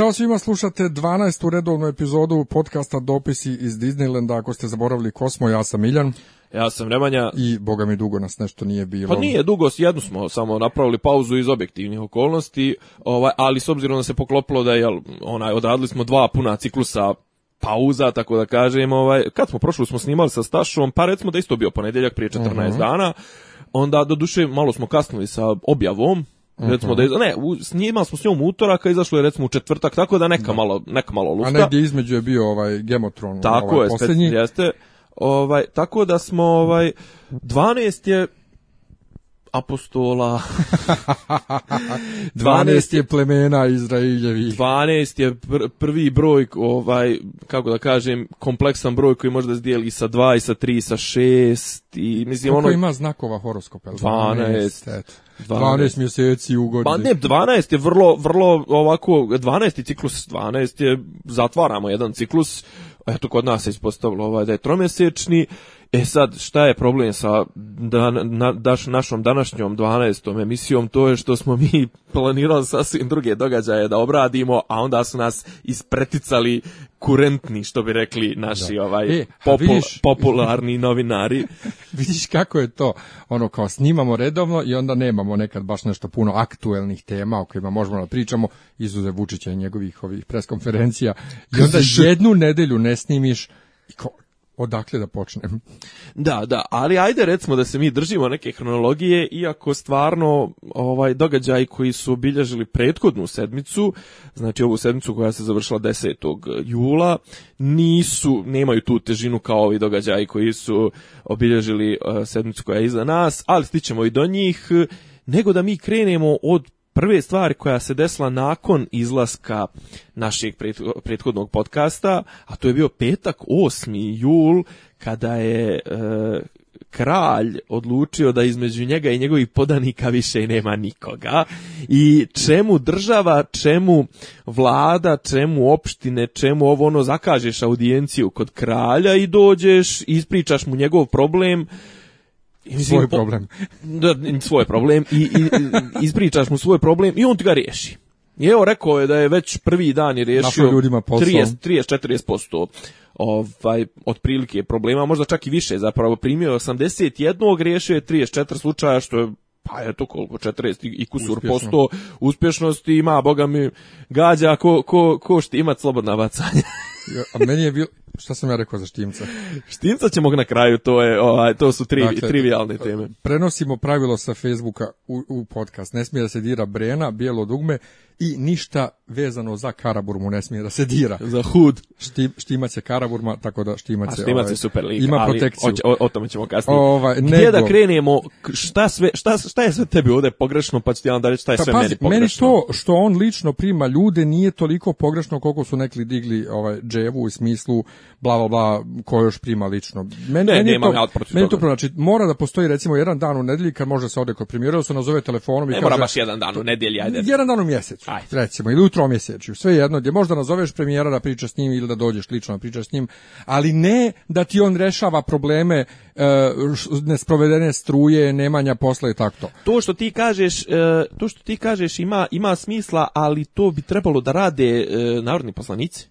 Ćao svima, slušate 12. redovnu epizodu podcasta Dopisi iz Disneylanda. Ako ste zaboravili ko smo, ja sam Miljan. Ja sam Nemanja. I, boga mi, dugo nas nešto nije bilo. Pa nije dugo, jednu smo samo napravili pauzu iz objektivnih okolnosti, ovaj, ali s obzirom da se poklopilo da je, onaj, odradili smo dva puna ciklusa pauza, tako da kažem, ovaj, kad smo prošli smo snimali sa Stašom, pa recimo da isto bio ponedjeljak prije 14 mhm. dana, onda do duše malo smo kasnili sa objavom, Recimo mhm. da ne, u, smo s njom utorak, a izašlo je recimo u četvrtak, tako da neka malo neka malo lufta. A negdje između je bio ovaj Gemotron, ovaj, tako ovaj je, posljednji. Tako jeste. Ovaj, tako da smo ovaj 12 je apostola. 12 je plemena Izraeljevi. 12 je pr prvi broj, ovaj, kako da kažem, kompleksan broj koji možda se dijeli sa 2 i sa 3 i sa 6. I, mislim, ono... ima znakova horoskopa? 12. 12. 12. 12 mjeseci u pa godini. Pa ne, 12 je vrlo, vrlo ovako, 12. ciklus, 12 je, zatvaramo jedan ciklus, eto kod nas se ispostavilo ovaj, da je tromjesečni E sad, šta je problem sa da na, našom današnjom 12. emisijom? To je što smo mi planirali sasvim druge događaje da obradimo, a onda su nas ispreticali kurentni, što bi rekli naši da. ovaj e, popularni novinari. vidiš kako je to, ono kao snimamo redovno i onda nemamo nekad baš nešto puno aktuelnih tema o kojima možemo da pričamo, izuze Vučića i njegovih ovih preskonferencija. I onda jednu nedelju ne snimiš odakle da počnem. Da, da, ali ajde recimo da se mi držimo neke hronologije, iako stvarno ovaj događaj koji su obilježili prethodnu sedmicu, znači ovu sedmicu koja se završila 10. jula, nisu, nemaju tu težinu kao ovi događaj koji su obilježili eh, sedmicu koja je iza nas, ali stićemo i do njih, nego da mi krenemo od prve stvari koja se desila nakon izlaska našeg prethodnog podcasta, a to je bio petak 8. jul kada je e, kralj odlučio da između njega i njegovih podanika više nema nikoga i čemu država, čemu vlada, čemu opštine, čemu ovo ono zakažeš audijenciju kod kralja i dođeš, ispričaš mu njegov problem, svoj problem. Da, svoj problem i, i ispričaš mu svoj problem i on ti ga riješi. I evo rekao je da je već prvi dan je riješio 30-40% ovaj, otprilike problema, možda čak i više zapravo. Primio je 81, riješio je 34 slučaja, što je pa je to koliko, 40 i kusur posto uspješnosti ima, boga mi gađa ko, ko, ko što imat slobodna bacanja a meni je bilo, šta sam ja rekao za Štimca? Štimca ćemo na kraju, to, je, ovaj, to su tri, dakle, trivialne teme. Prenosimo pravilo sa Facebooka u, u podcast. Ne smije da se dira Brena, bijelo dugme i ništa vezano za Karaburmu ne smije da se dira. Za hud. Šti, štimac je Karaburma, tako da Štimac, A je super lik, ima ali O, tome ćemo kasnije. Ovaj, Gdje da krenemo, šta, sve, šta, šta je sve tebi ovdje pogrešno, pa ću ti onda reći šta je pa sve meni pogrešno. Meni to što on lično prima ljude nije toliko pogrešno koliko su nekli digli ovaj, dževu u smislu bla bla bla ko još prima lično. Meni, ne, to, ja to znači, mora da postoji recimo jedan dan u nedelji kad može se ode kod se nazove telefonom i kaže... mora baš jedan dan u nedelji, ajde. Jedan dan u mjesecu aj recimo, ili u tromjeseću, sve jedno, gdje možda nazoveš premijera da priča s njim ili da dođeš lično da pričaš s njim, ali ne da ti on rešava probleme e, nesprovedene struje, nemanja posla i tako to. što ti kažeš, e, to što ti kažeš ima, ima smisla, ali to bi trebalo da rade e, narodni poslanici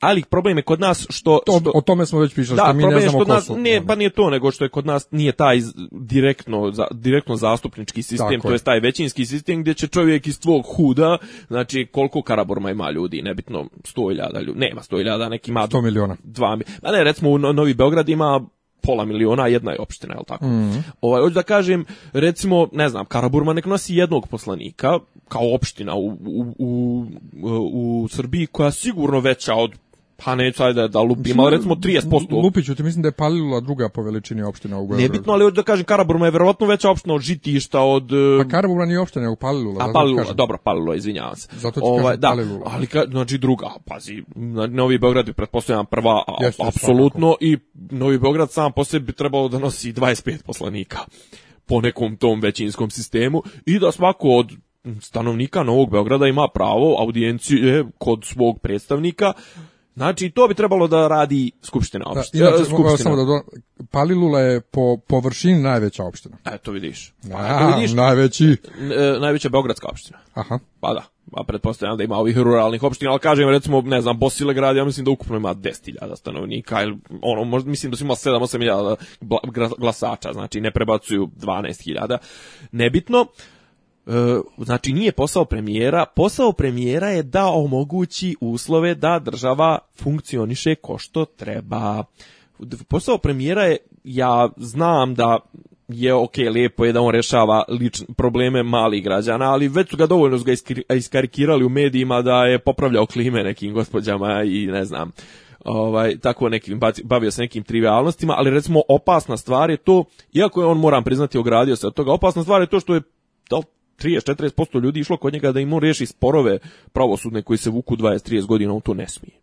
ali problem je kod nas što, to, o tome smo već pričali da, što mi ne znamo kod nas, su, pa nije to nego što je kod nas nije taj direktno za, direktno zastupnički sistem, to je taj većinski sistem gdje će čovjek iz tvog huda, znači koliko Karaborma ima ljudi, nebitno 100.000 ljudi, nema 100.000, neki ima 100 miliona. 2, pa ne, recimo u Novi Beograd ima pola miliona, jedna je opština, jel tako? Mhm. Ovaj, hoću da kažem, recimo, ne znam, Karaburma nek nosi jednog poslanika, kao opština u, u, u, u Srbiji, koja sigurno veća od pa neću, ajde, da lupim, ali recimo 30%. Lupiću ti, mislim da je palila druga po veličini opština u Beogradu. Nebitno, ali da kažem, Karaburma je verovatno veća opština od Žitišta, od... E, pa Karaburma nije opština, nego Palilula. A Palilula, kažem. dobro, Palilula, izvinjavam se. Zato ću ovaj, da, Palilula. Ali, ka, znači, druga, pazi, Novi Beograd bi pretpostavljam prva, apsolutno, i Novi Beograd sam po sebi bi trebalo da nosi 25 poslanika po nekom tom većinskom sistemu i da svako od stanovnika Novog Beograda ima pravo audijencije kod svog predstavnika Znači, to bi trebalo da radi skupština opština. Da, skupština. Samo da Palilula je po površini najveća opština. E, to vidiš. A, to vidiš. najveći. E, najveća Beogradska opština. Aha. Pa da, pa pretpostavljam da ima ovih ruralnih opština, ali kažem, recimo, ne znam, Bosile grad, ja mislim da ukupno ima 10.000 stanovnika, ili ono, možda, mislim da ima 7-8.000 glasača, znači ne prebacuju 12.000. Nebitno. E, znači nije posao premijera, posao premijera je da omogući uslove da država funkcioniše ko što treba. Posao premijera je, ja znam da je ok, lijepo je da on rešava lične probleme malih građana, ali već su ga dovoljno ga iskarikirali u medijima da je popravljao klime nekim gospođama i ne znam, ovaj, tako nekim, bavio se nekim trivialnostima, ali recimo opasna stvar je to, iako je on moram priznati ogradio se od toga, opasna stvar je to što je 30-40% ljudi išlo kod njega da im on riješi sporove pravosudne koji se vuku 20-30 godina, on to ne smije.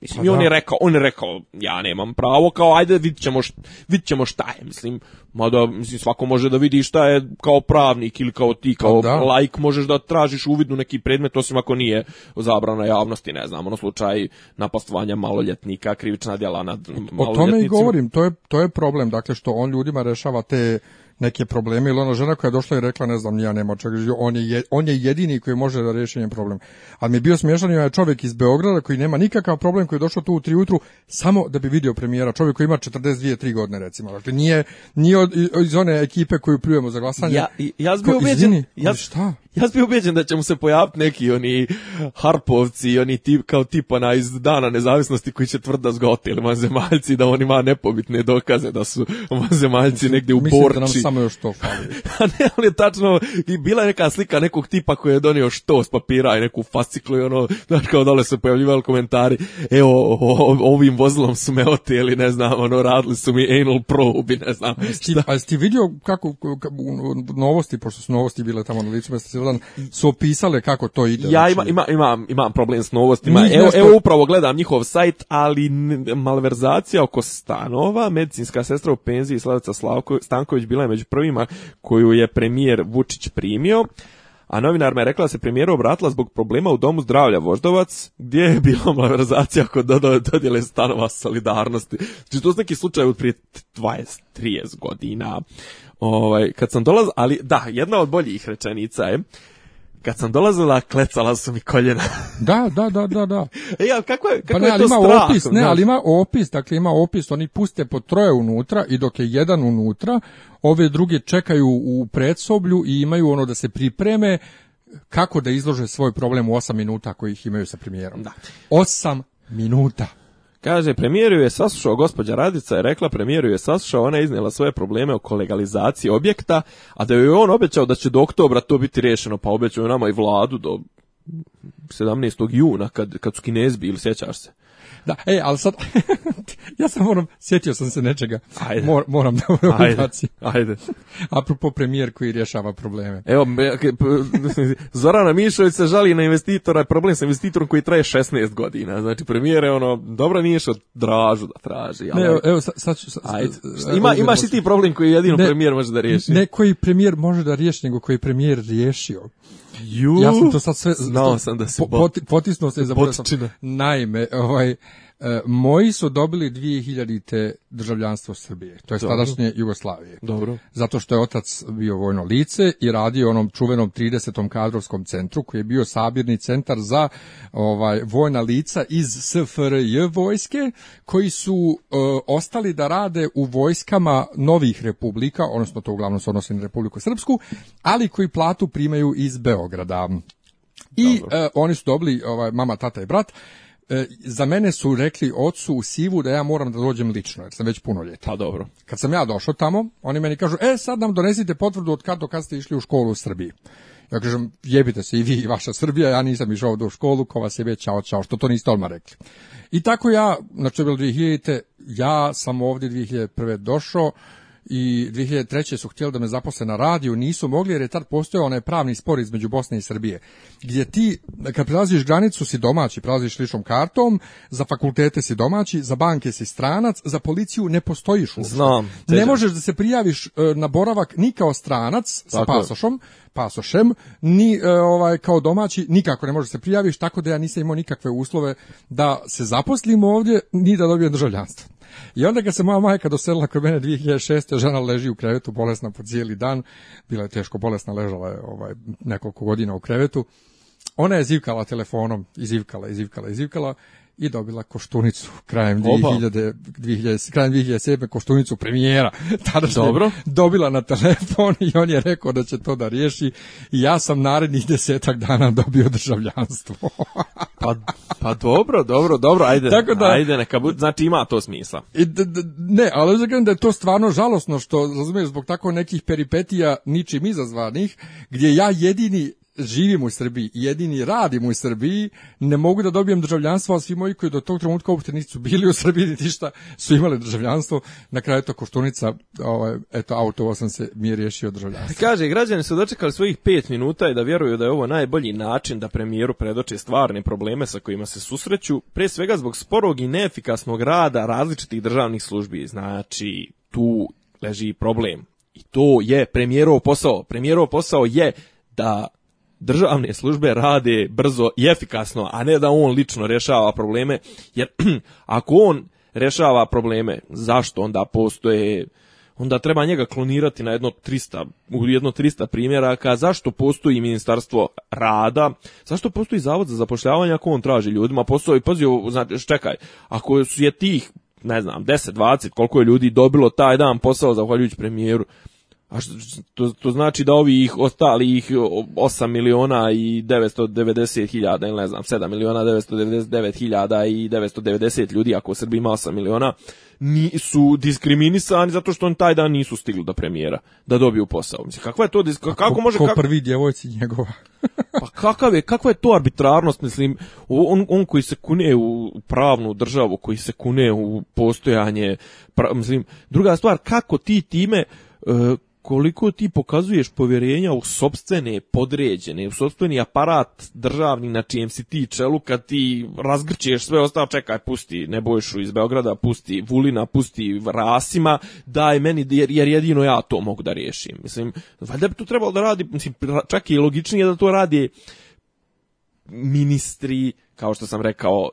Mislim, pa i on je rekao, on je rekao, ja nemam pravo, kao ajde vidit ćemo, šta, vidit ćemo šta je, mislim, mada mislim, svako može da vidi šta je kao pravnik ili kao ti, kao pa da. lajk, možeš da tražiš uvidnu neki predmet, osim ako nije zabrana javnosti, ne znam, ono slučaj napastovanja maloljetnika, krivična djela nad maloljetnicima. O tome i govorim, to je, to je problem, dakle, što on ljudima rešava te neke probleme ili ona žena koja je došla i rekla ne znam ja nema čega on je, on je jedini koji može da riješi njen problem ali mi je bio smiješan je čovjek iz Beograda koji nema nikakav problem koji je došao tu u tri utru samo da bi vidio premijera čovjek koji ima 42 3 godine recimo dakle nije nije iz one ekipe koju pljujemo za glasanje ja ja ja šta ja sam bio ubeđen da će mu se pojaviti neki oni harpovci, oni tip, kao tipana iz dana nezavisnosti koji će tvrda zgoti ili vanzemaljci, da on ima nepobitne dokaze da su vanzemaljci negdje u mislim borči. Mislim da nam samo još to fali. A ne, ali tačno, i bila je neka slika nekog tipa koji je donio što s papira i neku fasciklu i ono, znaš kao dole su pojavljivali komentari, evo, ovim vozilom su me oteli, ne znam, ono, radili su mi anal probi, ne znam. A jesi ti vidio kako, kako novosti, pošto su novosti bile tamo na licu su opisale kako to ide. Ja znači. ima, ima, imam, imam problem s novostima. evo, upravo gledam njihov sajt, ali malverzacija oko stanova, medicinska sestra u penziji Slavica Slavko, Stanković bila je među prvima koju je premijer Vučić primio a novinar me rekla da se premijeru obratila zbog problema u domu zdravlja Voždovac, gdje je bila malverzacija kod dodjele stanova solidarnosti. Znači, to su neki slučaj od prije 20-30 godina. Ovaj, kad sam dolaz, ali da, jedna od boljih rečenica je, kad sam dolazila, klecala su mi koljena. da, da, da, da, da. E, ali kako je, pa je to ima strah, opis, ne, ali ima opis, dakle ima opis, oni puste po troje unutra i dok je jedan unutra, ove druge čekaju u predsoblju i imaju ono da se pripreme kako da izlože svoj problem u osam minuta koji ih imaju sa premijerom. Da. osam minuta. Kaže, premijeru je saslušao gospođa Radica je rekla, premijeru je saslušao, ona je iznijela svoje probleme oko legalizacije objekta, a da je on obećao da će do oktobra to biti riješeno, pa obećao je nama i vladu do 17. juna kad, kad su kinezi bili, sjećaš se. Da, e, ali sad, ja sam moram, sjetio sam se nečega. Ajde. moram da Ajde. Ajde. Apropo premijer koji rješava probleme. Evo, Zorana Mišović se žali na investitora, problem sa investitorom koji traje 16 godina. Znači, premijer je ono, dobro nije što dražu da traži. Ali... Ne, evo, evo sad, ću, Ajde. Ima, imaš i ti problem koji jedino premijer može da riješi. Ne koji premijer može da riješi, nego koji premijer riješio. Ju, ja sam to sad sve znao sam da se pot, potisnuo se i sam. Naime, ovaj E, moji su dobili 2000. državljanstvo Srbije, to je tadašnje Jugoslavije. Dobro. Zato što je otac bio vojno lice i radio onom čuvenom 30. kadrovskom centru koji je bio sabirni centar za ovaj vojna lica iz SFRJ vojske koji su e, ostali da rade u vojskama novih republika, odnosno to uglavnom se odnosi na Republiku Srpsku, ali koji platu primaju iz Beograda. I e, oni su dobili, ovaj, mama, tata i brat, E, za mene su rekli ocu u Sivu da ja moram da dođem lično, jer sam već puno ljeta. Pa dobro. Kad sam ja došao tamo, oni meni kažu, e sad nam donesite potvrdu od kad do kad ste išli u školu u Srbiji. Ja kažem, jebite se i vi i vaša Srbija, ja nisam išao do školu, ko vas je već čao, čao, što to niste odmah rekli. I tako ja, znači bilo 2000, ja sam ovdje 2001. došao, i 2003. su htjeli da me zaposle na radiju, nisu mogli jer je tad postojao onaj pravni spor između Bosne i Srbije. Gdje ti, kad prelaziš granicu si domaći, prelaziš ličnom kartom, za fakultete si domaći, za banke si stranac, za policiju ne postojiš uopšte. Znam. Ne možeš da se prijaviš e, na boravak ni kao stranac sa pasošem, ni e, ovaj kao domaći nikako ne možeš se prijaviš, tako da ja nisam imao nikakve uslove da se zaposlim ovdje ni da dobijem državljanstvo. I onda kad se moja majka doselila kod mene 2006. žena leži u krevetu bolesna po cijeli dan, bila je teško bolesna, ležala je ovaj, nekoliko godina u krevetu. Ona je zivkala telefonom, izivkala, izivkala, izivkala i dobila koštunicu krajem 2000, 2000, krajem 2007. koštunicu premijera. Tada Dobro. dobila na telefon i on je rekao da će to da riješi i ja sam narednih desetak dana dobio državljanstvo. pa, pa dobro, dobro, dobro, ajde, Tako da, ajde neka bud, znači ima to smisla. I ne, ali da je to stvarno žalosno što, razumiješ, zbog tako nekih peripetija ničim izazvanih, gdje ja jedini živim u Srbiji jedini radim u Srbiji, ne mogu da dobijem državljanstvo, a svi moji koji do tog trenutka uopšte nisu bili u Srbiji, niti šta su imali državljanstvo, na kraju to koštunica, ovaj, eto, auto sam se, mi je riješio državljanstvo. Kaže, građani su dočekali svojih pet minuta i da vjeruju da je ovo najbolji način da premijeru predoče stvarne probleme sa kojima se susreću, pre svega zbog sporog i neefikasnog rada različitih državnih službi. Znači, tu leži problem. I to je premijerov posao. Premijerov posao je da državne službe rade brzo i efikasno, a ne da on lično rješava probleme, jer ako on rješava probleme, zašto onda postoje onda treba njega klonirati na jedno 300, u jedno 300 primjeraka, zašto postoji ministarstvo rada, zašto postoji zavod za zapošljavanje ako on traži ljudima posao i pazio, znači čekaj, ako su je tih, ne znam, 10, 20, koliko je ljudi dobilo taj dan posao zahvaljujući premijeru, a što, to, to znači da ovih ostalih 8 miliona i 990 hiljada, ne znam, 7 miliona 999 hiljada i 990 ljudi, ako u Srbiji ima 8 miliona, su diskriminisani zato što on taj dan nisu stigli do premijera, da dobiju posao. Mislim, kakva je to, kako može... Ko prvi djevojci njegova? pa kakav je, kakva je to arbitrarnost, mislim, on, on koji se kune u pravnu državu, koji se kune u postojanje, mislim, druga stvar, kako ti time... E, koliko ti pokazuješ povjerenja u sobstvene podređene, u sobstveni aparat državni na čijem si ti čelu kad ti razgrčeš sve ostalo, čekaj, pusti Nebojšu iz Beograda, pusti Vulina, pusti Rasima, daj meni, jer, jedino ja to mogu da riješim. Mislim, valjda bi to trebalo da radi, mislim, čak i logičnije da to radi ministri, kao što sam rekao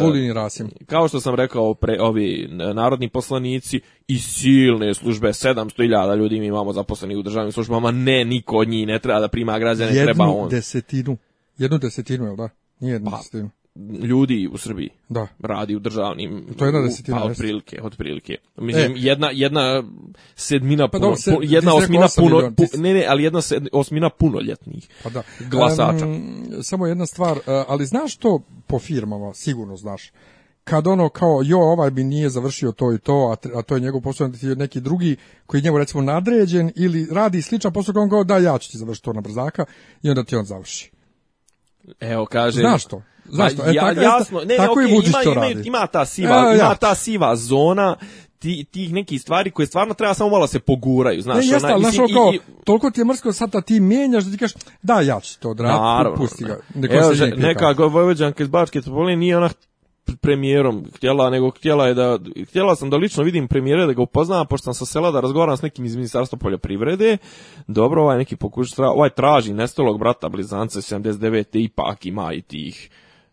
e, Vulin Rasim. Kao što sam rekao pre ovi narodni poslanici i silne službe 700.000 ljudi mi imamo zaposlenih u državnim službama, ne niko od njih ne treba da prima građane, treba on. Jednu desetinu. Jednu desetinu, jel da? Nije jednu pa, desetinu ljudi u Srbiji da. radi u državnim to je jedna desetina pa, otprilike otprilike mislim e. jedna jedna sedmina pa puno, jedna osmina puno ne ne ali jedna sed, osmina punoljetnih pa da. glasača samo jedna stvar e, ali znaš to po firmama sigurno znaš kad ono kao jo ovaj bi nije završio to i to a, a to je njegov posao neki drugi koji je njemu recimo nadređen ili radi sličan posao kao on kao da ja ću ti završiti to na brzaka i onda ti on završi Evo kaže. Znaš to? Znaš pa e, e, jasno, ne, tako ima, ta siva, e, ima ta siva zona ti, tih nekih stvari koje stvarno treba samo malo se poguraju, znaš. Ne, jeste, ona, ono i, toliko ti je mrsko sad da ti mijenjaš da ti kažeš, da, ja ću to odraditi, pusti ga. neka Vojvođanka iz Bačke bolje nije ona premijerom htjela, nego htjela je da, htjela sam da lično vidim premijera, da ga upoznam, pošto sam sa sela da razgovaram s nekim iz Ministarstva poljoprivrede, dobro, ovaj neki pokušaj, ovaj traži nestolog brata Blizance 79. ipak ima i tih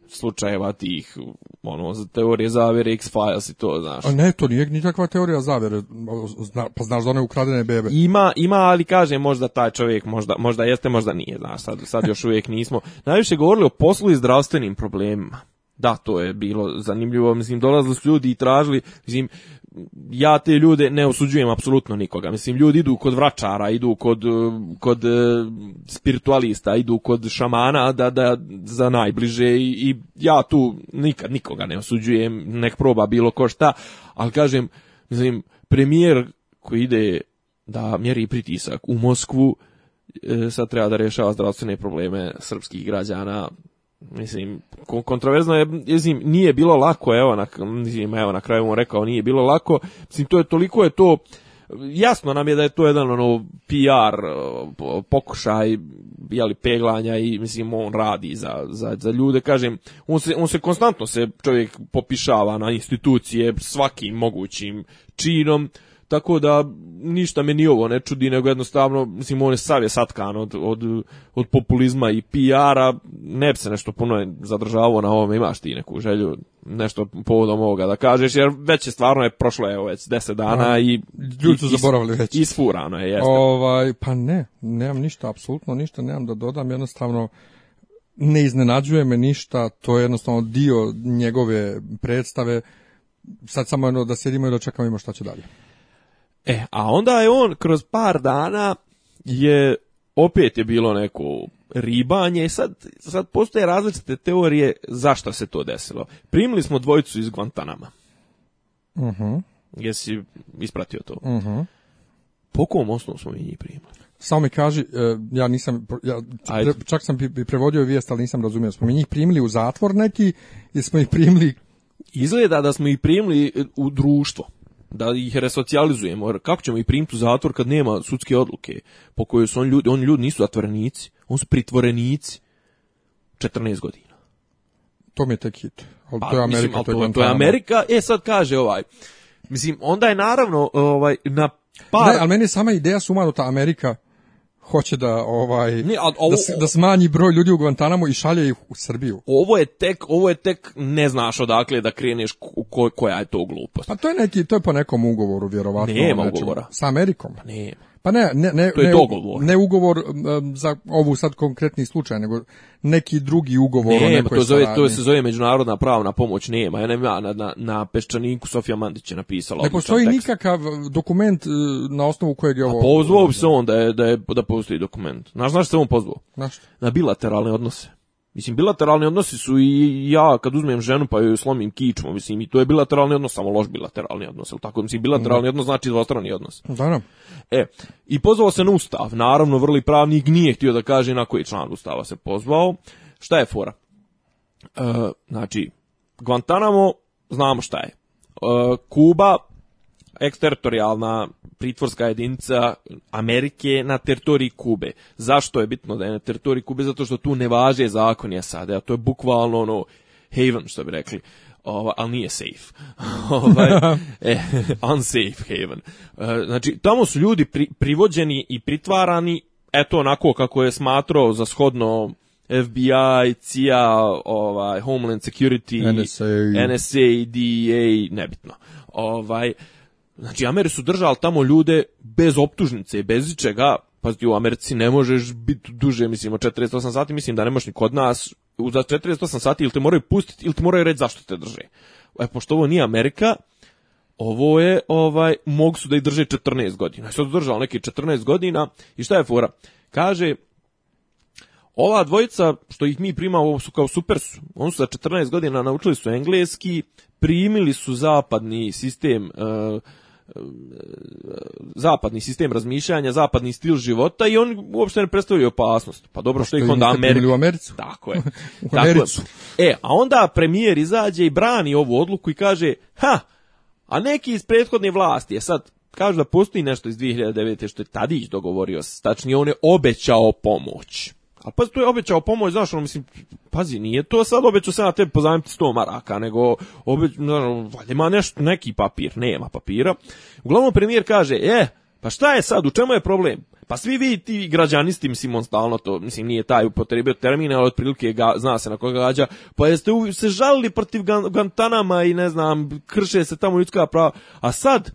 slučajeva tih ono, teorije zavere, X-Files i to, znaš. A ne, to nije nikakva teorija zavere, zna, pa znaš da one ukradene bebe. Ima, ima, ali kaže možda taj čovjek, možda, možda jeste, možda nije, znaš, sad, sad još uvijek nismo. Najviše govorili o poslu i zdravstvenim problemima. Da, to je bilo zanimljivo, mislim, dolazili su ljudi i tražili, mislim, ja te ljude ne osuđujem apsolutno nikoga. Mislim, ljudi idu kod vračara, idu kod, e, kod e, spiritualista, idu kod šamana da, da, za najbliže i, ja tu nikad nikoga ne osuđujem, nek proba bilo ko šta, ali kažem, mislim, premijer koji ide da mjeri pritisak u Moskvu, e, sad treba da rješava zdravstvene probleme srpskih građana, Mislim, kontroverzno je, nije bilo lako, evo, na, mislim, evo, na kraju mu rekao, nije bilo lako, mislim, to je, toliko je to, jasno nam je da je to jedan, ono, PR e, pokušaj, jeli, peglanja i, mislim, on radi za, za, za ljude, kažem, on se, on se konstantno se čovjek popišava na institucije svakim mogućim činom, tako da ništa me ni ovo ne čudi, nego jednostavno, mislim, on je sav je satkan od, od, od populizma i PR-a, ne bi se nešto puno zadržavao na ovome, imaš ti neku želju, nešto povodom ovoga da kažeš, jer već je stvarno je prošlo je već deset dana i... Ljudi su zaboravili već. Isfurano je, jeste. Ovaj, pa ne, nemam ništa, apsolutno ništa, nemam da dodam, jednostavno ne iznenađuje me ništa, to je jednostavno dio njegove predstave, sad samo da sjedimo i da čekamo ima šta će dalje. E, a onda je on kroz par dana je opet je bilo neko ribanje i sad, sad postoje različite teorije zašto se to desilo. Primili smo dvojicu iz Guantanama. Uh mhm. -huh. Jesi ispratio to? Uh mhm. -huh. Po kom osnovu smo mi njih primili? Samo mi kaži, e, ja nisam, ja čak sam prevodio vijest, ali nisam razumio. Smo mi njih primili u zatvor neki, i smo ih primili... Izgleda da smo ih primili u društvo da ih resocijalizujemo. Kako ćemo i primiti zatvor kad nema sudske odluke po kojoj su oni ljudi, oni ljudi nisu zatvorenici, oni su pritvorenici 14 godina. To mi je tek hit. Ali pa, to je Amerika, mislim, to, je to je Amerika. E sad kaže ovaj, mislim, onda je naravno ovaj, na par... Ne, meni je sama ideja sumano ta Amerika hoće da ovaj ovo, da, smanji broj ljudi u Guantanamo i šalje ih u Srbiju. Ovo je tek ovo je tek ne znaš odakle da kreneš koja je to glupost. Pa to je neki to je po nekom ugovoru vjerovatno. Nema ugovora. Sa Amerikom. Pa nema. Pa ne, ne, ne, to je ne, dogovor. ne ugovor za ovu sad konkretni slučaj, nego neki drugi ugovor ne, o to, to se zove međunarodna pravna pomoć, nema. Ja ne, na, na, na peščaniku Sofija Mandić je napisala. Ne postoji nikakav e, dokument e, na osnovu kojeg je ovo... A pozvao bi se on da, je, da, je, da postoji dokument. Znaš, znaš se on pozvao? Na bilateralne odnose. Mislim, bilateralni odnosi su i ja kad uzmem ženu pa joj slomim kičmu, mislim, i to je bilateralni odnos, samo loš bilateralni odnos, ili tako? Mislim, bilateralni mhm. odnos znači dvostrani odnos. Da, E, i pozvao se na ustav, naravno, vrli pravnik nije htio da kaže na koji član ustava se pozvao. Šta je fora? E, znači, Guantanamo, znamo šta je. E, Kuba, eksteritorijalna pritvorska jedinica Amerike na teritoriji Kube. Zašto je bitno da je na teritoriji Kube? Zato što tu ne važe zakoni SAD, a to je bukvalno ono haven, što bi rekli. Ova, ali nije safe. Ovaj, e, unsafe haven. E, znači, tamo su ljudi privođeni i pritvarani, eto onako kako je smatrao za shodno FBI, CIA, ovaj, Homeland Security, NSA, NSA DEA, nebitno. Ovaj, Znači, Ameri su držali tamo ljude bez optužnice, bez ičega. pazi u Americi ne možeš biti duže, mislim, od 48 sati, mislim da ne možeš ni kod nas. Za 48 sati ili te moraju pustiti, ili te moraju reći zašto te drže. E, pošto ovo nije Amerika, ovo je, ovaj, mogu su da i drže 14 godina. Sad držali neke 14 godina i šta je fora? Kaže, ova dvojica, što ih mi primamo, su kao super su. Oni su za 14 godina naučili su engleski, primili su zapadni sistem e, E, e, zapadni sistem razmišljanja, zapadni stil života i on uopšte ne predstavljaju opasnost. Pa dobro, što, ih onda Amerika... U Americu. Tako je. Tako Je. E, a onda premijer izađe i brani ovu odluku i kaže, ha, a neki iz prethodne vlasti, je sad, kažu da postoji nešto iz 2009. što je Tadić dogovorio, tačnije on je obećao pomoć. A pa tu je obećao pomoć, znaš, ono, mislim, pazi, nije to sad obećao sam na tebi pozajemiti 100 maraka, nego znaš, valjda ima nešto, neki papir, nema papira. Uglavnom premijer kaže, e, pa šta je sad, u čemu je problem? Pa svi vi ti građanisti, mislim, on stalno to, mislim, nije taj upotrebio termin, ali otprilike ga, zna se na koga gađa, pa jeste se žalili protiv Gantanama i ne znam, krše se tamo ljudska prava, a sad,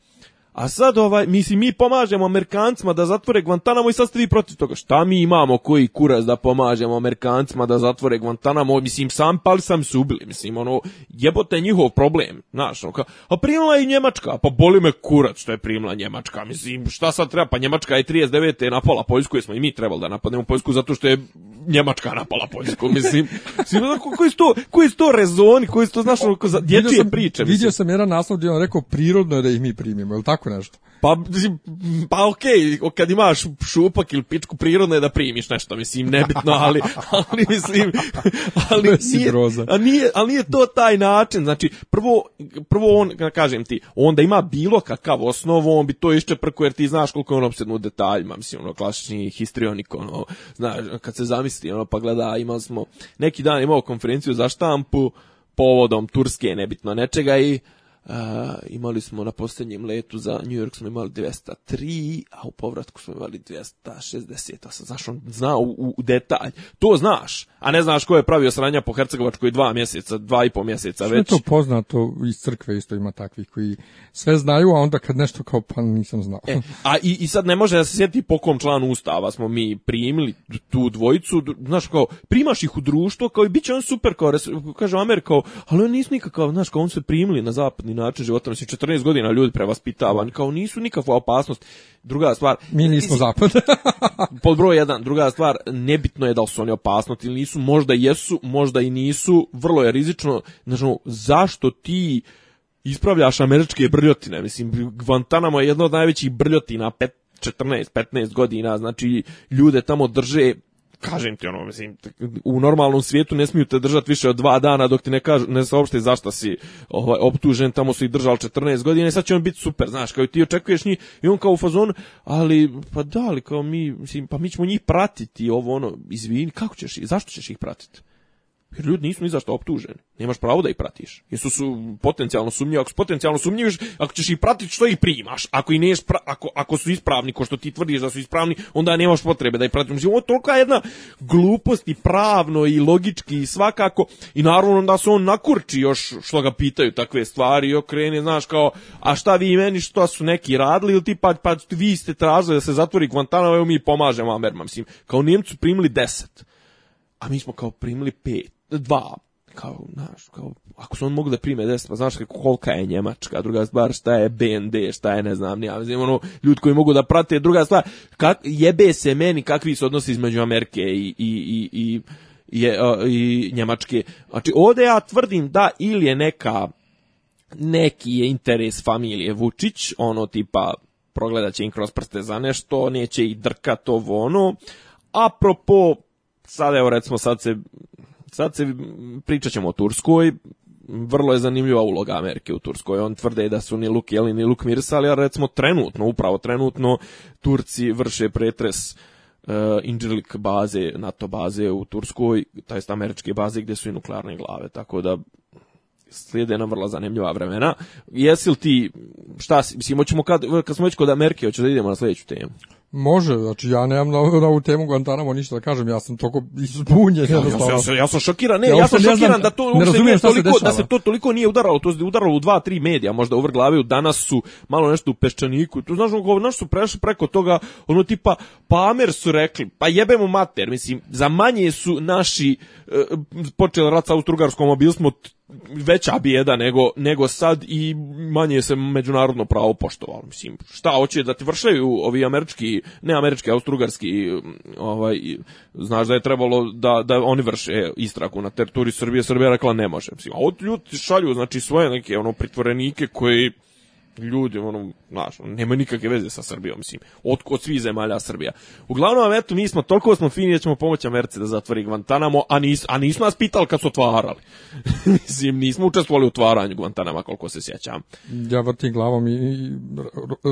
a sad ovaj, mislim, mi pomažemo Amerikancima da zatvore Guantanamo i sad ste vi protiv toga. Šta mi imamo koji kurac da pomažemo Amerikancima da zatvore Guantanamo? Mislim, sam pali sam su ubili. Mislim, ono, jebote njihov problem. Znaš, ono, ka, a primila i Njemačka. Pa boli me kurac što je primila Njemačka. Mislim, šta sad treba? Pa Njemačka je 39. napala Poljsku, jer smo i mi trebali da napadnemo Poljsku zato što je Njemačka napala Poljsku. Mislim, mislim ono, koji su to, koji to rezoni, koji su to, znaš, ono, priče. Vidio sam jedan naslov gdje on rekao, prirodno je da ih mi primimo, tako nešto. Pa, pa okej, kad imaš šupak ili pičku prirodno je da primiš nešto, mislim, nebitno, ali, ali mislim, ali nije, ali nije to taj način, znači, prvo, prvo on, kažem ti, onda ima bilo kakav osnovu, on bi to išče prko, jer ti znaš koliko je on detaljima, mislim, ono, klasični histrionik, ono, znaš, kad se zamisli, ono, pa gleda, imali smo, neki dan imao konferenciju za štampu, povodom Turske, nebitno nečega, i imali smo na posljednjem letu za New York smo imali 203, a u povratku smo imali 260. A znaš, on zna u, detalj. To znaš, a ne znaš ko je pravio sranja po Hercegovačkoj dva mjeseca, dva i po mjeseca već. to poznato iz crkve isto ima takvih koji sve znaju, a onda kad nešto kao pa nisam znao. E, a i, sad ne može da se sjeti po kom članu ustava smo mi primili tu dvojicu, znaš kao, primaš ih u društvo, kao i bit će on super, kao, kaže Amer, ali on nisu nikakav, znaš, kao on se primili na zapadni i način života, 14 godina ljudi prevaspitavan, kao nisu nikakva opasnost. Druga stvar, mi nismo zapad. pod broj jedan. druga stvar, nebitno je da su oni opasnost ili nisu, možda jesu, možda i nisu, vrlo je rizično. Znači, zašto ti ispravljaš američke brljotine, mislim Guantanamo je jedno od najvećih brljotina, 14, 15 godina, znači ljude tamo drže kažem ti ono, mislim, u normalnom svijetu ne smiju te držati više od dva dana dok ti ne, kažu, ne saopšte zašto si ovaj, optužen, tamo su ih držali 14 godina i sad će on biti super, znaš, kao ti očekuješ njih i on kao u fazon ali pa da, ali kao mi, mislim, pa mi ćemo njih pratiti ovo ono, izvini, kako ćeš, zašto ćeš ih pratiti? Jer ljudi nisu ni za što optuženi. Nemaš pravo da ih pratiš. Jesu su potencijalno sumnjivi. Ako su potencijalno sumnjiviš, ako ćeš ih pratiti, što ih primaš? Ako, i ako, ako su ispravni, ko što ti tvrdiš da su ispravni, onda nemaš potrebe da ih pratiš. Mislim, ovo je tolika jedna glupost i pravno i logički i svakako. I naravno da se on nakurči još što ga pitaju takve stvari i okrene, znaš, kao, a šta vi meni, što su neki radili ili ti, pa, vi ste tražili da se zatvori Guantanamo, evo mi pomažemo vam. Mislim, kao Nijemcu primili deset. A mi smo kao primili pet dva kao, znaš, kao, ako su on mogli da prime deset, pa znaš kolika je Njemačka, druga stvar, šta je BND, šta je, ne znam, ni znam, ono, ljudi koji mogu da prate, druga stvar, kak, jebe se meni kakvi su odnosi između Amerike i, i, i, i je, i Njemačke. Znači, ovde ja tvrdim da ili je neka, neki je interes familije Vučić, ono tipa, progledat će im kroz prste za nešto, neće i drkat ovo ono, apropo, sad evo recimo sad se Sad se pričat ćemo o Turskoj, vrlo je zanimljiva uloga Amerike u Turskoj. On tvrde da su ni Luk Jeli ni Luk Mirsali, ali recimo trenutno, upravo trenutno, Turci vrše pretres uh, baze, NATO baze u Turskoj, taj američke baze gdje su i nuklearne glave, tako da slijede nam vrlo zanimljiva vremena. Jesi li ti, šta, mislim, hoćemo kad, kad smo već kod Amerike, hoćemo da idemo na sljedeću temu. Može, znači ja nemam na, ovu temu Guantanamo ništa da kažem, ja sam toliko izbunjen. Ja, ja, sam, šokiran, ne, ja, sam šokiran da to ne se da se to toliko nije udaralo, to se udaralo u dva, tri medija, možda u vrh danas su malo nešto u peščaniku, tu znaš, ono, naš su prešli preko toga, ono tipa, pa Amer su rekli, pa jebemo mater, mislim, za manje su naši, e, počeli rat sa Austrugarskom, a bili smo veća bijeda nego, nego sad i manje se međunarodno pravo poštovalo. Mislim, šta hoće da ti vršaju ovi američki ne američki, austrugarski, ovaj, znaš da je trebalo da, da oni vrše istragu na teritoriju Srbije, Srbija rekla ne može. A od šalju, znači, svoje neke ono, pritvorenike koji ljudi, ono, znaš, ono, nema nikakve veze sa Srbijom, mislim, od, od svih zemalja Srbija. Uglavnom, eto, mi smo, toliko smo fini da ćemo pomoći Americi da zatvori Guantanamo, a, nis, a nismo nas pitali kad su otvarali. mislim, nismo učestvovali u otvaranju Guantanama, koliko se sjećam. Ja vrtim glavom i,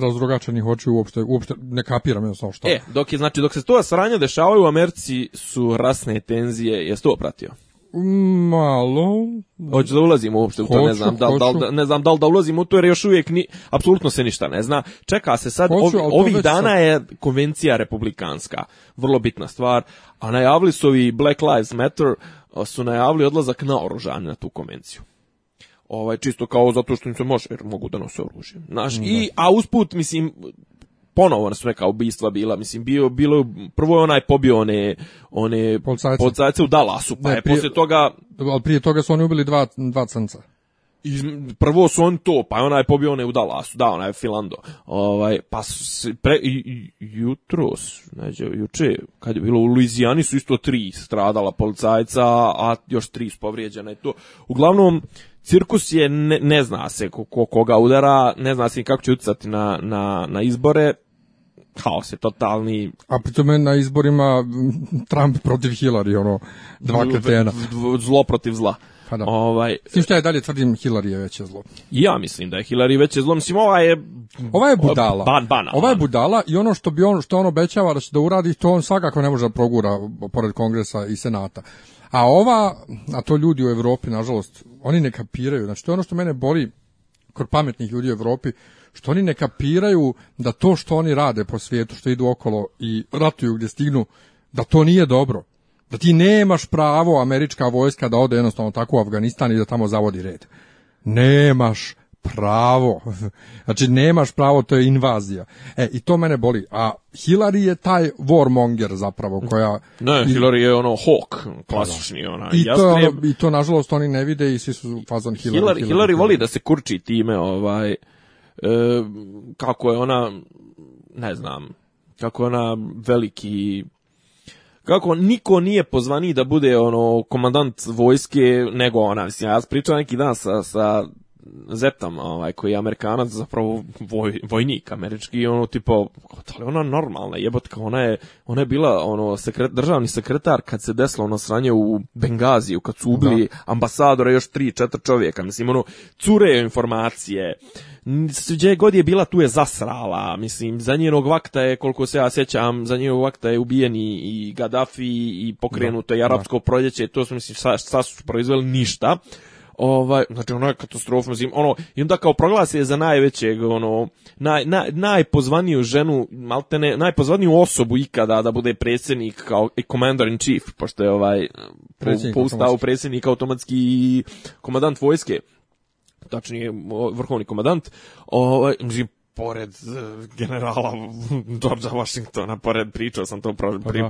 razrogačeni hoću uopšte, uopšte ne kapiram samo što. E, dok je, znači, dok se to sranja dešavaju u Americi su rasne tenzije, jesi to pratio? Malo. Hoće da ulazimo uopšte u to, ne znam, da, ne znam da li da ulazimo u to, jer još uvijek ni, apsolutno se ništa ne zna. Čeka se sad, ovih dana je konvencija republikanska, vrlo bitna stvar, a najavili su i Black Lives Matter, su najavili odlazak na oružanje na tu konvenciju. Ovaj, čisto kao zato što im se može, jer mogu da nose oružje. Znaš, mm, i, a usput, mislim, ponovo su neka ubistva bila, mislim, bio, bilo, prvo je onaj pobio one, one policajce, policajce u Dalasu, pa ne, je prije, toga... Ali prije toga su oni ubili dva, dva crnca. prvo su on to, pa ona je pobio one u Dalasu, da, onaj Filando. Ovaj, pa i, jutros, neđe, juče, kad je bilo u Luizijani su isto tri stradala policajca, a još tri su povrijeđena i to. Uglavnom, cirkus je, ne, ne zna se ko, koga udara, ne zna se kako će utjecati na, na, na izbore, haos je totalni. A je na izborima Trump protiv Hillary, ono, dva kretena. Zlo protiv zla. Pa da. Ovaj, što ja dalje tvrdim, Hillary je veće zlo. Ja mislim da je Hillary veće zlo. Mislim, ova je... Ova je budala. Ban, bana, ova je budala i ono što bi on, što on obećava da će da uradi, to on svakako ne može da progura pored kongresa i senata. A ova, a to ljudi u Europi nažalost, oni ne kapiraju. Znači to je ono što mene boli kod pametnih ljudi u Europi, što oni ne kapiraju da to što oni rade po svijetu, što idu okolo i ratuju gdje stignu, da to nije dobro. Da ti nemaš pravo američka vojska da ode jednostavno tako u Afganistan i da tamo zavodi red. Nemaš pravo. Znači, nemaš pravo, to je invazija. E, i to mene boli. A Hillary je taj warmonger zapravo, koja... Ne, Hillary je ono hawk, klasični ona. I, to, ono, I to, nažalost, oni ne vide i svi su fazan Hillary. Hillary, Hillary, voli da se kurči time, ovaj, e, kako je ona, ne znam, kako je ona veliki kako niko nije pozvani da bude ono komandant vojske nego ona mislim ja pričam neki dan sa, sa Zetam, ovaj, koji je Amerikanac, zapravo voj, vojnik američki, ono, tipo, da li ona normalna, jebotka, ona je, ona je bila, ono, sekret, državni sekretar kad se desilo ono sranje u Bengaziju, kad su ubili da. ambasadora još tri, četiri čovjeka, mislim, ono, cureju informacije, gdje god je bila, tu je zasrala, mislim, za njenog vakta je, koliko se ja sjećam, za njenog vakta je ubijeni i Gaddafi i pokrenuto je arapsko proljeće, to su, mislim, sad su proizveli, ništa. Ovaj, znači ono je katastrofno zim, ono, i onda kao proglasi je za najvećeg, ono, naj, naj, najpozvaniju ženu, maltene, najpozvaniju osobu ikada da bude predsjednik kao i commander in chief, pošto je ovaj, predsjednik po, ustavu predsjednik automatski i komadant vojske tačnije vrhovni komadant, ovaj, pored e, generala Georgea Washingtona, pored pričao sam to pro, pa pri,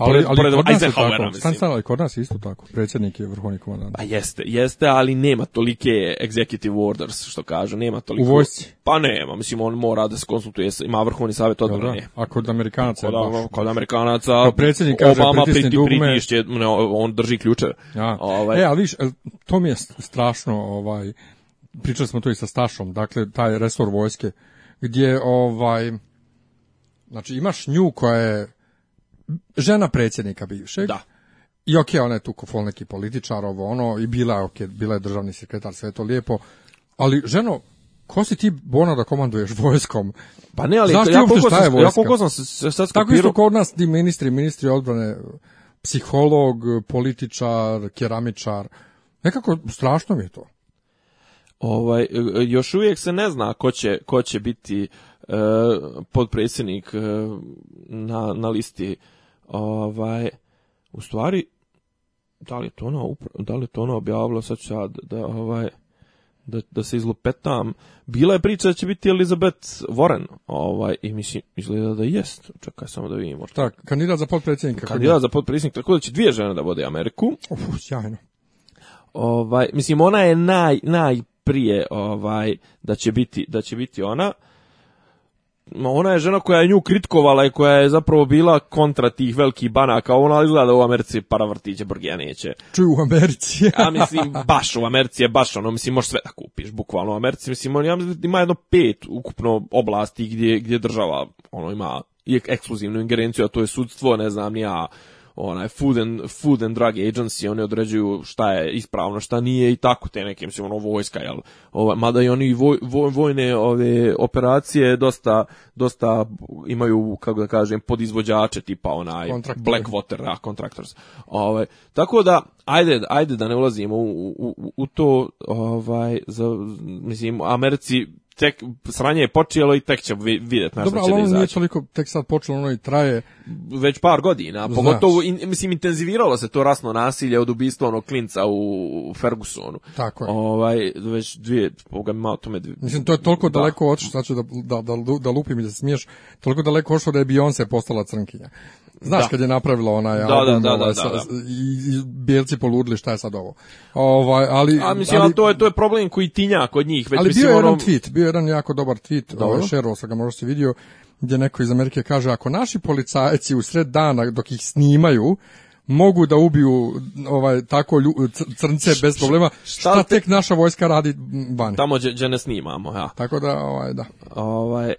ali, pored, Eisenhowera. Stan kod nas je isto tako, predsjednik je vrhovni komandant. Pa jeste, jeste, ali nema tolike executive orders, što kažu, nema toliko. U vojsci? Pa nema, mislim, on mora da se konsultuje, ima vrhovni savjet odbrane. Da, a kod Amerikanaca kod, baš. Kod Amerikanaca, pa predsjednik kaže, Obama priti, Pritišće, on drži ključe. Ja. Ovaj. E, ali viš, e, to mi je strašno, ovaj, pričali smo to i sa Stašom, dakle, taj resor vojske, gdje ovaj znači imaš nju koja je žena predsjednika bivšeg. Da. I ok, ona je tu kofol neki političar, ovo ono, i bila je ok, bila je državni sekretar, sve to lijepo. Ali ženo, ko si ti bono da komanduješ vojskom? Pa ne, ali ja, koliko ja sam se sad Tako isto kod nas ti ministri, ministri odbrane, psiholog, političar, keramičar. Nekako strašno mi je to. Ovaj, e, još uvijek se ne zna ko će, ko će biti e, podpredsjednik e, na, na listi. Ovaj, u stvari, da li je to ono, da li to ono objavilo, sad ću ja da, ovaj, da, da se izlupetam. Bila je priča da će biti Elizabeth Warren, ovaj, i mislim, izgleda da jest. Čekaj samo da vidimo. tak kandidat za podpredsjednika Kandidat za podpredsjednik, tako da će dvije žene da vode Ameriku. Uf, sjajno. Ovaj, mislim, ona je naj, naj prije ovaj da će biti da će biti ona ona je žena koja je nju kritkovala i koja je zapravo bila kontra tih velikih banaka, ona izgleda u Americi para vrtiće ja neće. Čuj, u Americi. A mislim, baš u Americi je baš ono, mislim, možeš sve da kupiš, bukvalno u Americi, mislim, on, ja mislim, ima jedno pet ukupno oblasti gdje, gdje država, ono, ima ekskluzivnu ingerenciju, a to je sudstvo, ne znam, ja, onaj food and, food and drug agency, oni određuju šta je ispravno, šta nije i tako te neke, mislim, ono vojska, jel? Ova, mada i oni vojne ove operacije dosta, dosta imaju, kako da kažem, podizvođače tipa onaj Blackwater, a, contractors. Ove, tako da, ajde, ajde da ne ulazimo u, u, u to, ovaj, za, mislim, Americi tek sranje je počelo i tek će vidjet na Dobro, će ali ono toliko tek sad počelo, ono i traje. Već par godina, Znaš. pogotovo, in, mislim, intenziviralo se to rasno nasilje od ubistva onog klinca u Fergusonu. Tako je. Ovaj, već dvije, poga, malo tome Mislim, to je toliko da. daleko otišlo, znači da, da, da, da lupim i da smiješ, toliko daleko otišlo da je Beyoncé postala crnkinja. Znaš kad je napravila onaj da, ovaj, da, i, bijelci poludili šta je sad ovo. Ovaj, ali, A mislim, ali, to, je, to je problem koji tinja kod njih. Već, ali bio je ono- jedan tweet, bio je jedan jako dobar tweet, ovaj, Dobro. ovaj, šerovao sam ga, možda si vidio, gdje neko iz Amerike kaže, ako naši policajci u sred dana dok ih snimaju, mogu da ubiju ovaj tako lju, crnce bez problema. Šta, tek naša vojska radi vani? Tamo gdje ne snimamo, ja. Tako da ovaj da. Ovaj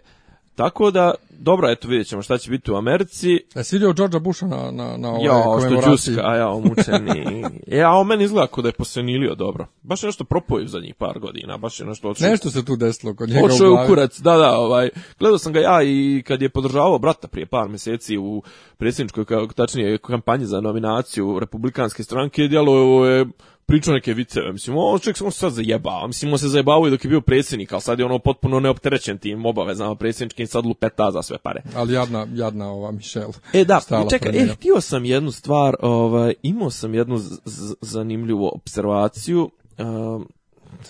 tako da, dobro, eto vidjet ćemo šta će biti u Americi. E, si vidio George'a Busha na, na, na ja, ovoj što džuska, a ja, omučeni. e, a on meni izgleda kao da je posenilio dobro. Baš je nešto propojio za njih par godina, baš je nešto Nešto se tu desilo kod njega u glavi. kurac, da, da, ovaj, gledao sam ga ja i kad je podržavao brata prije par mjeseci u predsjedničkoj, tačnije kampanji za nominaciju republikanske stranke, djelo je pričao neke viceve, mislim, on čovjek on se sad zajebao, mislim, on se zajebao i dok je bio predsjednik, ali sad je ono potpuno neopterećen tim obavezama ono, predsjedničkim, sad lupeta za sve pare. Ali jadna, jadna ova Mišel. E da, čekaj, e, htio sam jednu stvar, ovaj, imao sam jednu zanimljivu observaciju, ehm,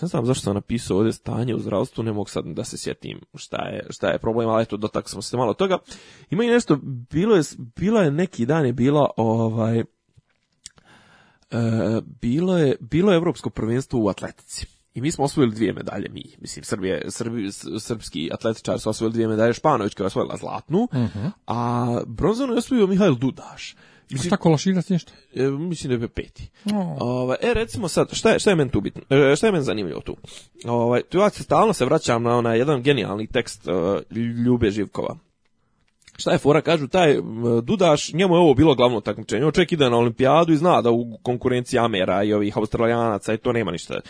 ne znam zašto sam napisao ovdje stanje u zdravstvu, ne mogu sad da se sjetim šta je, je problem, ali eto, dotak smo se malo toga. Ima i nešto, bilo je, bila je neki dan je bila, ovaj, E, bilo je bilo je evropsko prvenstvo u atletici. I mi smo osvojili dvije medalje mi. Mislim Srbije, Srbi, srpski atletičar su osvojili dvije medalje, Španović koja je osvojila zlatnu, mhm. a bronzanu je osvojio Mihail Dudaš. Mislim, šta nešto? E, mislim da je peti. No. Ovaj, e, recimo sad, šta je, šta je meni tu bitno? E, šta je meni zanimljivo tu? Ovaj, tu ja se stalno se vraćam na onaj jedan genijalni tekst uh, Ljube Živkova šta je fora, kažu, taj Dudaš, njemu je ovo bilo glavno takmičenje, on čovjek ide na olimpijadu i zna da u konkurenciji Amera i ovih australijanaca i to nema ništa,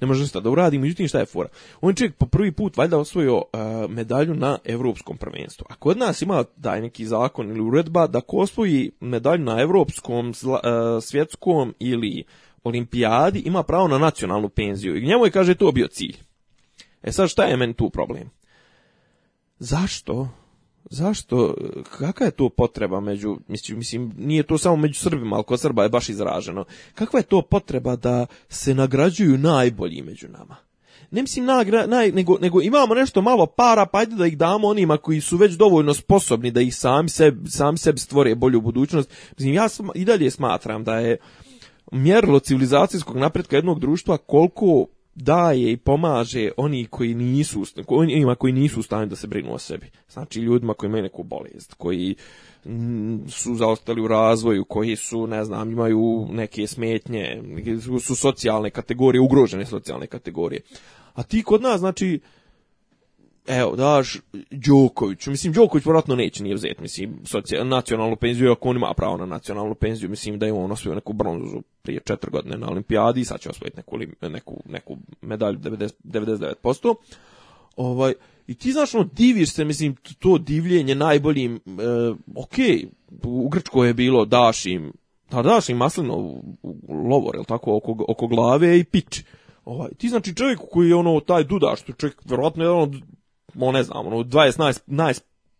ne može ništa da uradi, međutim šta je fora. On čovjek po prvi put valjda osvojio e, medalju na evropskom prvenstvu, a kod nas ima taj neki zakon ili uredba da ko osvoji medalju na evropskom, e, svjetskom ili olimpijadi ima pravo na nacionalnu penziju i njemu je, kaže, to bio cilj. E sad šta je meni tu problem? Zašto Zašto, kakva je to potreba među, mislim, mislim, nije to samo među Srbima, ali kod Srba je baš izraženo. Kakva je to potreba da se nagrađuju najbolji među nama? Ne mislim nagra, nego, nego imamo nešto malo para, pa ajde da ih damo onima koji su već dovoljno sposobni da ih sam sebi, sam stvore bolju budućnost. Mislim, ja i dalje smatram da je mjerilo civilizacijskog napretka jednog društva koliko daje i pomaže oni koji nisu, onima koji nisu u stanju da se brinu o sebi. Znači ljudima koji imaju neku bolest, koji mm, su zaostali u razvoju, koji su, ne znam, imaju neke smetnje, su socijalne kategorije, ugrožene socijalne kategorije. A ti kod nas, znači, evo, daš Đokoviću, mislim, Đoković vjerojatno neće nije uzeti, mislim, nacionalnu penziju, ako on ima pravo na nacionalnu penziju, mislim da je on osvojio neku bronzu prije četiri godine na olimpijadi, sad će osvojiti neku, neku, neku medalju 99%, ovaj, i ti znaš, ono, diviš se, mislim, to divljenje najboljim, e, ok, u Grčkoj je bilo, daš im, da daš im maslino lovor, jel tako, oko, oko glave i piči. Ovaj, ti znači čovjek koji je ono taj dudaš, što čovjek vjerojatno je ono mo ono, ne znam, ono, 20 naj, naj,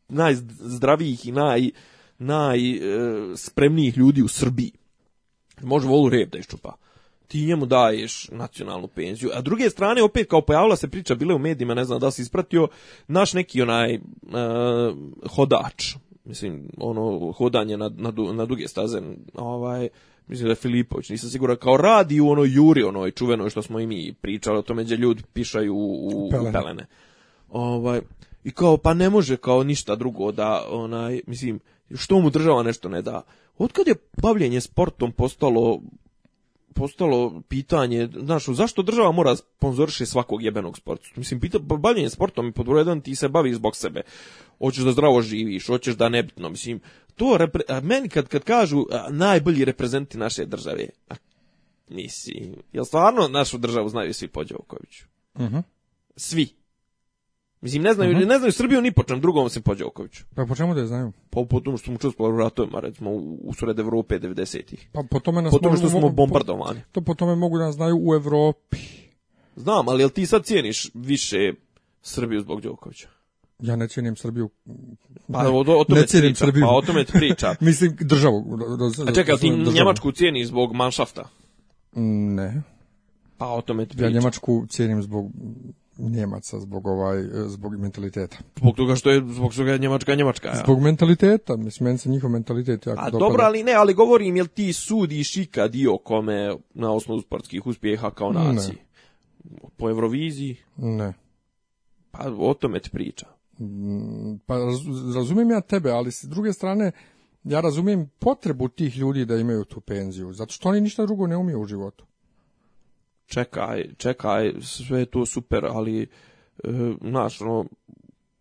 najzdravijih i naj, najspremnijih e, ljudi u Srbiji. Može volu rep da iščupa. Ti njemu daješ nacionalnu penziju. A druge strane, opet, kao pojavila se priča, bile u medijima, ne znam da si ispratio, naš neki onaj e, hodač, mislim, ono, hodanje na, na, na duge staze, ovaj, mislim da je Filipović, nisam siguran, kao radi u onoj juri, onoj čuvenoj što smo i mi pričali o tome gdje ljudi pišaju u, U pelene. Ovaj, I kao, pa ne može kao ništa drugo da, onaj, mislim, što mu država nešto ne da. kad je bavljenje sportom postalo postalo pitanje, znaš, zašto država mora sponzoriše svakog jebenog sporta? Mislim, pita, pa bavljenje sportom i pod ti se bavi zbog sebe. Hoćeš da zdravo živiš, hoćeš da nebitno, mislim, to repre, meni kad, kad kažu najbolji reprezenti naše države, a, mislim, jel stvarno našu državu znaju svi po Đokoviću? Mhm. Svi. Mislim, ne znaju, uh mhm. -huh. ne znaju Srbiju ni po čem drugom se po Đokoviću. Pa po čemu da je znaju? Pa po tom što smo čuspali u ratovima, recimo, u, u sred Evrope 90-ih. Pa po tome nas po što smo bombardovani. to po tome mogu da nas znaju u Evropi. Znam, ali jel ti sad cijeniš više Srbiju zbog Đokovića? Ja ne cijenim Srbiju. Pa ne, o, o ne priča, Srbiju. Pa o tome priča. Mislim, državu. Roz, A čekaj, ti državu. Njemačku cijeni zbog manšafta? Ne. Pa o tome priča. Ja Njemačku cijenim zbog Njemaca zbog ovaj e, zbog mentaliteta. Zbog toga što je zbog toga je Njemačka Njemačka. Ja. Zbog mentaliteta, mislim meni se njihov mentalitet jako A dobro, ali ne, ali govorim jel ti sudiš ikad dio kome na osnovu sportskih uspjeha kao naciji? Po Euroviziji? Ne. Pa o tome ti priča. Mm, pa razumijem ja tebe, ali s druge strane ja razumijem potrebu tih ljudi da imaju tu penziju, zato što oni ništa drugo ne umiju u životu čekaj, čekaj, sve je to super, ali, e, znaš, ono,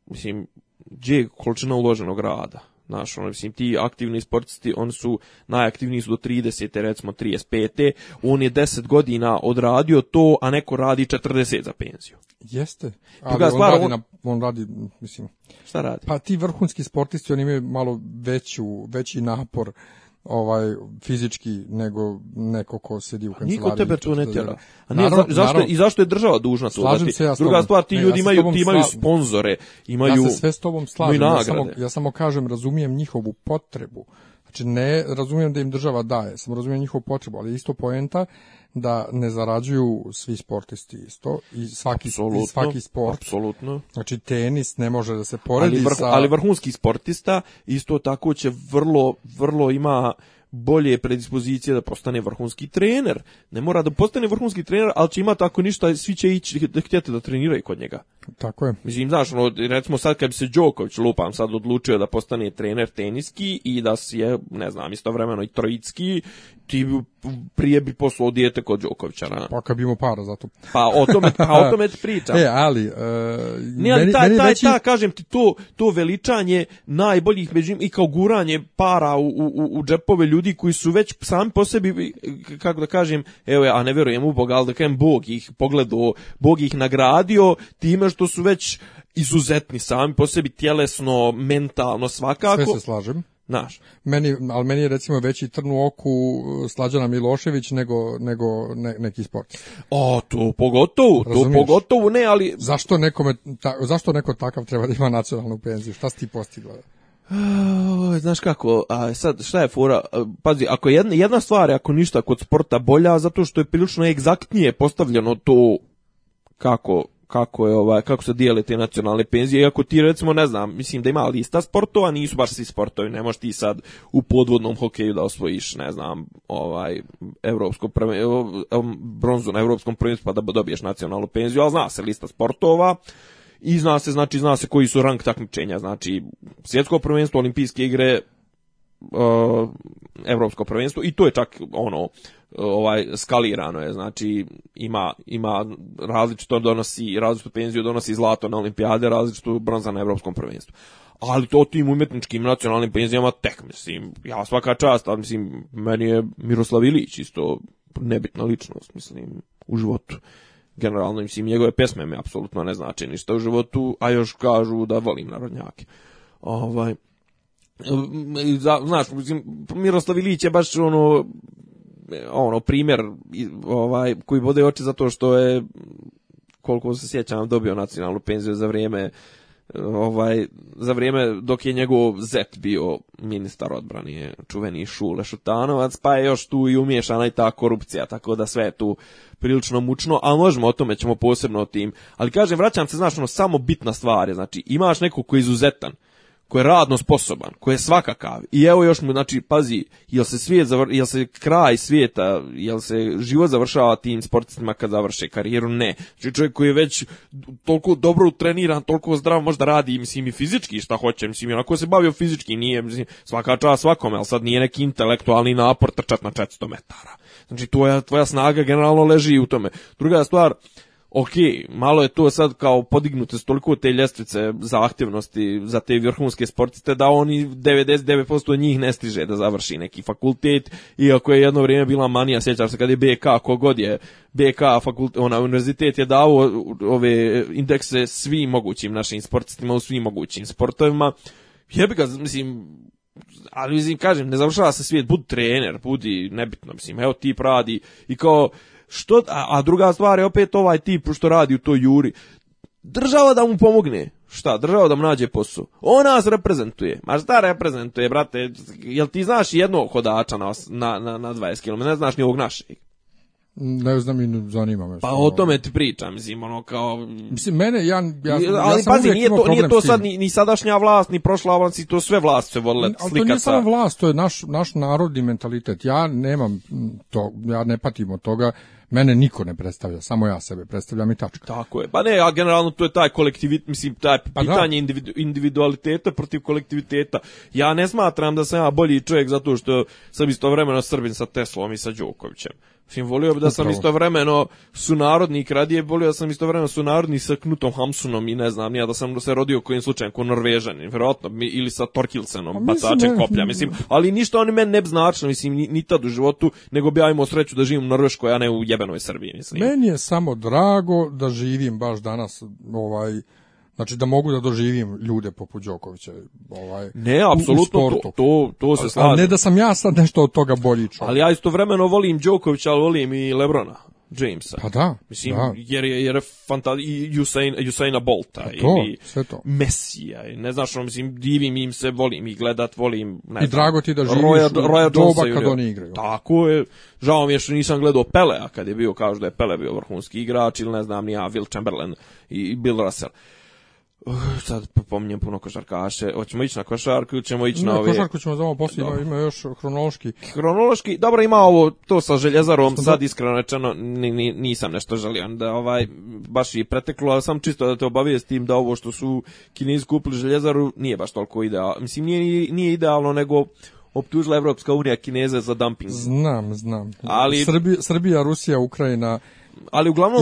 mislim, gdje je količina uloženog rada? Znaš, ono, mislim, ti aktivni sportisti, oni su, najaktivniji su do 30. recimo 35. On je 10 godina odradio to, a neko radi 40 za penziju. Jeste. Ali Druga on, stvar, radi Na, on radi, mislim... Šta radi? Pa ti vrhunski sportisti, oni imaju malo veću, veći napor ovaj fizički nego neko ko sedi u kancelariji. Niko tebe tu ne tjera. A ne, zašto, I zašto je država dužna to? Slažem ja Druga stvar, ti ljudi imaju, ti sponzore, imaju Ja se sve s samo, ja samo kažem, razumijem njihovu potrebu Znači, ne razumijem da im država daje, sam razumijem njihovu potrebu, ali isto poenta da ne zarađuju svi sportisti isto i svaki, svaki sport. Apsolutno. Znači, tenis ne može da se poredi ali vrh, sa... Ali vrhunski sportista isto tako će vrlo, vrlo ima bolje je predispozicije da postane vrhunski trener. Ne mora da postane vrhunski trener, ali će imati ako ništa, svi će ići da htjeti da treniraju kod njega. Tako je. Mislim, znaš, ono, recimo sad kad bi se Đoković, lupam, sad odlučio da postane trener teniski i da si je, ne znam, istovremeno i trojitski, ti bi prije bi poslao dijete kod Đokovića. Na? Pa kad bi imao para za to. pa o tome, pa o E, ali... Uh, taj, meni ta, kažem ti, to, to veličanje najboljih među i kao guranje para u, u, u džepove ljudi koji su već sami po sebi, kako da kažem, evo ja ne vjerujem u Boga, ali da kažem Bog ih pogledao, Bog ih nagradio time što su već izuzetni sami po sebi tjelesno, mentalno, svakako. Sve se slažem. Naš. Meni, ali meni je recimo veći trnu u oku e, Slađana Milošević nego, nego neki sport. O, to pogotovo, to pogotovo ne, ali... Zašto, nekome, zašto neko takav treba da ima nacionalnu penziju? Šta si ti postigla? Znaš kako, a sad šta je fora? Pazi, ako jedna, jedna stvar je ako ništa kod sporta bolja, zato što je prilično egzaktnije postavljeno to kako kako je ovaj kako se dijele te nacionalne penzije iako ti recimo ne znam mislim da ima lista sportova nisu baš svi sportovi ne možeš ti sad u podvodnom hokeju da osvojiš ne znam ovaj evropsko prvenstvo bronzu na evropskom prvenstvu pa da dobiješ nacionalnu penziju al zna se lista sportova i zna se, znači, zna se koji su rang takmičenja, znači, svjetsko prvenstvo, olimpijske igre, uh, evropsko prvenstvo i to je čak ono ovaj skalirano je znači ima ima različito donosi različitu penziju donosi zlato na olimpijade različitu bronza na evropskom prvenstvu ali to tim umetničkim nacionalnim penzijama tek mislim ja svaka čast ali mislim meni je Miroslav Ilić isto nebitna ličnost mislim u životu generalno, mislim, njegove pesme mi apsolutno ne znače ništa u životu, a još kažu da volim narodnjake. Ovaj, znaš, mislim, Miroslav Ilić je baš ono, ono, primjer ovaj, koji bode oči zato što je koliko se sjećam dobio nacionalnu penziju za vrijeme ovaj, za vrijeme dok je njegov zet bio ministar odbrane čuveni Šule Šutanovac, pa je još tu i umješana i ta korupcija, tako da sve je tu prilično mučno, a možemo o tome ćemo posebno o tim. Ali kažem, vraćam se, znaš, ono, samo bitna stvar znači, imaš nekog koji je izuzetan, koji je radno sposoban, koji je svakakav. I evo još mu, znači, pazi, jel se, svijet zavr... jel se kraj svijeta, jel se život završava tim sportistima kad završe karijeru? Ne. Znači, čovjek koji je već toliko dobro utreniran, toliko zdrav, možda radi, mislim, i fizički šta hoće, mislim, onako se bavio fizički, nije, mislim, svaka čast svakome, ali sad nije neki intelektualni napor trčat na 400 metara. Znači, tvoja, tvoja snaga generalno leži u tome. Druga stvar, ok, malo je to sad kao podignute Stoliko te ljestvice zahtjevnosti za te vrhunske sportiste da oni 99% njih ne stiže da završi neki fakultet, iako je jedno vrijeme bila manija, sjećam se kad je BK, kogod je BK fakultet, ona, univerzitet je dao ove indekse svim mogućim našim sportistima u svim mogućim sportovima, jebi ga, mislim, ali mislim, kažem, ne završava se svijet, budi trener, budi, nebitno, mislim, evo ti pradi i kao, što, a, druga stvar je opet ovaj tip što radi u toj juri. Država da mu pomogne. Šta, država da mu nađe posao. On nas reprezentuje. Ma šta reprezentuje, brate? Jel ti znaš jednog hodača na, na, na, na 20 km? Ne znaš ni ovog našeg. Ne znam i zanima me. Pa o tome ti pričam, mislim, ono kao... Mislim, mene, ja, ja, ali, pazi, nije to, nije to sad ni, ni sadašnja vlast, ni prošla vlast, to sve vlast se vodile slikaca. Ali to nije samo vlast, to je naš, naš narodni mentalitet. Ja nemam to, ja ne patim od toga Mene niko ne predstavlja, samo ja sebe predstavljam i tačka. Tako je. Pa ne, a generalno to je taj kolektivit, mislim, taj pa pitanje individualiteta protiv kolektiviteta. Ja ne smatram da sam ja bolji čovjek zato što sam istovremeno srbin sa Teslom i sa Đokovićem. Mislim, volio bi da sam istovremeno sunarodnik, radije volio da sam istovremeno sunarodnik sa Knutom Hamsunom i ne znam, ja da sam se rodio kojim slučajem ko Norvežan vjerojatno, ili sa Torkilsenom, pa bacačem koplja, mislim, ali ništa oni meni ne bi značilo, mislim, ni, ni tad u životu, nego bi ja imao sreću da živim u Norveškoj, a ne u jebenoj Srbiji, Meni je samo drago da živim baš danas, ovaj, Znači da mogu da doživim ljude poput Đokovića ovaj Ne, apsolutno to, to, se slažem. A ne da sam ja sad nešto od toga bolji čovjek. Ali ja istovremeno volim Đokovića, ali volim i Lebrona. Jamesa. Pa da. Mislim, jer je, jer je fanta, i Usain, Usaina Bolta. ili pa sve to. Mesija. Ne znaš, ono, mislim, divim im se, volim i gledat, volim... Ne I drago ti da živiš Roya, doba kad oni igraju. Tako je. Žao mi je što nisam gledao Pelea kad je bio, kao da je Pele bio vrhunski igrač ili ne znam, ni Will Chamberlain i Bill Russell. Uh, sad pominjem puno košarkaše. Hoćemo ići na košarku ili ćemo ići na ove... košarku ćemo znamo poslije, ima, još hronološki. Hronološki, dobro ima ovo, to sa željezarom, sad iskreno rečeno ni, ni, nisam nešto želio da ovaj, baš i preteklo, ali sam čisto da te s tim da ovo što su kinezi kupili željezaru nije baš toliko idealno. Mislim, nije, nije idealno, nego optužila Evropska unija Kineze za dumping. Znam, znam. Ali... Srbija, Srbija Rusija, Ukrajina, ali uglavnom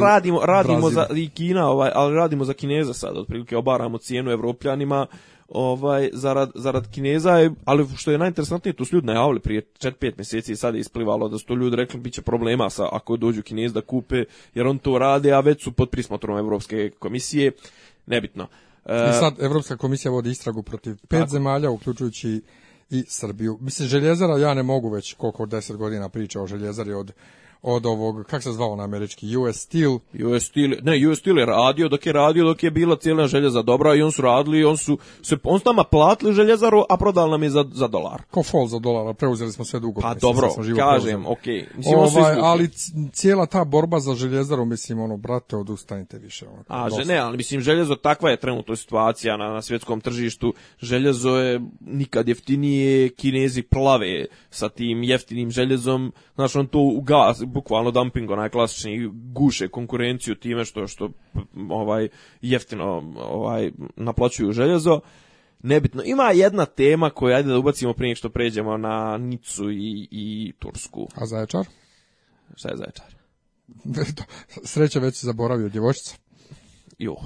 radimo, radimo za i Kina, ovaj, ali radimo za Kineza sad, otprilike obaramo cijenu evropljanima ovaj zarad, zarad Kineza, ali što je najinteresantnije, to su ljudi najavili prije 4-5 mjeseci i sad je isplivalo da su to ljudi rekli bit će problema sa, ako dođu Kinezi da kupe, jer on to rade, a već su pod prismotrom Evropske komisije, nebitno. I e, sad Evropska komisija vodi istragu protiv pet zemalja, uključujući i Srbiju. Mislim, željezara ja ne mogu već koliko od deset godina priča o željezari od od ovog, kak se zvao na američki, US Steel. US Steel, ne, US Steel je radio dok je radio, dok je bila cijela željeza dobra i on su radili, on su, se, on s nama platili željezaru, a prodali nam je za, za dolar. Ko fol za dolara, preuzeli smo sve dugo. Pa mislim, dobro, kažem, okej. Okay. Ovaj, ali cijela ta borba za željezaru, mislim, ono, brate, odustanite više. Ono, a, dosta. ne, ali mislim, željezo takva je trenutno situacija na, na svjetskom tržištu. Željezo je nikad jeftinije, kinezi plave sa tim jeftinim željezom, znaš, on to ugas, bukvalno dumping onaj klasični guše konkurenciju time što što ovaj jeftino ovaj naplaćuju željezo nebitno. Ima jedna tema koju ajde da ubacimo prije što pređemo na Nicu i, i Tursku. A Zaječar? Šta je Zaječar? Sreća već se zaboravio, djevojčica. Joj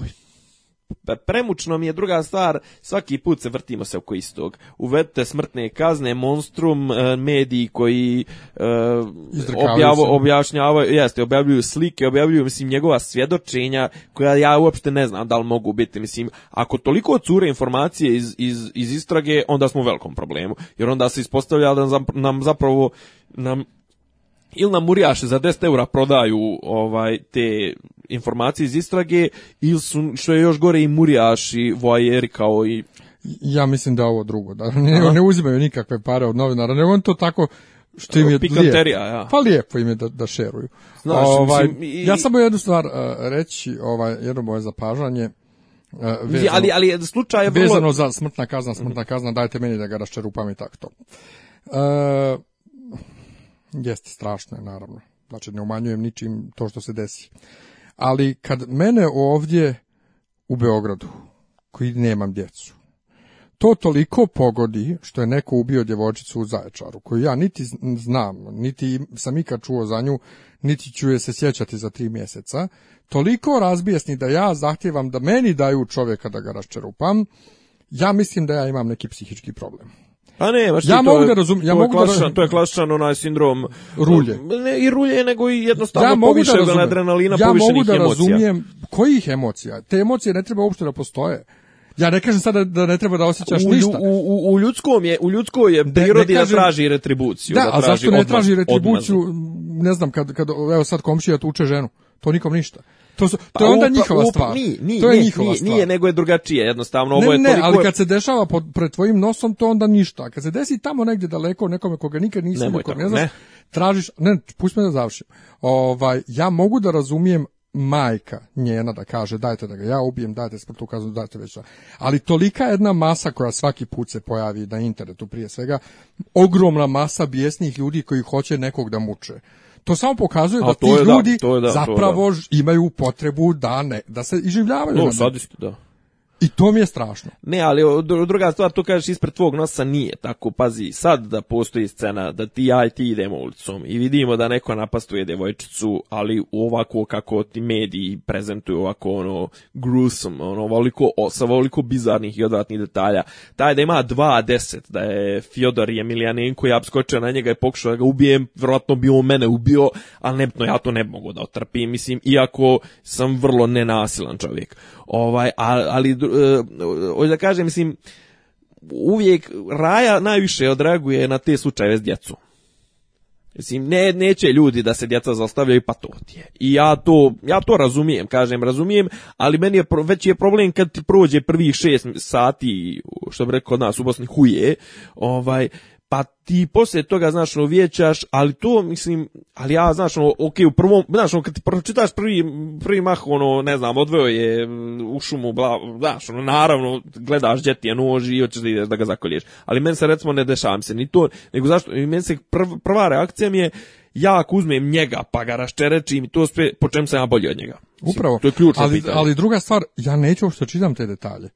premučno mi je druga stvar, svaki put se vrtimo se oko istog. Uvedite smrtne kazne, monstrum, e, mediji koji e, objavo, objašnjavaju, jeste, objavljuju slike, objavljuju, mislim, njegova svjedočenja, koja ja uopšte ne znam da li mogu biti, mislim, ako toliko cure informacije iz, iz, iz istrage, onda smo u velikom problemu, jer onda se ispostavlja da nam zapravo nam ili nam murijaše za 10 eura prodaju ovaj te informacije iz istrage ili su, što je još gore, i murijaši, vojeri kao i... Ja mislim da je ovo drugo, da ne, ne uzimaju nikakve pare od novinara, nego on to tako što im je Pikanterija, ja. Pa lijepo im je da, da šeruju. Znaš, ovaj, mislim, Ja samo jednu stvar eh, reći, ovaj, jedno moje zapažanje, eh, vezano, ali, ali slučaj je vrlo... Vezano za smrtna kazna, smrtna kazna, dajte meni da ga raščerupam i tako to. Uh, Jeste, strašno je, naravno. Znači, ne umanjujem ničim to što se desi. Ali kad mene ovdje u Beogradu, koji nemam djecu, to toliko pogodi što je neko ubio djevojčicu u Zaječaru, koju ja niti znam, niti sam ikad čuo za nju, niti ću je se sjećati za tri mjeseca, toliko razbijesni da ja zahtjevam da meni daju čovjeka da ga raščerupam, ja mislim da ja imam neki psihički problem. A ne, baš ja mogu da razumijem ja mogu da to je klasičan onaj sindrom rulje. Ne, i rulje nego i jednostavno ja poviše da razumem, ja mogu da razumijem emocija. kojih emocija. Te emocije ne treba uopšte da postoje. Ja ne kažem sada da ne treba da osjećaš u, ništa. U, u, u ljudskom je, u ljudskoj je prirodi da, da traži retribuciju. Da, da traži a zašto ne traži retribuciju, ne znam, kad, kad, evo sad komšija tuče ženu, to nikom ništa. To, je pa onda njihova up, stvar. to je njihova stvar. Nije, nego je drugačije, jednostavno. Ovo ne, ne, ali kad se dešava pred tvojim nosom, to onda ništa. Kad se desi tamo negdje daleko, nekome koga nikad nisi, nekome ne znaš, ne. tražiš, ne, pusti me da završim. Ovaj, ja mogu da razumijem majka njena da kaže dajte da ga ja ubijem, dajte sportu kaznu, dajte već Ali tolika jedna masa koja svaki put se pojavi na internetu prije svega, ogromna masa bijesnih ljudi koji hoće nekog da muče to samo pokazuje da ti ljudi zapravo imaju potrebu da ne, da se iživljavaju. No, sadisti, da. I to mi je strašno. Ne, ali druga stvar, to kažeš ispred tvog nosa nije tako. Pazi, sad da postoji scena da ti ja i ti idemo ulicom i vidimo da neko napastuje devojčicu, ali ovako kako ti mediji prezentuju ovako ono gruesome, ono voliko, sa voliko bizarnih i odvratnih detalja. Taj da ima dva deset, da je Fjodor Emilijanenko, ja skočio na njega i pokušao da ga ubijem, vjerojatno bi on mene ubio, ali nebitno, ja to ne mogu da otrpim, mislim, iako sam vrlo nenasilan čovjek. Ovaj, ali E, hoću da kažem, mislim, uvijek raja najviše odraguje na te slučajeve s djecom. Mislim, ne, neće ljudi da se djeca zastavljaju pa to ti je. I ja to, ja to razumijem, kažem, razumijem, ali meni je, već je problem kad ti prođe prvih šest sati, što bi rekao nas u Bosni, huje, ovaj, pa ti poslije toga, znaš, ono, vijećaš, ali to, mislim, ali ja, znaš, ono, ok, u prvom, znaš, ono, kad ti pročitaš prvi, prvi mah, ono, ne znam, odveo je u šumu, bla, znaš, ono, naravno, gledaš gdje ti je nož i hoćeš da ideš da ga zakolješ, ali meni se, recimo, ne dešavam se ni to, nego zašto, meni se prv, prva reakcija mi je, ja ako uzmem njega pa ga raščerečim i to sve, po čem sam ja bolji od njega. Upravo. To je ali, Ali druga stvar, ja neću što čitam te detalje.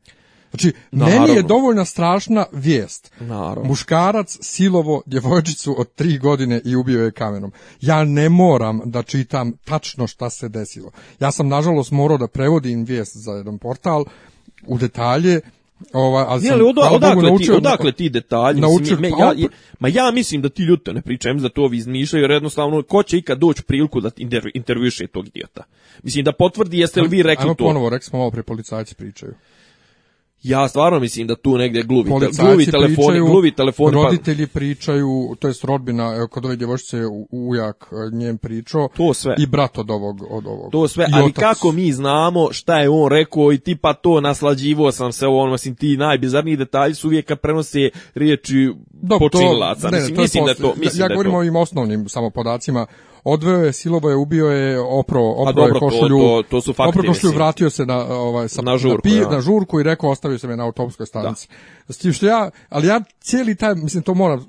Znači, Naravno. meni je dovoljna strašna vijest. Naravno. Muškarac silovo djevojčicu od tri godine i ubio je kamenom. Ja ne moram da čitam tačno šta se desilo. Ja sam, nažalost, morao da prevodim vijest za jedan portal u detalje, Ova, ali sam, Nijeli, odakle, ti, naučio, odakle ti detalji? Mislim, ja, ma ja mislim da ti ljute ne pričam za to ovi izmišljaju, jer jednostavno, ko će ikad doći priliku da intervjuše tog idiota? Mislim, da potvrdi jeste li vi rekli to. Ajmo ponovo, rekli smo malo pre policajci pričaju ja stvarno mislim da tu negdje gluvi, telefoni, pričaju, telefoni. Pa- roditelji pričaju, to jest rodbina, kod ove djevojčice ujak e, njem pričao. To sve. I brat od ovog. Od ovog. To sve, ali kako mi znamo šta je on rekao i tipa to naslađivo sam se ovo, ono, mislim ti najbizarniji detalji su uvijek kad prenose riječi počinilaca. mislim, mislim, da to, mislim ja, govorim o ovim osnovnim samopodacima odveo je, silovo je, ubio je, opro, opro je košulju, to, to, to su fakti, opro košulju, vratio se na, ovaj, na, žurku, na, žurku i rekao ostavio se me na autopskoj stanici. S znači, tim što ja, ali ja cijeli taj, mislim to moram,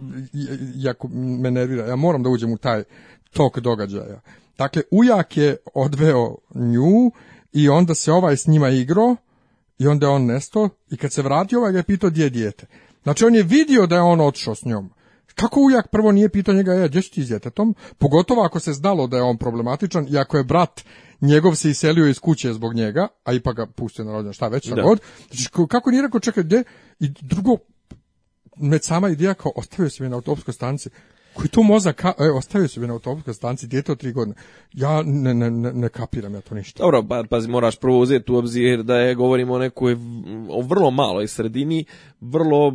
jako me nervira, ja moram da uđem u taj tok događaja. Dakle, ujak je odveo nju i onda se ovaj s njima igro i onda je on nesto i kad se vratio ovaj ga je pitao gdje je dijete. Znači on je vidio da je on otišao s njom. Kako ujak prvo nije pitao njega, ja, e, gdje si ti s djetetom? Pogotovo ako se znalo da je on problematičan i ako je brat njegov se iselio iz kuće zbog njega, a ipak ga pustio na rođenu, šta već, šta da. god. Znači, kako nije rekao, čekaj, gdje? I drugo, med sama ideja kao, ostavio si mi na autopskoj stanci. koji tu moza, ka, e, ostavio se na autopskoj stanci dijete od tri godine. Ja ne, ne, ne, ne kapiram ja to ništa. Dobro, pa, pazi, moraš prvo uzeti u obzir da je, govorimo o nekoj, o vrlo maloj sredini, vrlo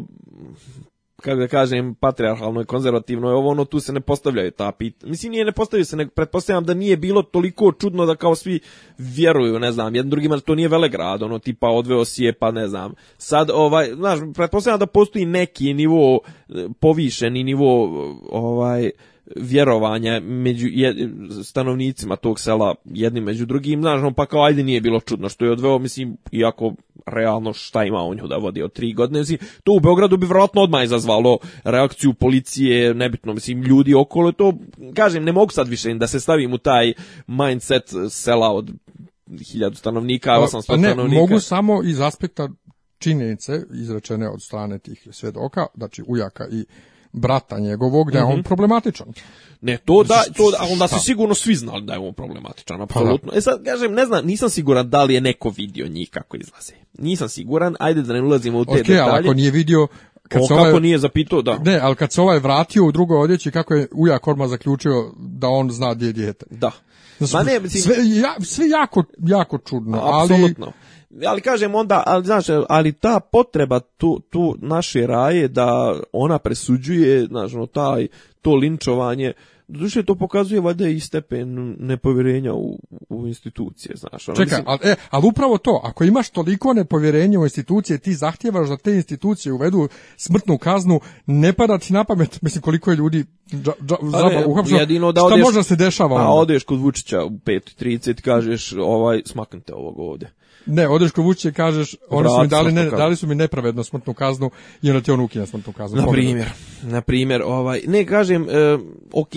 kako da kažem, patriarhalnoj, konzervativnoj, ovo ono, tu se ne postavljaju ta pitanja. Mislim, nije ne postavljaju se, nego pretpostavljam da nije bilo toliko čudno da kao svi vjeruju, ne znam, drugim, drugima, to nije velegrad, ono, tipa odveo si je, pa ne znam. Sad, ovaj, znaš, pretpostavljam da postoji neki nivo, e, povišeni nivo, ovaj, vjerovanja među stanovnicima tog sela jednim među drugim, znaš, ono, pa kao ajde nije bilo čudno što je odveo, mislim, iako realno šta ima on nju da vodi od tri godine, to u Beogradu bi vjerojatno odmah izazvalo reakciju policije, nebitno, mislim, ljudi okolo, to, kažem, ne mogu sad više da se stavim u taj mindset sela od hiljadu stanovnika, 800 pa, pa ne, stanovnika. Mogu samo iz aspekta činjenice izrečene od strane tih svedoka, znači Ujaka i brata njegovog da je on mhm. problematičan. Ne, to da, to da, onda su sigurno svi znali da je on problematičan, pa apsolutno. Pa, e sad, kažem, ne znam, nisam siguran da li je neko vidio njih kako izlaze. Nisam siguran, ajde da ne ulazimo u te okay, detalje. ako nije vidio, o, ovaj, kako nije zapitao, da. Ne, ali kad se ovaj vratio u drugoj odjeći, kako je Uja Korma zaključio da on zna gdje je dijete. Da. ne, sve, ja, sve jako, jako čudno, ali ali kažem onda, ali, znaš, ali ta potreba tu, tu naše raje da ona presuđuje, znaš, ono, taj, to linčovanje, Doduše to pokazuje valjda i stepen nepovjerenja u, institucije, znaš. Ono, Čekaj, e, ali, upravo to, ako imaš toliko nepovjerenja u institucije, ti zahtjevaš da te institucije uvedu smrtnu kaznu, ne pada ti na pamet, mislim koliko je ljudi dža, dža, pa odeš, možda se dešava. A pa odeš kod Vučića u 5.30 kažeš, ovaj, smaknite ovog ovdje. Ne, odeš kod i kažeš, oni su mi dali, ne, dali su mi nepravedno smrtnu kaznu i onda ti on ukina smrtnu kaznu. Na primjer, na primjer, ovaj, ne kažem, e, ok,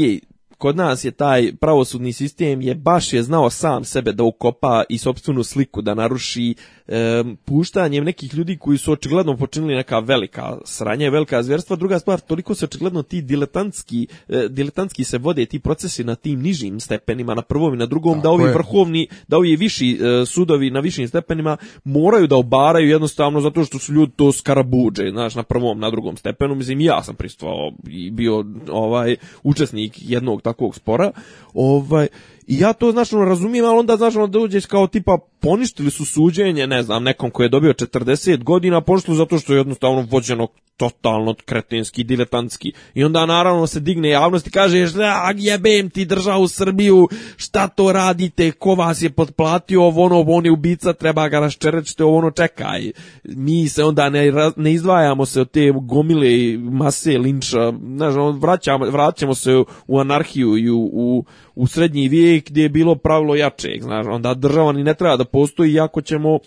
kod nas je taj pravosudni sistem je baš je znao sam sebe da ukopa i sopstvenu sliku da naruši e, puštanjem nekih ljudi koji su očigledno počinili neka velika sranja, velika zvjerstva. Druga stvar, toliko se očigledno ti diletantski, e, diletantski se vode ti procesi na tim nižim stepenima, na prvom i na drugom, da ovi je. vrhovni, da ovi viši e, sudovi na višim stepenima moraju da obaraju jednostavno zato što su ljudi to skarabuđe, znaš, na prvom, na drugom stepenu. Mislim, ja sam pristupao i bio ovaj učesnik jednog takvog spora. Ovaj, i ja to znaš ono, razumijem, ali onda znaš onda uđeš kao tipa poništili su suđenje, ne znam, nekom koji je dobio 40 godina, poništili zato što je jednostavno vođeno totalno kretinski, diletantski. I onda naravno se digne javnost i kaže, šta jebem ti državu Srbiju, šta to radite, ko vas je potplatio, ovo ono, on je ubica, treba ga raščerečiti, ovo ono, čekaj. Mi se onda ne, ne izdvajamo se od te gomile mase linča, znaš, ono, vraćamo, vraćamo se u anarhiju i u, u, srednji vijek gdje je bilo pravilo jačeg, znaš, onda država ni ne treba da postoji, iako ćemo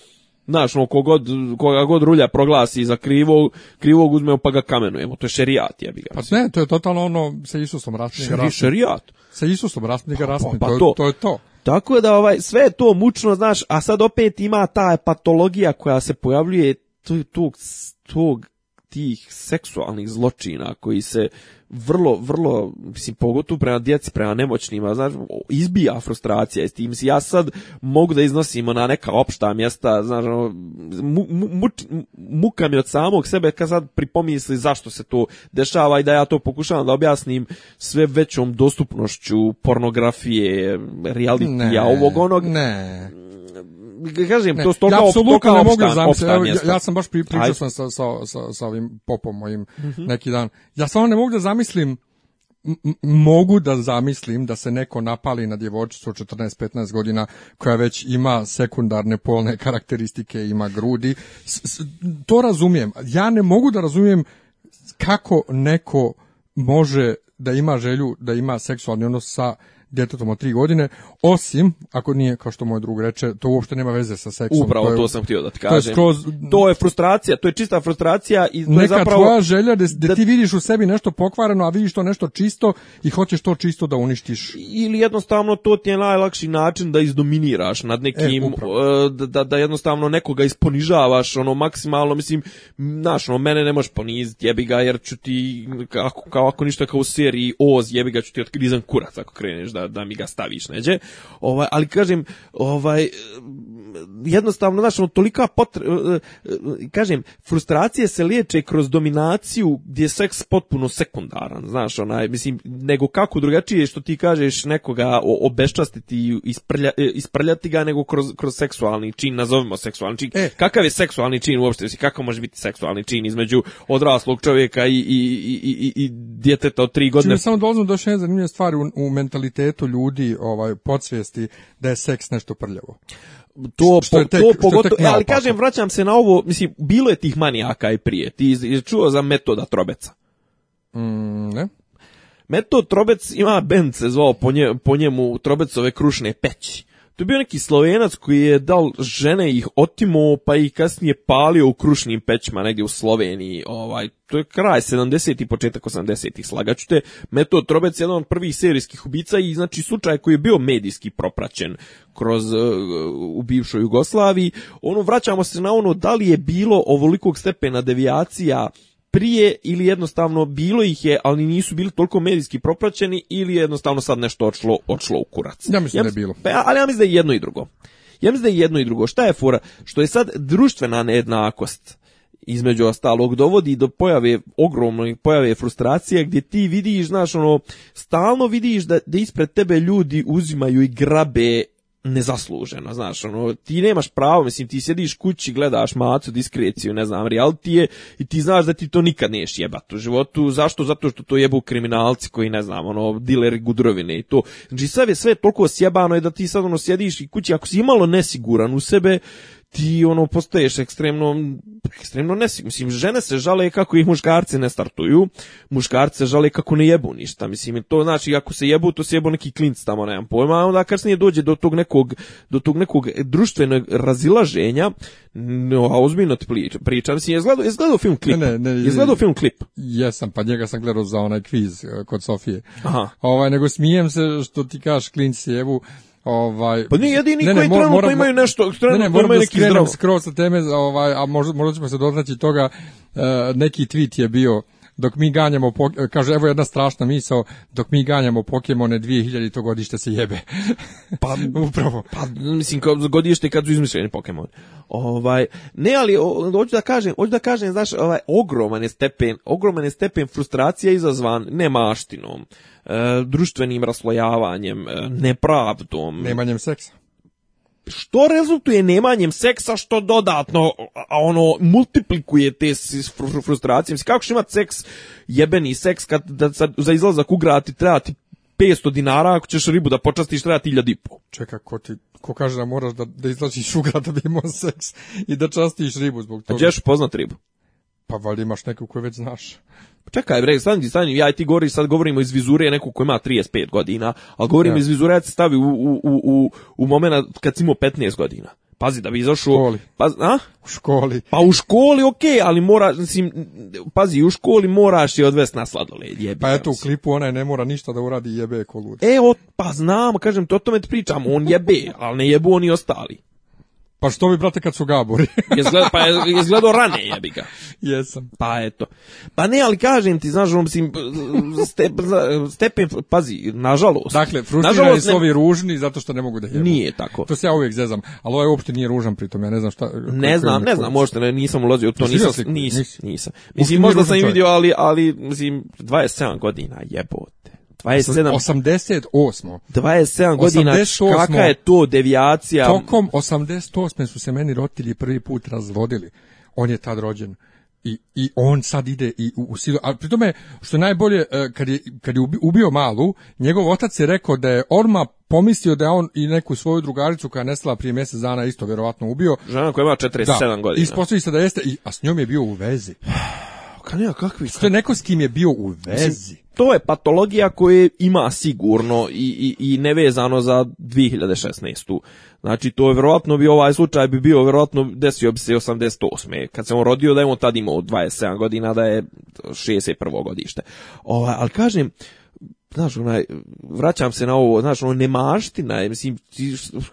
Znaš, no, kogod, koga god rulja proglasi za krivog, krivog uzmemo pa ga kamenujemo. To je šerijat, bih ga. Pa ne, to je totalno ono, sa Isusom rastni Šeri, Šerijat. Sa Isusom pa, pa, pa, to, to. je to. Tako da ovaj sve je to mučno, znaš, a sad opet ima ta patologija koja se pojavljuje tog tog tih seksualnih zločina koji se vrlo, vrlo, mislim, pogotovo prema djeci, prema nemoćnima, znaš, izbija frustracija s tim. Ja sad mogu da iznosim na neka opšta mjesta, znaš, ono, mu, mu, muka mi od samog sebe kad sad pripomisli zašto se to dešava i da ja to pokušavam da objasnim sve većom dostupnošću pornografije, realitija, ovog onog. Ne kažem, ne, to ja mogu zamisliti. Ja, ja, sam baš pri, pričao sam sa, sa, sa, sa ovim popom mojim mhm. neki dan. Ja samo ne mogu da zamislim mogu da zamislim da se neko napali na djevojčicu od 14-15 godina koja već ima sekundarne polne karakteristike, ima grudi. to razumijem. Ja ne mogu da razumijem kako neko može da ima želju da ima seksualni odnos sa djetetom od tri godine, osim, ako nije, kao što moj drug reče, to uopšte nema veze sa seksom. Upravo to, sam htio da ti kažem. To je, frustracija, to je čista frustracija. I to je zapravo, tvoja želja da, da, ti vidiš u sebi nešto pokvareno, a vidiš to nešto čisto i hoćeš to čisto da uništiš. Ili jednostavno to ti je najlakši način da izdominiraš nad nekim, e, e, da, da jednostavno nekoga isponižavaš, ono maksimalno, mislim, znaš, ono, mene ne možeš poniziti, jebi ga, jer ću ti, kao ako ništa kao u seriji Oz, jebi ga ću ti otkrizan kurac ako kreneš da da, mi ga staviš neđe. Ovaj, ali kažem, ovaj, jednostavno, znaš, ono, tolika potre... E, e, kažem, frustracije se liječe kroz dominaciju gdje je seks potpuno sekundaran, znaš, onaj, mislim, nego kako drugačije što ti kažeš nekoga obeščastiti i e, isprljati ga nego kroz, kroz seksualni čin, nazovimo seksualni čin. E. Kakav je seksualni čin uopšte? kako može biti seksualni čin između odraslog čovjeka i, i, i, i, i djeteta od tri godine? Čim samo dolazimo do još stvari u, u mentalitetu to ljudi ovaj podsvijesti da je seks nešto prljavo to što je to pogotovo ali kažem vraćam se na ovo mislim bilo je tih manijaka i prije ti je čuo za metoda Trobeca mm, ne Metod Trobec ima bend se zvao po, po njemu Trobecove krušne peći to je bio neki slovenac koji je dal žene ih otimo, pa ih kasnije palio u krušnim pećima negdje u Sloveniji. Ovaj, to je kraj 70. i početak 80. slagaću te. Metod Trobec je jedan od prvih serijskih ubica i znači slučaj koji je bio medijski propraćen kroz uh, u bivšoj Jugoslaviji. Ono, vraćamo se na ono da li je bilo ovolikog stepena devijacija prije ili jednostavno bilo ih je, ali nisu bili toliko medijski propraćeni ili jednostavno sad nešto odšlo odšlo u kurac. Ja mislim da je bilo. Pa, ali ja mislim da je jedno i drugo. Ja mislim da je jedno i drugo. Šta je fora? Što je sad društvena nejednakost između ostalog dovodi do pojave ogromne pojave frustracije gdje ti vidiš znaš ono stalno vidiš da, da ispred tebe ljudi uzimaju i grabe nezasluženo, znaš, ono, ti nemaš pravo, mislim, ti sjediš kući, gledaš macu, diskreciju, ne znam, realitije i ti znaš da ti to nikad neš jebat u životu, zašto? Zato što to jebu kriminalci koji, ne znam, ono, dileri gudrovine i to, znači, sve je sve toliko sjebano je da ti sad, ono, sjediš i kući, ako si imalo nesiguran u sebe, ti ono postaješ ekstremno ekstremno ne Mislim, žene se žale kako ih muškarci ne startuju, muškarci se žale kako ne jebu ništa. Mislim, to znači, ako se jebu, to se jebu neki klinc tamo, nemam pojma, a onda kasnije dođe do tog nekog, do tog nekog društvenog razilaženja, no, a ozbiljno ti pričam. Mislim, je gledao, je gledao film klip? Ne, ne, je gledao film klip? Jesam, pa njega sam gledao za onaj kviz e, kod Sofije. Aha. Ovaj, nego smijem se što ti kaš klinci jebu, Ovaj Pa nije jedini ne, ne, koji trenutno imaju nešto, trenutno ne, ne, imaju neki zdrav skroz sa teme, ovaj a možda možda ćemo se dotaći toga uh, neki tweet je bio dok mi ganjamo, kaže, evo jedna strašna misao, dok mi ganjamo Pokemone 2000 to godište se jebe. pa, upravo. Pa, mislim, godište kad su izmišljeni Pokemon. Ovaj, ne, ali hoću da kažem, hoću da kažem, znaš, ovaj, ogroman je stepen, ogroman stepen frustracija izazvan nemaštinom, e, društvenim raslojavanjem, e, nepravdom. Nemanjem seksa što rezultuje nemanjem seksa što dodatno a ono multiplikuje te frustracije. Mislim, kako će imati seks, jebeni seks, kad da, za izlazak u grad ti treba ti 500 dinara, ako ćeš ribu da počastiš, treba ti 1000 i po. Čeka, ko, ti, ko kaže da moraš da, da izlaziš u grad da bi imao seks i da častiš ribu zbog pa toga? A ćeš poznat ribu? Pa valjda imaš neku koju već znaš. Čekaj bre, stani, stani, ja i ti govori, sad govorimo iz vizure neko ko ima 35 godina, ali govorim ja. iz vizure, ja stavi u, u, u, u moment kad si imao 15 godina. Pazi, da bi izašao... Pa, a? U školi. Pa u školi, okej, ali moraš, mislim, pazi, u školi moraš je odvesti na sladoled, jebe. Pa eto, u klipu ona ne mora ništa da uradi jebe kolud. E, pa znam, kažem, to o tome ti pričam, on jebe, ali ne jebu oni ostali. Pa što bi, brate, kad su Gabori. pa je izgledao rane, jebi ga. Jesam. Pa eto. Pa ne, ali kažem ti, znaš, ono, mislim, step, pazi, nažalost. Dakle, nažalost su ovi ružni zato što ne mogu da jebu. Nije tako. To se ja uvijek zezam, ali ovaj uopšte nije ružan pritom, ja ne znam šta... Ne znam, ne znam, možete ne, nisam ulazio u to, nisam, nisam, nisam, nisam. Mislim, možda sam i vidio, ali, ali, mislim, 27 godina, jebote. 27 88. 27 godina kakva je to devijacija? Tokom 88. su se meni roditelji prvi put razvodili. On je tad rođen. I, i on sad ide i u, u sidu. A pri tome, što je najbolje, e, kad je, kad je ubio malu, njegov otac je rekao da je Orma pomislio da je on i neku svoju drugaricu koja je nestala prije mjesec dana isto vjerovatno ubio. Žena koja ima 47 da, godina. Ispostavi se da jeste, i, a s njom je bio u vezi. Ka pa nema kakvih... To je neko s kim je bio u vezi. To je patologija koja ima sigurno i, i, i nevezano za 2016. Znači, to je vjerojatno bi ovaj slučaj bi bio, vjerojatno desio bi se 88. Kad se on rodio, da je on tad imao 27 godina, da je 61. godište. Ovaj, ali kažem, znaš, onaj, vraćam se na ovo, znaš, ono, nemaština, mislim,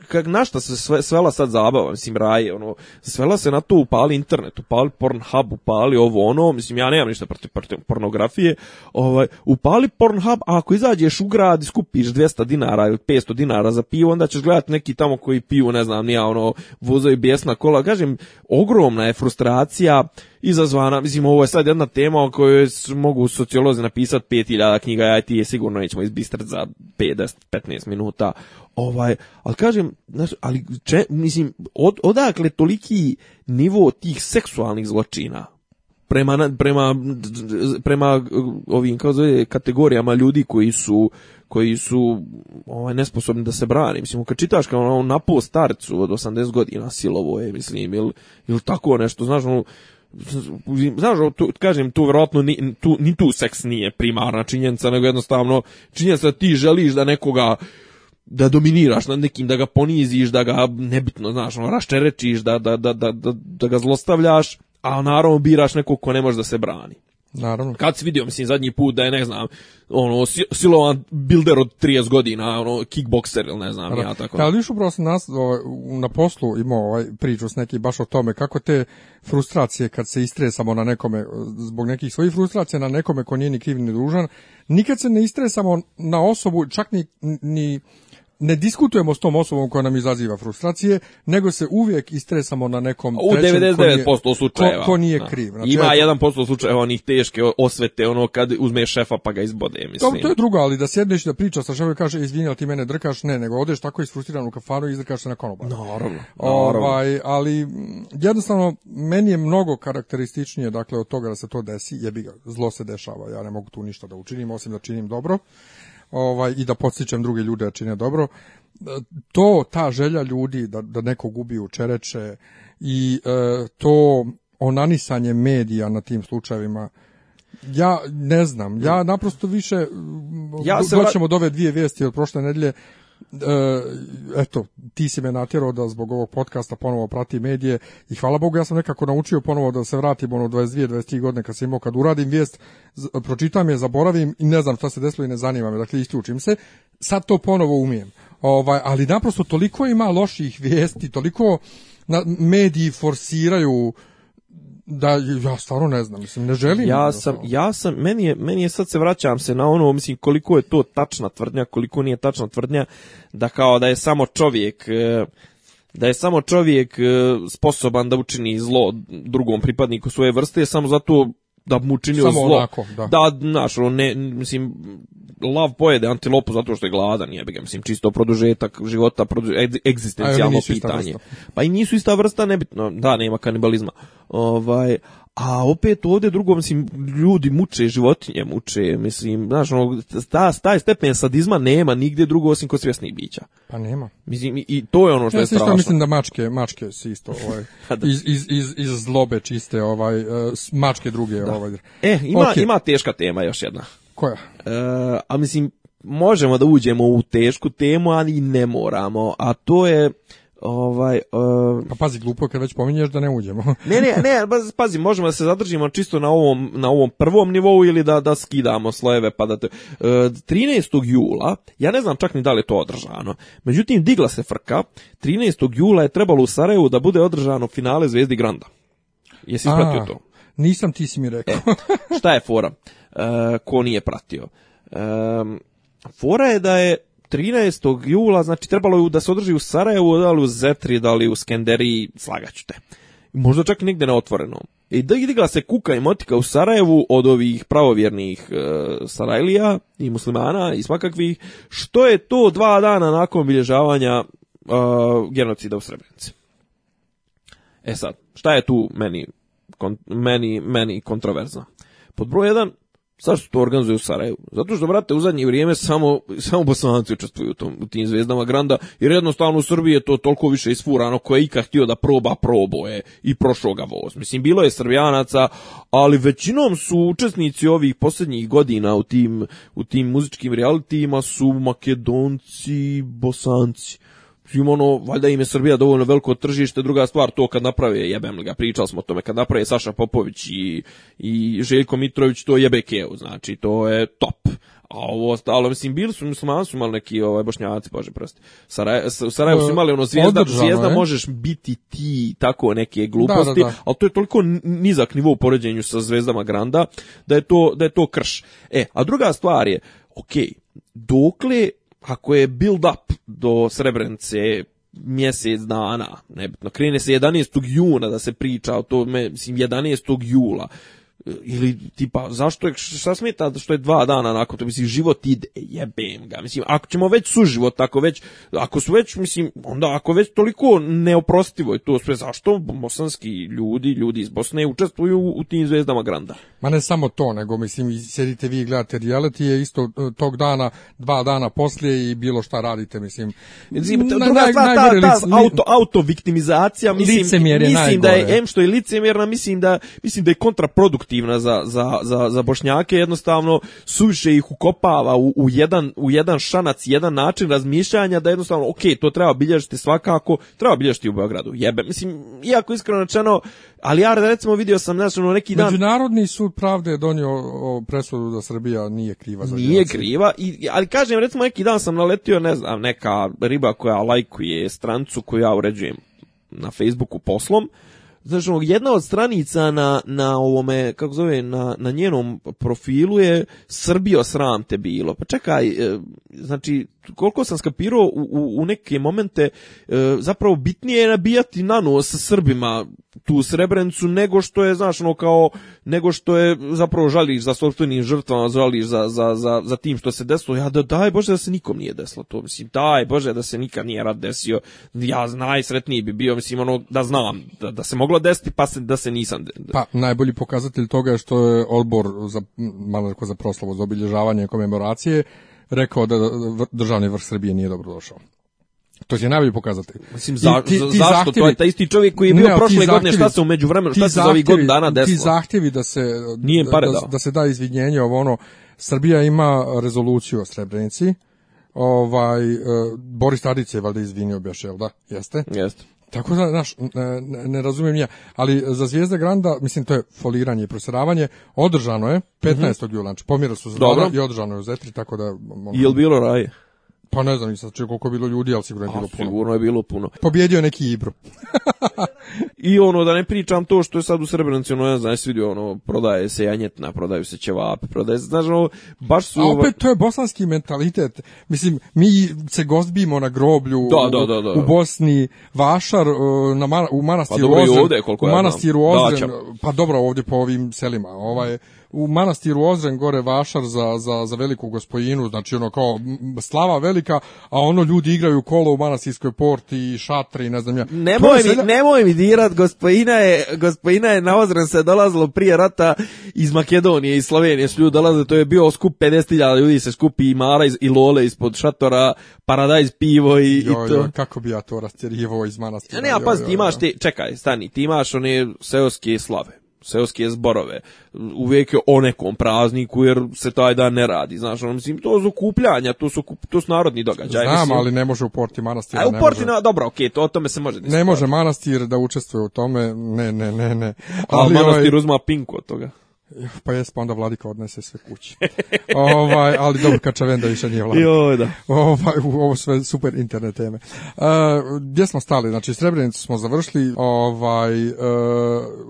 kak, na šta se svela sad zabava, mislim, raje, ono, svela se na to, upali internet, upali Pornhub, upali ovo, ono, mislim, ja nemam ništa protiv, pornografije, ovaj, upali Pornhub, a ako izađeš u grad i skupiš 200 dinara ili 500 dinara za pivo, onda ćeš gledati neki tamo koji piju, ne znam, nija, ono, vozaju bijesna kola, kažem, ogromna je frustracija, izazvana, mislim ovo je sad jedna tema o kojoj mogu sociolozi napisati 5000 knjiga, ja ti je sigurno nećemo izbistrati za 50 15 minuta. Ovaj, ali kažem, znaš, ali če, mislim odakle toliki nivo tih seksualnih zločina? Prema, prema, prema ovim kao zove, kategorijama ljudi koji su koji su ovaj nesposobni da se brane. Mislim, kad čitaš kao ono, ono na po starcu od 80 godina silovo je, mislim, ili, ili tako nešto, znaš, ono, znaš, tu, kažem, tu vjerojatno ni tu, ni tu seks nije primarna činjenica, nego jednostavno činjenica da ti želiš da nekoga da dominiraš nad nekim, da ga poniziš, da ga nebitno, znaš, ono, raščerečiš, da, da, da, da, da ga zlostavljaš, a naravno biraš nekog ko ne može da se brani. Naravno. Kad si vidio, mislim, zadnji put da je, ne znam, ono, silovan builder od 30 godina, ono, kickbokser ili ne znam, ja tako. Ali upravo sam ovaj, na poslu imao ovaj priču s nekim baš o tome kako te frustracije kad se istresamo na nekome, zbog nekih svojih frustracija na nekome ko nije ni kriv ni dužan, nikad se ne istresamo na osobu, čak ni, ni ne diskutujemo s tom osobom koja nam izaziva frustracije, nego se uvijek istresamo na nekom u trećem 99% nije, slučajeva. Ko, nije kriv. Znači, Ima jedan posto slučajeva onih teške osvete, ono kad uzme šefa pa ga izbode, mislim. to je drugo, ali da sjedneš da pričaš sa šefom i kaže ali ti mene drkaš, ne, nego odeš tako isfrustriran u kafanu i izdrkaš se na konobar. Naravno. Ovaj, ali mm, jednostavno meni je mnogo karakterističnije dakle od toga da se to desi, jebi ga, zlo se dešava, ja ne mogu tu ništa da učinim osim da činim dobro ovaj, i da podsjećam druge ljude da čine dobro. E, to, ta želja ljudi da, da neko gubi u čereče i e, to onanisanje medija na tim slučajevima, ja ne znam, ja naprosto više ja od ove dvije vijesti od prošle nedelje e, eto, ti si me natjerao da zbog ovog podcasta ponovo prati medije i hvala Bogu ja sam nekako naučio ponovo da se vratim ono 22, 23 godine kad sam imao, kad uradim vijest, pročitam je, zaboravim i ne znam šta se desilo i ne zanima me, dakle isključim se, sad to ponovo umijem. Ovaj, ali naprosto toliko ima loših vijesti, toliko na, mediji forsiraju da ja stvarno ne znam, mislim ne želim. Ja sam ja sam meni je meni je sad se vraćam se na ono mislim koliko je to tačna tvrdnja, koliko nije tačna tvrdnja da kao da je samo čovjek e, da je samo čovjek e, sposoban da učini zlo drugom pripadniku svoje vrste samo zato da mu učinio Samo zlo. Onako, da. da, znaš, on ne, mislim, lav pojede antilopu zato što je gladan, jebe mislim, čisto produžetak života, produž, egzistencijalno pitanje. Pa i nisu ista vrsta, nebitno, da, nema kanibalizma. Ovaj, a opet ovdje drugo, mislim, ljudi muče, životinje muče, mislim, znaš, ono, ta, taj stepen sadizma nema nigdje drugo osim kod svjesnih bića. Pa nema. Mislim, i to je ono što je strašno. Ja mislim da mačke, mačke si isto, ovaj, pa iz, iz, iz, iz zlobe čiste, ovaj, e, mačke druge, ovaj. E, ima, ima teška tema još jedna. Koja? E, a mislim, možemo da uđemo u tešku temu, ali ne moramo, a to je Ovaj e, pa pazi glupo kad već pominješ da ne uđemo. ne, ne, ne, pazi, možemo da se zadržimo čisto na ovom na ovom prvom nivou ili da da skidamo slojeve pa da 13. E, jula, ja ne znam čak ni da li je to održano. Međutim digla se frka, 13. jula je trebalo u Sarajevu da bude održano finale Zvezdi Granda. Jesi ispratio to? Nisam, ti si mi rekao. E, šta je fora? Uh, ko nije pratio? fora je da je 13. jula, znači trebalo je da se održi u Sarajevu, da li u Zetri, da li u Skenderiji, slagaću te. Možda čak i negde na otvorenom. I da digla se kuka i motika u Sarajevu od ovih pravovjernih e, Sarajlija i muslimana i svakakvih, što je to dva dana nakon obilježavanja e, genocida u Srebrenici. E sad, šta je tu meni, kon, meni, meni kontroverzno? Pod broj 1, Zašto to organizuju u Sarajevu? Zato što, brate, u zadnje vrijeme samo, samo bosanci učestvuju u, tom, u tim zvezdama Granda, jer jednostavno u Srbiji je to toliko više isfurano koje je ikad htio da proba proboje i prošao ga voz. Mislim, bilo je Srbijanaca, ali većinom su učesnici ovih posljednjih godina u tim, u tim muzičkim realitijima su Makedonci, Bosanci im ono, valjda im je Srbija dovoljno veliko tržište, druga stvar, to kad naprave, jebem li ga, pričali smo o tome, kad naprave Saša Popović i, i Željko Mitrović, to jebe keo znači, to je top. A ovo ostalo, mislim, bili su muslimani, su imali neki ovaj, bošnjaci, bože prosti. u Sarajevu su pa, imali ono zvijezda, zvijezda možeš biti ti tako neke gluposti, da, ali to je toliko nizak nivo u poređenju sa zvezdama Granda, da je to, da je to krš. E, a druga stvar je, ok, dokle ako je build up do Srebrenice mjesec dana, nebitno, krene se 11. juna da se priča o tome, mislim 11. jula, ili tipa zašto je šta smeta što je dva dana nakon to mislim život ide jebem ga mislim ako ćemo već suživot tako već ako su već mislim onda ako već toliko neoprostivo je to sve zašto bosanski ljudi ljudi iz Bosne učestvuju u tim zvezdama Granda ma ne samo to nego mislim sedite vi i gledate reality je isto e, tog dana dva dana poslije i bilo šta radite mislim mislim da druga stvar, ta, auto auto viktimizacija mislim mislim da je em što je licemjerna mislim da mislim da je kontraprodukt destruktivna za, za, za, za Bošnjake, jednostavno suviše ih ukopava u, u, jedan, u jedan šanac, jedan način razmišljanja da jednostavno, ok, to treba bilježiti svakako, treba bilježiti u Beogradu, jebe. Mislim, iako iskreno načeno, ali ja recimo vidio sam znači, neki dan... Međunarodni sud pravde je donio presudu da Srbija nije kriva za Nije kriva, i, ali kažem, recimo neki dan sam naletio, ne znam, neka riba koja lajkuje strancu koju ja uređujem na Facebooku poslom, Znači, jedna od stranica na, na ovome, kako zove, na, na njenom profilu je Srbijo sram te bilo. Pa čekaj, e, znači, koliko sam skapirao u, u, u neke momente e, zapravo bitnije je nabijati na nos Srbima tu Srebrenicu nego što je znaš ono kao nego što je zapravo žališ za sopstvenim žrtvama, žališ za, za, za, za tim što se desilo. Ja da daj bože da se nikom nije desilo to, mislim daj bože da se nikad nije rad desio. Ja najsretniji bi bio mislim ono da znam da, se moglo desiti pa da se nisam. Pa najbolji pokazatelj toga je što je odbor za malo za proslavu za obilježavanje komemoracije rekao da državni vrh Srbije nije dobro došao. To je najbolji pokazatelj. Mislim, zašto? to je taj isti čovjek koji je bio prošle godine, šta se umeđu međuvremenu, šta se za ovih godina dana desilo? Ti zahtjevi da se, Nije da, da, da, se da izvinjenje, ovo ono, Srbija ima rezoluciju o Srebrenici, ovaj, e, Boris Tadić je valjda izvinio, beš, jel da? Jeste? Jeste. Tako da, ne, ne razumijem ja. Ali za Zvijezda Granda, mislim, to je foliranje i proseravanje, održano je 15. Mm -hmm. jula, znači pomjera su i održano je u Zetri, tako da... Ono... Jel bilo raje? Pa ne znam, nisam koliko je bilo ljudi, ali sigurno je bilo puno. Sigurno je bilo puno. Pobjedio neki Ibro. I ono, da ne pričam to što je sad u Srebrenici, ono, ja znaš, vidio, ono, prodaje se janjetna, prodaju se ćevape, prodaje se, znaš, ono, baš su... A opet, to je bosanski mentalitet. Mislim, mi se gozbimo na groblju u Bosni, Vašar, na, u pa manastiru pa dobro, Ozren, ovdje, koliko u manastiru Ozen, pa dobro, ovdje po ovim selima, ovaj, u manastiru Ozren gore vašar za, za, za veliku gospojinu, znači ono kao slava velika, a ono ljudi igraju kolo u manastirskoj porti i šatri, ne znam ja. Nemoj, mi, nemoj mi dirat, gospojina je, je na Ozren se dolazilo prije rata iz Makedonije, i Slovenije su ljudi dolazili, to je bio skup 50.000 ljudi se skupi i Mara iz, i Lole ispod šatora, Paradajz pivo i, jo, i to. Jo, kako bi ja to rastjerivo iz manastira? Ne, a pazi, imaš, ti čekaj, stani, ti imaš one seoske slave seoske zborove. Uvijek je o nekom prazniku jer se taj dan ne radi. Znaš, ono, mislim, to su kupljanja, to su, to su narodni događaj. Znam, ali ne može u Porti Manastir. A u Porti, može... dobro, okej, okay, to o tome se može. Ne može Manastir da učestvuje u tome, ne, ne, ne, ne. Ali, A, Manastir ovaj, uzma pinku od toga. Pa jes, pa onda vladika odnese sve kući. ovaj, ali dobro, čavenda više nije vladika. da. Ovaj, ovo sve super interne teme. E, gdje smo stali? Znači, Srebrenicu smo završili, ovaj, e,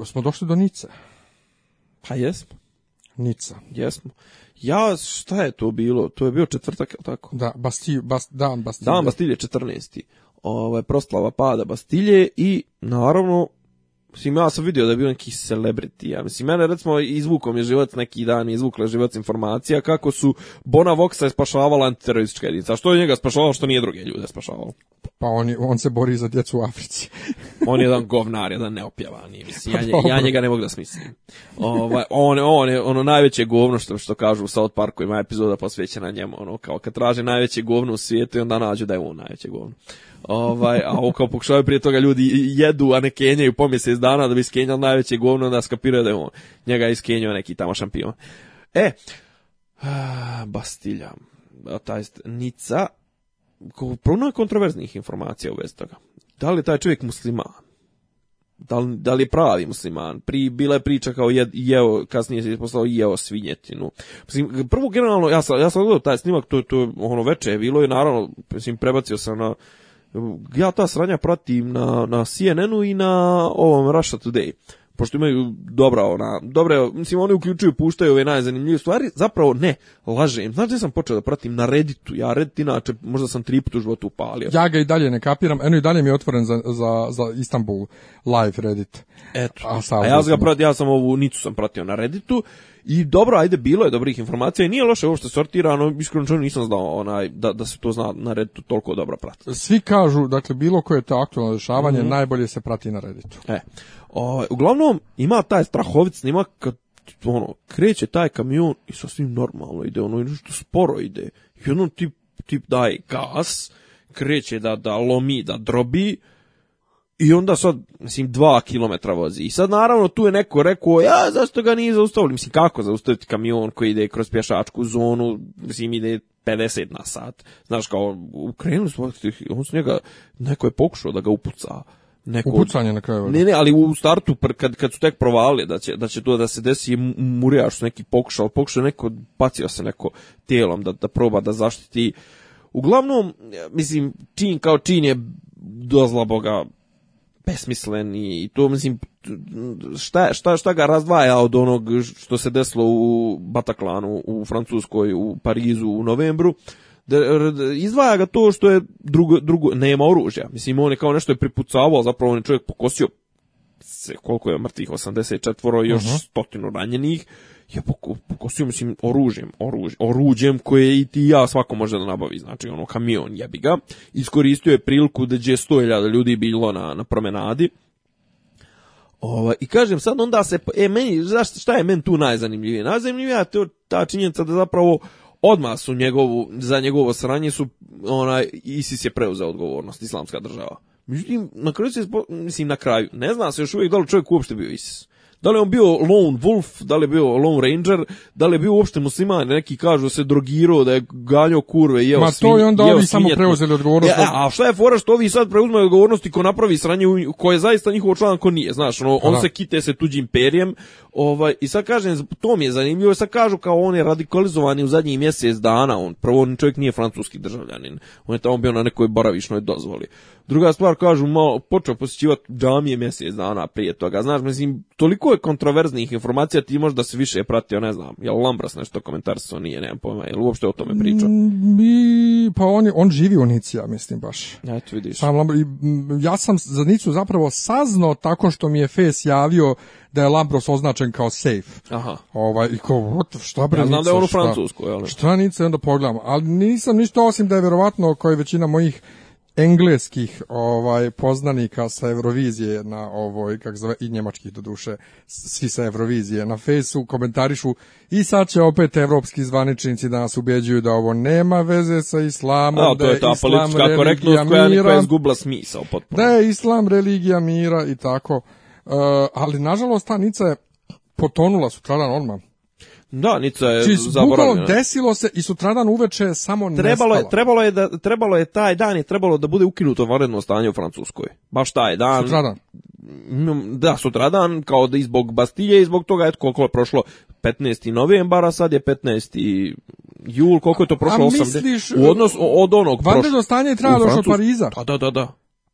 smo došli do Nice. Pa jesmo. Nica. Jesmo. Ja, šta je to bilo? To je bio četvrtak, je tako? Da, bas, dan Bastilje. Dan Bastilje 14. Ovaj, proslava pada Bastilje i, naravno, Mislim, ja sam vidio da je bio neki celebrity. Ja. Mislim, mene recimo izvukom je život neki dan, izvukla je život informacija kako su Bona Voxa spašavala antiteroristička jedinica. Što je njega spašavalo, što nije druge ljude spašavalo? Pa on, on se bori za djecu u Africi. on je jedan govnar, jedan neopjevani. Mislim, ja, pa njega ne mogu da smislim. Ovaj, on, on je ono najveće govno što, što kažu u South Parku, ima epizoda posvećena njemu. Ono, kao kad traže najveće govno u svijetu i onda nađu da je on najveće govno. Ovaj, a ovo kao pokušavaju prije toga ljudi jedu, a ne kenjaju po mjesec dana da bi skenjali najveće govno onda skapiraju da je on. Njega je iskenjao neki tamo šampion. E, Bastilja, taj Nica, puno kontroverznih informacija u vezi toga. Da li taj čovjek musliman? Da li, da li je pravi musliman? Pri, bila je priča kao je, jeo, kasnije se je poslao jeo svinjetinu. Mislim, prvo generalno, ja sam, ja sam gledao taj snimak, to, to ono veče je bilo i naravno, mislim, prebacio sam na ja ta sranja pratim na, na CNN-u i na ovom Russia Today pošto imaju dobra ona, dobre, mislim oni uključuju, puštaju ove najzanimljivije stvari, zapravo ne, lažem. Znaš gdje sam počeo da pratim na Redditu, ja Reddit inače možda sam tri puta u životu upalio. Ja ga i dalje ne kapiram, eno i dalje mi je otvoren za, za, za Istanbul live Reddit. Eto, a, ja, sam ga pratio, ja sam ovu Nicu sam pratio na Redditu i dobro, ajde, bilo je dobrih informacija i nije loše ovo što je sortirano, iskreno nisam znao onaj, da, da se to zna na Redditu toliko dobro pratiti. Svi kažu, dakle, bilo koje to aktualno dešavanje mm najbolje se prati na Redditu. E. O, uglavnom, ima taj strahovic, snimak kad ono, kreće taj kamion i sasvim normalno ide, ono, nešto sporo ide. I ono tip, tip daje gas, kreće da, da lomi, da drobi, i onda sad, mislim, dva kilometra vozi. I sad, naravno, tu je neko rekao, ja, zašto ga nije zaustavili? Mislim, kako zaustaviti kamion koji ide kroz pješačku zonu, mislim, ide 50 na sat. Znaš, kao, ukrenuli smo, on su njega, neko je pokušao da ga upuca neko upucanje na kraju. Ne, ne, ali u startu kad kad su tek provalili da će da će to da se desi murijaš neki pokušao, pokušao neko bacio se neko telom da da proba da zaštiti. Uglavnom, mislim čin kao čin je dozla boga besmislen i to mislim šta, šta, šta ga razdvaja od onog što se desilo u Bataklanu u Francuskoj u Parizu u novembru izdvaja ga to što je drugo, drugo nema oružja. Mislim, on je kao nešto je pripucavao, zapravo on je čovjek pokosio se, koliko je mrtvih, 84 i još uh mhm. -huh. stotinu ranjenih, je pokosio, mislim, oružjem, oružjem oruđem koje i ti ja svako može da nabavi, znači ono kamion jebi ga, iskoristio je priliku da je 100.000 ljudi bilo na, na promenadi, ovaj, I kažem sad onda se, e meni, šta je meni tu najzanimljivije? Najzanimljivija je ta činjenica da zapravo odmah su njegovu, za njegovo sranje su, onaj, ISIS je preuzeo odgovornost, islamska država. Međutim, na kraju se, mislim, na kraju, ne zna se još uvijek da li čovjek uopšte bio ISIS. Da li on bio lone wolf, da li je bio lone ranger, da li je bio uopšte musliman, neki kažu da se drogirao, da je ganjao kurve, jeo Ma to je onda ovi samo preuzeli odgovornost. E, a šta je fora što ovi sad preuzmaju odgovornosti ko napravi sranje, ko je zaista njihov član, ko nije, znaš, ono, on pa se kite se tuđim perijem. ovaj, i sad kažem, to mi je zanimljivo, sad kažu kao on je radikalizovan u zadnjih mjesec dana, on, prvo on čovjek nije francuski državljanin, on je tamo bio na nekoj baravišnoj dozvoli. Druga stvar, kažu, malo, počeo posjećivati džamije mjesec dana prije toga. Znaš, mislim, toliko je kontroverznih informacija, ti možda se više pratio, ne znam, jel Lambras nešto komentar nije, nemam pojma, jel uopšte o tome pričao? Mm, I, pa on, on živi u Nici, ja mislim baš. Eto vidiš. Sam mm, ja sam za Nicu zapravo saznao tako što mi je Fes javio da je Lambros označen kao safe. Aha. Ovaj, i ko, šta bre, ja znam da je on u Francusku, jel? Šta Nica, onda pogledamo. ali nisam ništa osim da je vjerovatno, kao većina mojih engleskih ovaj poznanika sa Eurovizije na ovoj kak zove i njemačkih doduše svi sa Eurovizije na fejsu komentarišu i sad će opet evropski zvaničnici da nas ubeđuju da ovo nema veze sa islamom to da je islam koja je izgubila smisao potpuno da je islam religija mira i tako e, ali nažalost ta Nica je potonula sutradan odmah da, Nica je Čiz, znači, zaboravljena. desilo se i sutradan uveče samo trebalo Je, trebalo, je da, trebalo je taj dan je trebalo da bude ukinuto vanredno stanje u Francuskoj. Baš taj dan. Sutradan. Mm, da, sutradan, kao da i zbog Bastilje i zbog toga, eto koliko je prošlo 15. novembar, a sad je 15. jul, koliko je to prošlo? A misliš, 80, u odnos od onog prošlo. Vanredno stanje je trebalo došlo od Pariza. Pa da, da, da.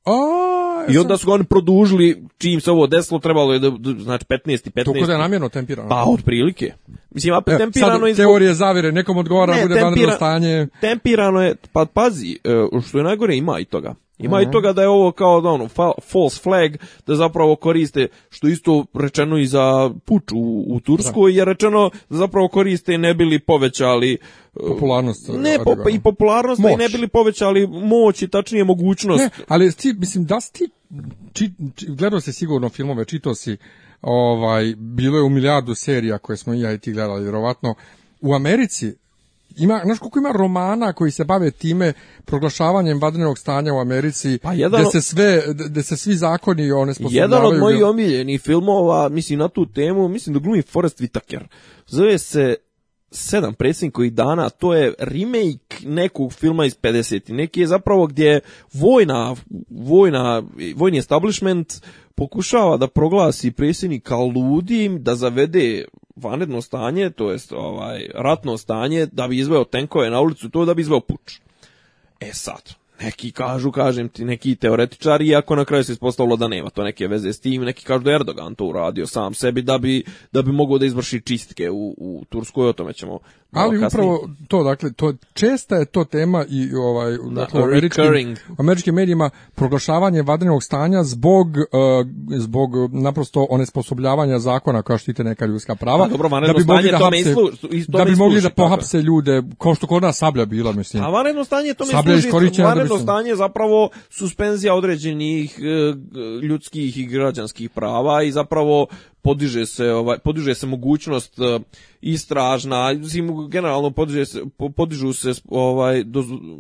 A, I onda su ga oni produžili, čim se ovo desilo, trebalo je da, znači 15 i 15. Toko da je namjerno tempirano. Pa, otprilike. Mislim, opet e, tempirano... sad, teorije zavire, nekom odgovara, ne, bude tempira, stanje. Tempirano je, pa pazi, e, što je najgore, ima i toga. Ima i mhm. toga da je ovo kao da ono false flag da zapravo koriste što isto rečeno i za puč u, u Turskoj da. je rečeno da zapravo koriste i ne bili povećali e, popularnost ne i popularnost moć. i ne bili povećali moć i tačnije mogućnost. Ne, ali ti mislim da si ti gledao si sigurno filmove, čitao si ovaj bilo je u milijardu serija koje smo i ja i ti gledali vjerovatno u Americi ima, znaš koliko ima romana koji se bave time proglašavanjem vanrednog stanja u Americi, pa jedan, se sve, gde se svi zakoni one Jedan od mojih omiljenih filmova, mislim na tu temu, mislim da glumi Forrest Whitaker. Zove se sedam predsjednikovi dana, to je remake nekog filma iz 50. Neki je zapravo gdje vojna, vojna, vojni establishment pokušava da proglasi predsjednika ludim, da zavede vanredno stanje, to jest ovaj, ratno stanje, da bi izveo tenkove na ulicu, to da bi izveo puč. E sad, neki kažu, kažem ti, neki teoretičari, iako na kraju se ispostavilo da nema to neke veze s tim, neki kažu da je Erdogan to uradio sam sebi da bi, da bi mogao da izvrši čistke u, u Turskoj, o tome ćemo ali upravo to, dakle, to česta je to tema i ovaj dakle, američkim, američkim medijima proglašavanje vanrednog stanja zbog eh, zbog eh, naprosto onesposobljavanja zakona koja štite neka ljudska prava. Da, bi mogli da, hapse, bi mogli da pohapse ljude, kao što kod nas sablja bila, mislim. A vanredno stanje to sablja vanredno stanje je zapravo suspenzija određenih eh, ljudskih i građanskih prava i zapravo podiže se ovaj podiže se mogućnost eh, istražna generalno podiže se podižu se ovaj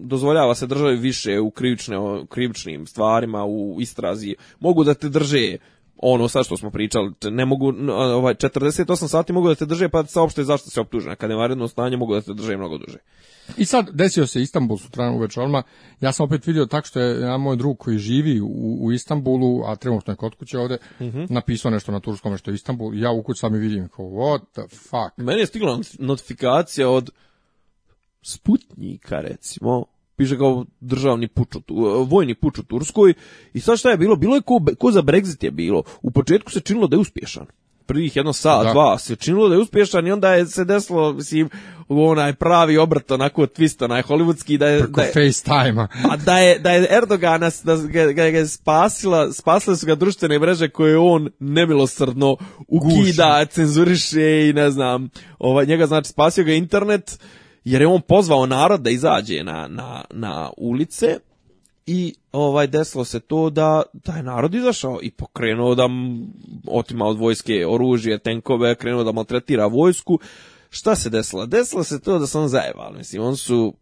dozvoljava se državi više u krivične krivičnim stvarima u istrazi mogu da te drže ono sad što smo pričali, ne mogu, ovaj, 48 sati mogu da te drže, pa saopšte zašto se optužena. Kad je vanredno stanje, mogu da se drže mnogo duže. I sad, desio se Istanbul sutran uveč odmah. Ja sam opet vidio tako što je ja, moj drug koji živi u, Istanbulu, a trenutno je kod kuće ovde, mhm. napisao nešto na turskom, što je Istanbul. Ja u kuću sam i vidim, kao, what the fuck. Meni je stigla notifikacija od Sputnika, recimo, piše kao državni puč, e, vojni puč u Turskoj. I sad šta je bilo? Bilo je ko, za Brexit je bilo. U početku se činilo da je uspješan prvih jedno sat, dva, se činilo da je uspješan i onda je se desilo, mislim, onaj pravi obrt, onako twist, onaj hollywoodski, da je... Preko da je, FaceTime-a. da je, da je Erdogana, da ga, ga je spasila, spasile su ga društvene mreže koje on nemilosrdno ukida, Guši. cenzuriše i ne znam, ovaj, njega znači spasio ga internet, jer je on pozvao narod da izađe na, na, na ulice i ovaj desilo se to da taj narod izašao i pokrenuo da otima od vojske oružje, tenkove, krenuo da maltretira vojsku. Šta se desilo? Desilo se to da sam on Mislim, on su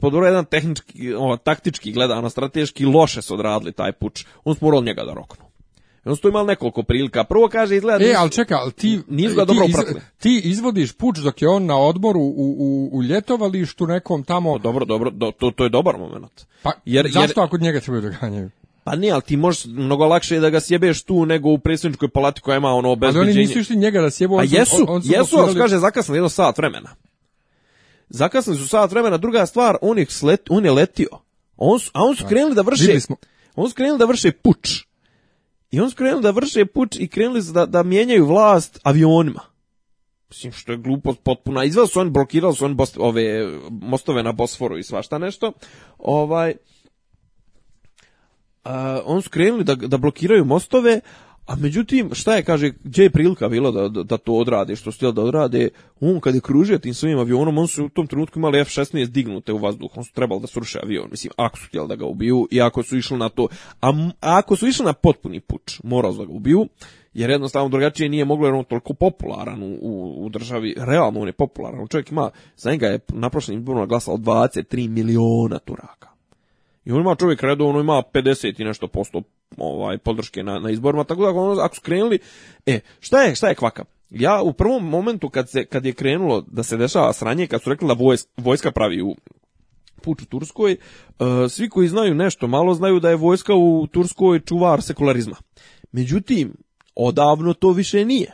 pod jedan tehnički, o, taktički gledano, strateški loše su odradili taj puč. On smo morali njega da roknu. On su tu imali nekoliko prilika. Prvo kaže izgleda... E, ali čeka, ali ti... ga dobro Ti izvodiš puč dok je on na odboru u, u, u ljetovalištu nekom tamo... Dobro, dobro, do, to, to je dobar moment. Pa, jer, zašto ako njega trebaju doganjaju? Pa nije, ali ti možeš mnogo lakše da ga sjebeš tu nego u predsjedničkoj palati koja ima ono obezbeđenje. Ali oni nisu išli njega da sjebu. Pa jesu, on, jesu, kaže zakasnili jedno sat vremena. Zakasnili su sat vremena. Druga stvar, on je, slet, letio. On a on su pa, krenuli da vrše... Smo. On su krenuli da vrše puč. I on su krenuli da vrše puč i krenuli da, da mijenjaju vlast avionima. Mislim, što je glupost potpuna. Izvali su oni, blokirali su oni ove, mostove na Bosforu i svašta nešto. Ovaj, on su krenuli da, da blokiraju mostove, a međutim, šta je, kaže, gdje je prilika bila da, da, to odrade, što su da odrade, on kad je kružio tim svojim avionom, on su u tom trenutku imali F-16 dignute u vazduh, on su trebali da sruše avion, mislim, ako su htjeli da ga ubiju i ako su išli na to, a, ako su išli na potpuni puč, morali da ga ubiju, jer jednostavno drugačije nije moglo jer on toliko popularan u, u, državi, realno on je popularan, čovjek ima, za njega je na prošlim izborima glasalo 23 miliona Turaka. I on ima čovjek redovno, ima 50 i nešto posto ovaj podrške na, na izborima, tako da ono, ako su krenuli, e, šta je, šta je kvaka? Ja u prvom momentu kad, se, kad je krenulo da se dešava sranje, kad su rekli da vojska pravi u puč u Turskoj, e, svi koji znaju nešto malo znaju da je vojska u Turskoj čuvar sekularizma. Međutim, odavno to više nije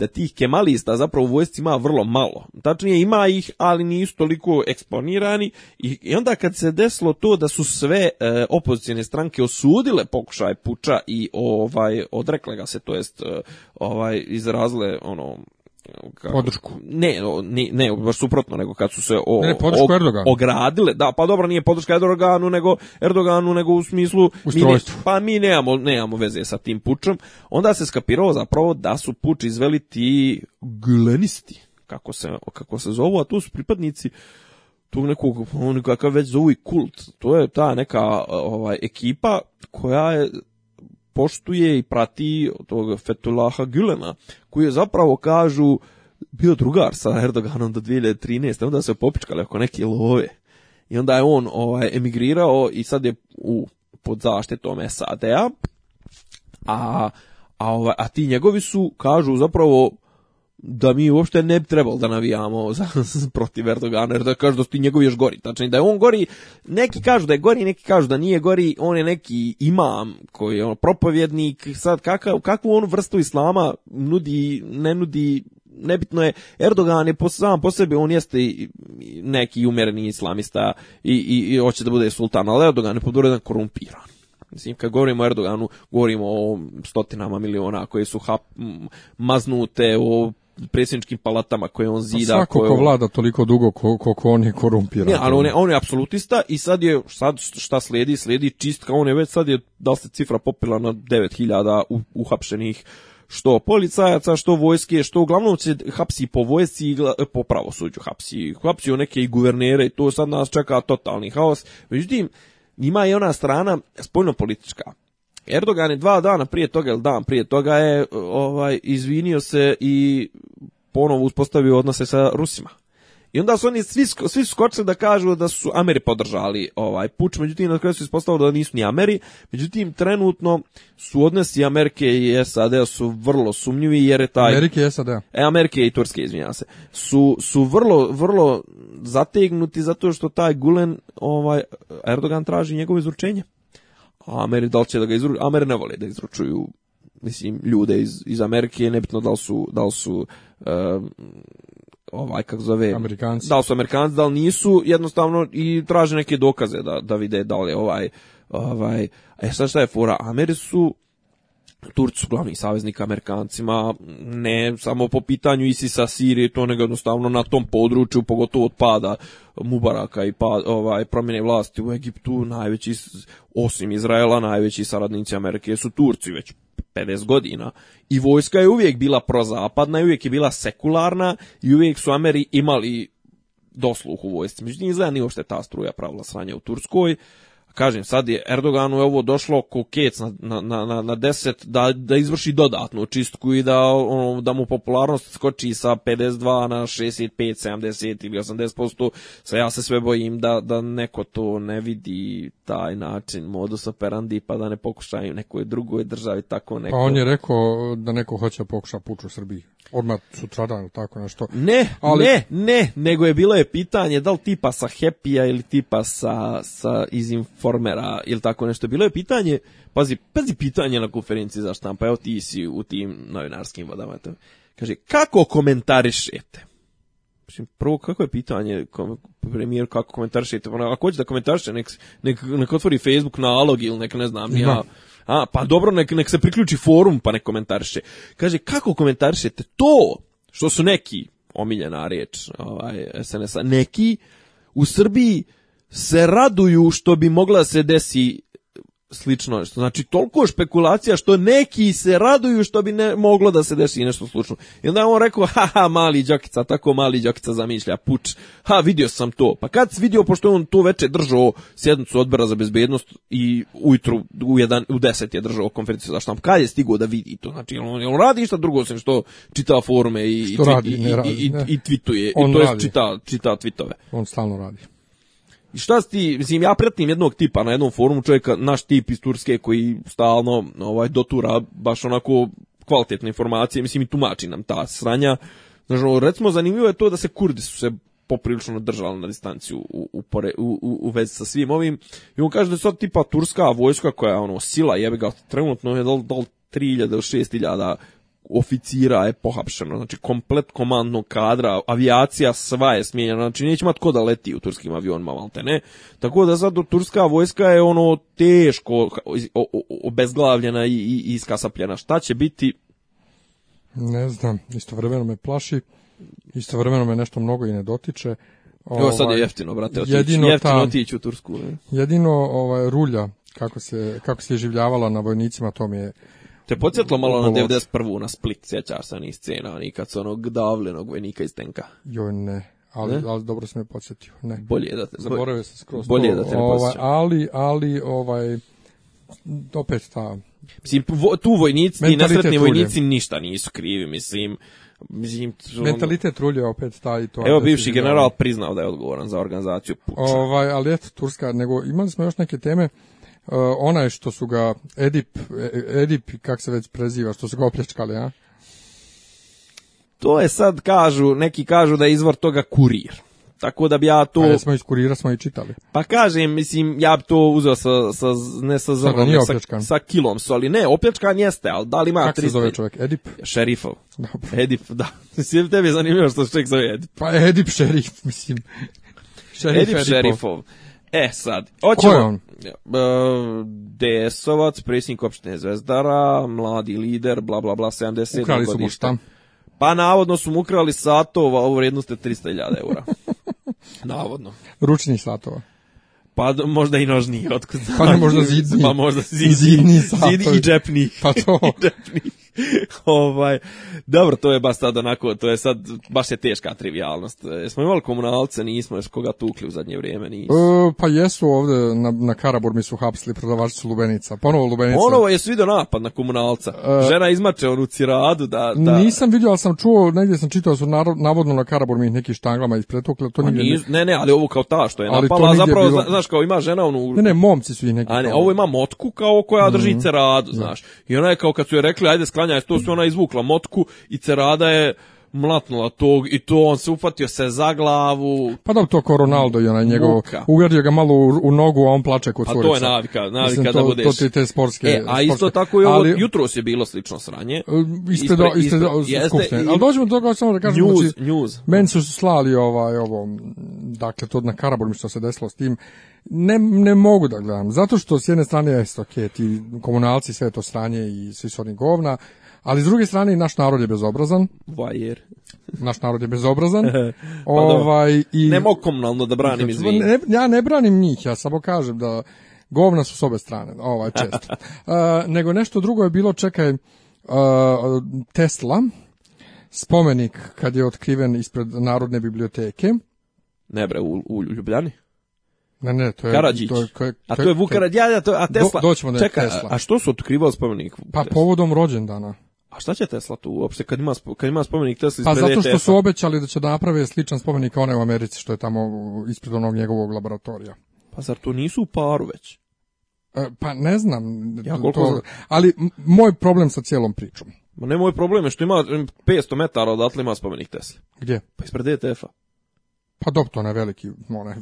da tih kemalista zapravo u vojsci ima vrlo malo. Tačnije ima ih, ali nisu toliko eksponirani i, onda kad se desilo to da su sve e, opozicijne stranke osudile pokušaj puča i ovaj odrekle ga se to jest e, ovaj izrazle ono Ka, podršku. Ne, ne, ne, baš suprotno, nego kad su se o, ogradile, da, pa dobro, nije podrška Erdoganu, nego Erdoganu, nego u smislu, pa mi nemamo, nemamo veze sa tim pučom, onda se skapirao zapravo da su puč izveli ti glenisti, kako se, kako se zovu, a tu su pripadnici tog nekog, on kakav već zovu i kult, to je ta neka ovaj, ekipa koja je poštuje i prati tog Fetulaha Gülena, koji je zapravo, kažu, bio drugar sa Erdoganom do 2013. Onda se popičkali oko neke love. I onda je on ovaj, emigrirao i sad je u, pod zaštitom SAD-a. A, a, ovaj, a ti njegovi su, kažu, zapravo da mi uopšte ne bi trebalo da navijamo za, protiv Erdogana, jer da kažu da su ti njegovi još gori. Tačno, znači, da je on gori, neki kažu da je gori, neki kažu da nije gori, on je neki imam koji je ono, propovjednik, sad kakav, kakvu on vrstu islama nudi, ne nudi nebitno je, Erdogan je po, sam po sebi, on jeste neki umereni islamista i, i, hoće da bude sultan, ali Erdogan je podvoredan korumpiran. Mislim, kad govorimo o Erdoganu, govorimo o stotinama miliona koje su hap, maznute, o predsjedničkim palatama koje on pa zida. svako koje ko vlada toliko dugo koliko ko on je korumpiran. Ne, ali on je, on je apsolutista i sad je, sad šta slijedi, slijedi čistka, on je već sad je, da se cifra popila na 9000 uhapšenih što policajaca, što vojske, što uglavnom se hapsi po vojsci i po pravosuđu hapsi. u neke i guvernere i to sad nas čeka totalni haos. Međutim, ima i ona strana spoljnopolitička. politička Erdogan je dva dana prije toga ili dan prije toga je ovaj izvinio se i ponovo uspostavio odnose sa Rusima. I onda su oni svi, skočili da kažu da su Ameri podržali ovaj puč, međutim na kraju su ispostavilo da nisu ni Ameri, međutim trenutno su odnosi Amerike i SAD su vrlo sumnjivi jer je taj... Amerike i SAD. E, Amerike i Turske, izvinjam se. Su, su vrlo, vrlo zategnuti zato što taj Gulen, ovaj, Erdogan traži njegovo izručenje. Ameri, da će da ga izručuju, Ameri ne vole da izručuju mislim, ljude iz, iz Amerike, nebitno da li su, da li su ovaj, kako zove, Amerikanci. da li su Amerikanci, da li nisu, jednostavno i traže neke dokaze da, da vide da li ovaj, ovaj, e sad šta je fora, Ameri su Turci su glavni saveznik Amerikancima, ne samo po pitanju Isisa Sirije, to nego jednostavno na tom području, pogotovo od pada Mubaraka i pa, ovaj, promjene vlasti u Egiptu, najveći, osim Izraela, najveći saradnici Amerike su Turci već 50 godina. I vojska je uvijek bila prozapadna, i uvijek je bila sekularna i uvijek su Ameri imali dosluh u vojsci. Međutim, izgleda nije uopšte ta struja pravila sranja u Turskoj. Kažem, sad je Erdoganu je ovo došlo ko kec na, na, na, na deset da, da izvrši dodatnu čistku i da, ono, da mu popularnost skoči sa 52 na 65, 70 ili 80%. Sa ja se sve bojim da, da neko to ne vidi taj način modus operandi pa da ne pokušaju nekoj drugoj državi tako neko. Pa on je rekao da neko hoće pokuša puču u Srbiji odmah sutradan tako nešto. Ne, ali... ne, ne, nego je bilo je pitanje da li tipa sa happy ili tipa sa, sa iz Informera ili tako nešto. Bilo je pitanje, pazi, pazi pitanje na konferenciji za štampa, evo ti si u tim novinarskim vodama. Kaže, kako komentarišete? Mislim, prvo, kako je pitanje premijer, kako komentarišete? ako hoće da komentariše, nek, nek, otvori Facebook nalog ili nek ne znam, ja... A, pa dobro, nek, nek se priključi forum pa nek komentariše. Kaže, kako komentarišete to što su neki, omiljena riječ ovaj, SNS-a, neki u Srbiji se raduju što bi mogla se desi slično što Znači, toliko špekulacija što neki se raduju što bi ne moglo da se desi nešto slučno. I onda je on rekao, ha mali džakica tako mali džakica zamišlja, puč, ha, vidio sam to. Pa kad si vidio, pošto je on to veče držao sjednicu odbora za bezbednost i ujutru u, jedan, u deset je držao konferenciju za štamp, kad je stigo da vidi to? Znači, on, radi išta drugo, osim što čita forume i, i, i, i, i, i, i, i, i, šta ti, mislim, ja pratim jednog tipa na jednom forumu, čovjeka, naš tip iz Turske koji stalno ovaj, dotura baš onako kvalitetne informacije, mislim i tumači nam ta sranja. Znači, recimo, zanimljivo je to da se Kurdi su se poprilično držali na distanciju u, u, u, vezi sa svim ovim. I on kaže da je sad tipa turska vojska koja je ono sila jebe ga trenutno je dal, dal 3000 ili 6000 oficira je pohapšeno, znači komplet komandnog kadra, avijacija sva je smijenjena, znači neće imati ko da leti u turskim avionima, malte ne. Tako da sad turska vojska je ono teško obezglavljena i, iskasapljena. Šta će biti? Ne znam, istovremeno me plaši, istovremeno me nešto mnogo i ne dotiče. sad je ovaj, jeftino, brate, otići, jeftino otići u Tursku. Jedino ovaj, rulja, kako se, kako se je življavala na vojnicima, to mi je te podsjetilo malo na 91. na Split, sjećaš se ni scena, ni kad su onog davljenog vojnika iz tenka. Joj ne, ali, ne? ali dobro sam me podsjetio. Ne. Bolje da te zaboravio sam skroz. Bolje da te ne ovaj, ali ali ovaj opet ta Mislim, tu vojnici, ti nesretni vojnici ništa nisu krivi, mislim. Mislim, ono- Mentalitet rulje opet taj to. Evo bivši general priznao da je odgovoran za organizaciju puča. Ovaj, ali eto, Turska, nego imali smo još neke teme. E, onaj što su ga Edip, e, Edip kak se već preziva, što su ga opljačkali, a? To je sad kažu, neki kažu da je izvor toga kurir. Tako da bi ja to... Ali smo iz kurira, smo i čitali. Pa kažem, mislim, ja bi to uzeo sa, sa ne sa zrnom, sa, sa kilom soli. ali ne, opljačkan jeste, ali da li ima... Kako se zove čovjek, Edip? Šerifov. Dobro. Edip, da. Mislim, tebi je zanimljivo što se čovjek zove Edip. Pa Edip šerif, mislim. Šerif, Edip šerifov. šerifov. E sad, hoćemo... Ko je on? E, predsjednik opštine Zvezdara, mladi lider, bla bla bla, 70 Ukrali su mu Pa navodno su mu ukrali satova u vrijednosti 300.000 eura. navodno. Ručni satova. Pa možda i nožni, otkud Pa ne, možda zidni. Pa možda zidni. Zidni, i džepni. Pa to. džepni. ovaj, dobro, to je baš sad onako, to je sad, baš je teška trivialnost. E, jesmo imali komunalce, nismo, jes koga tukli u zadnje vrijeme, nismo. E, pa jesu ovdje, na, na mi su hapsili prodavačicu Lubenica. Ponovo Lubenica. Ponovo jesu vidio napad na komunalca. E, Žena izmače onu ciradu da, da... Nisam vidio, ali sam čuo, negdje sam čitao, su navodno na mi neki štanglama ispretukli. To nije... Ne, ne, ali ovo kao ta što je napala, zapravo, bilo... znaš, kao ima žena onu... Ne, ne, momci su i neki. A ne, ovo ima motku kao koja mhm. drži mm ceradu, znaš. I ona je kao kad su joj rekli, ajde sklanjaj, to su ona izvukla motku i cerada je mlatnula tog i to on se ufatio se za glavu. Pa da to ko Ronaldo i onaj njegov, ugradio ga malo u, u, nogu, a on plače kod curica. Pa to je navika, navika Mislim, da budeš. To ti te sportske... E, a sportske. isto tako je ovo, ali, jutro se bilo slično sranje. E, ispred, do, ispred, Jeste... Ali dođemo do toga samo da kažem, news, znači, news. meni su slali ovaj, ovo, dakle, to na Karaburmi što se desilo s tim, ne, ne mogu da gledam, zato što s jedne strane je ok, ti komunalci sve to stranje i svi su oni govna, ali s druge strane i naš narod je bezobrazan. Vajer. Naš narod je bezobrazan. Pa ovaj i ne komunalno da branim znači, ja ne branim njih, ja samo kažem da govna su s obe strane, ovaj uh, nego nešto drugo je bilo, čekaj, uh, Tesla spomenik kad je otkriven ispred Narodne biblioteke. Ne bre, u, Ljubljani. Ne, ne, to je... Karadžić. To je, a to je a, Tesla... Do, doćemo da je Tesla. a što su otkrivali spomenik? Pa povodom rođendana. A šta će Tesla tu uopšte kad ima, kad ima spomenik Tesla Pa zato što su obećali da će napraviti naprave sličan spomenik kao onaj u Americi što je tamo ispred onog njegovog laboratorija. Pa zar to nisu u paru već? E, pa ne znam. Ja ali moj problem sa cijelom pričom. Ma ne moj problem je što ima 500 metara odatle ima spomenik Tesla. Gdje? Pa ispred DTF-a. Pa dobro, to je veliki, onaj,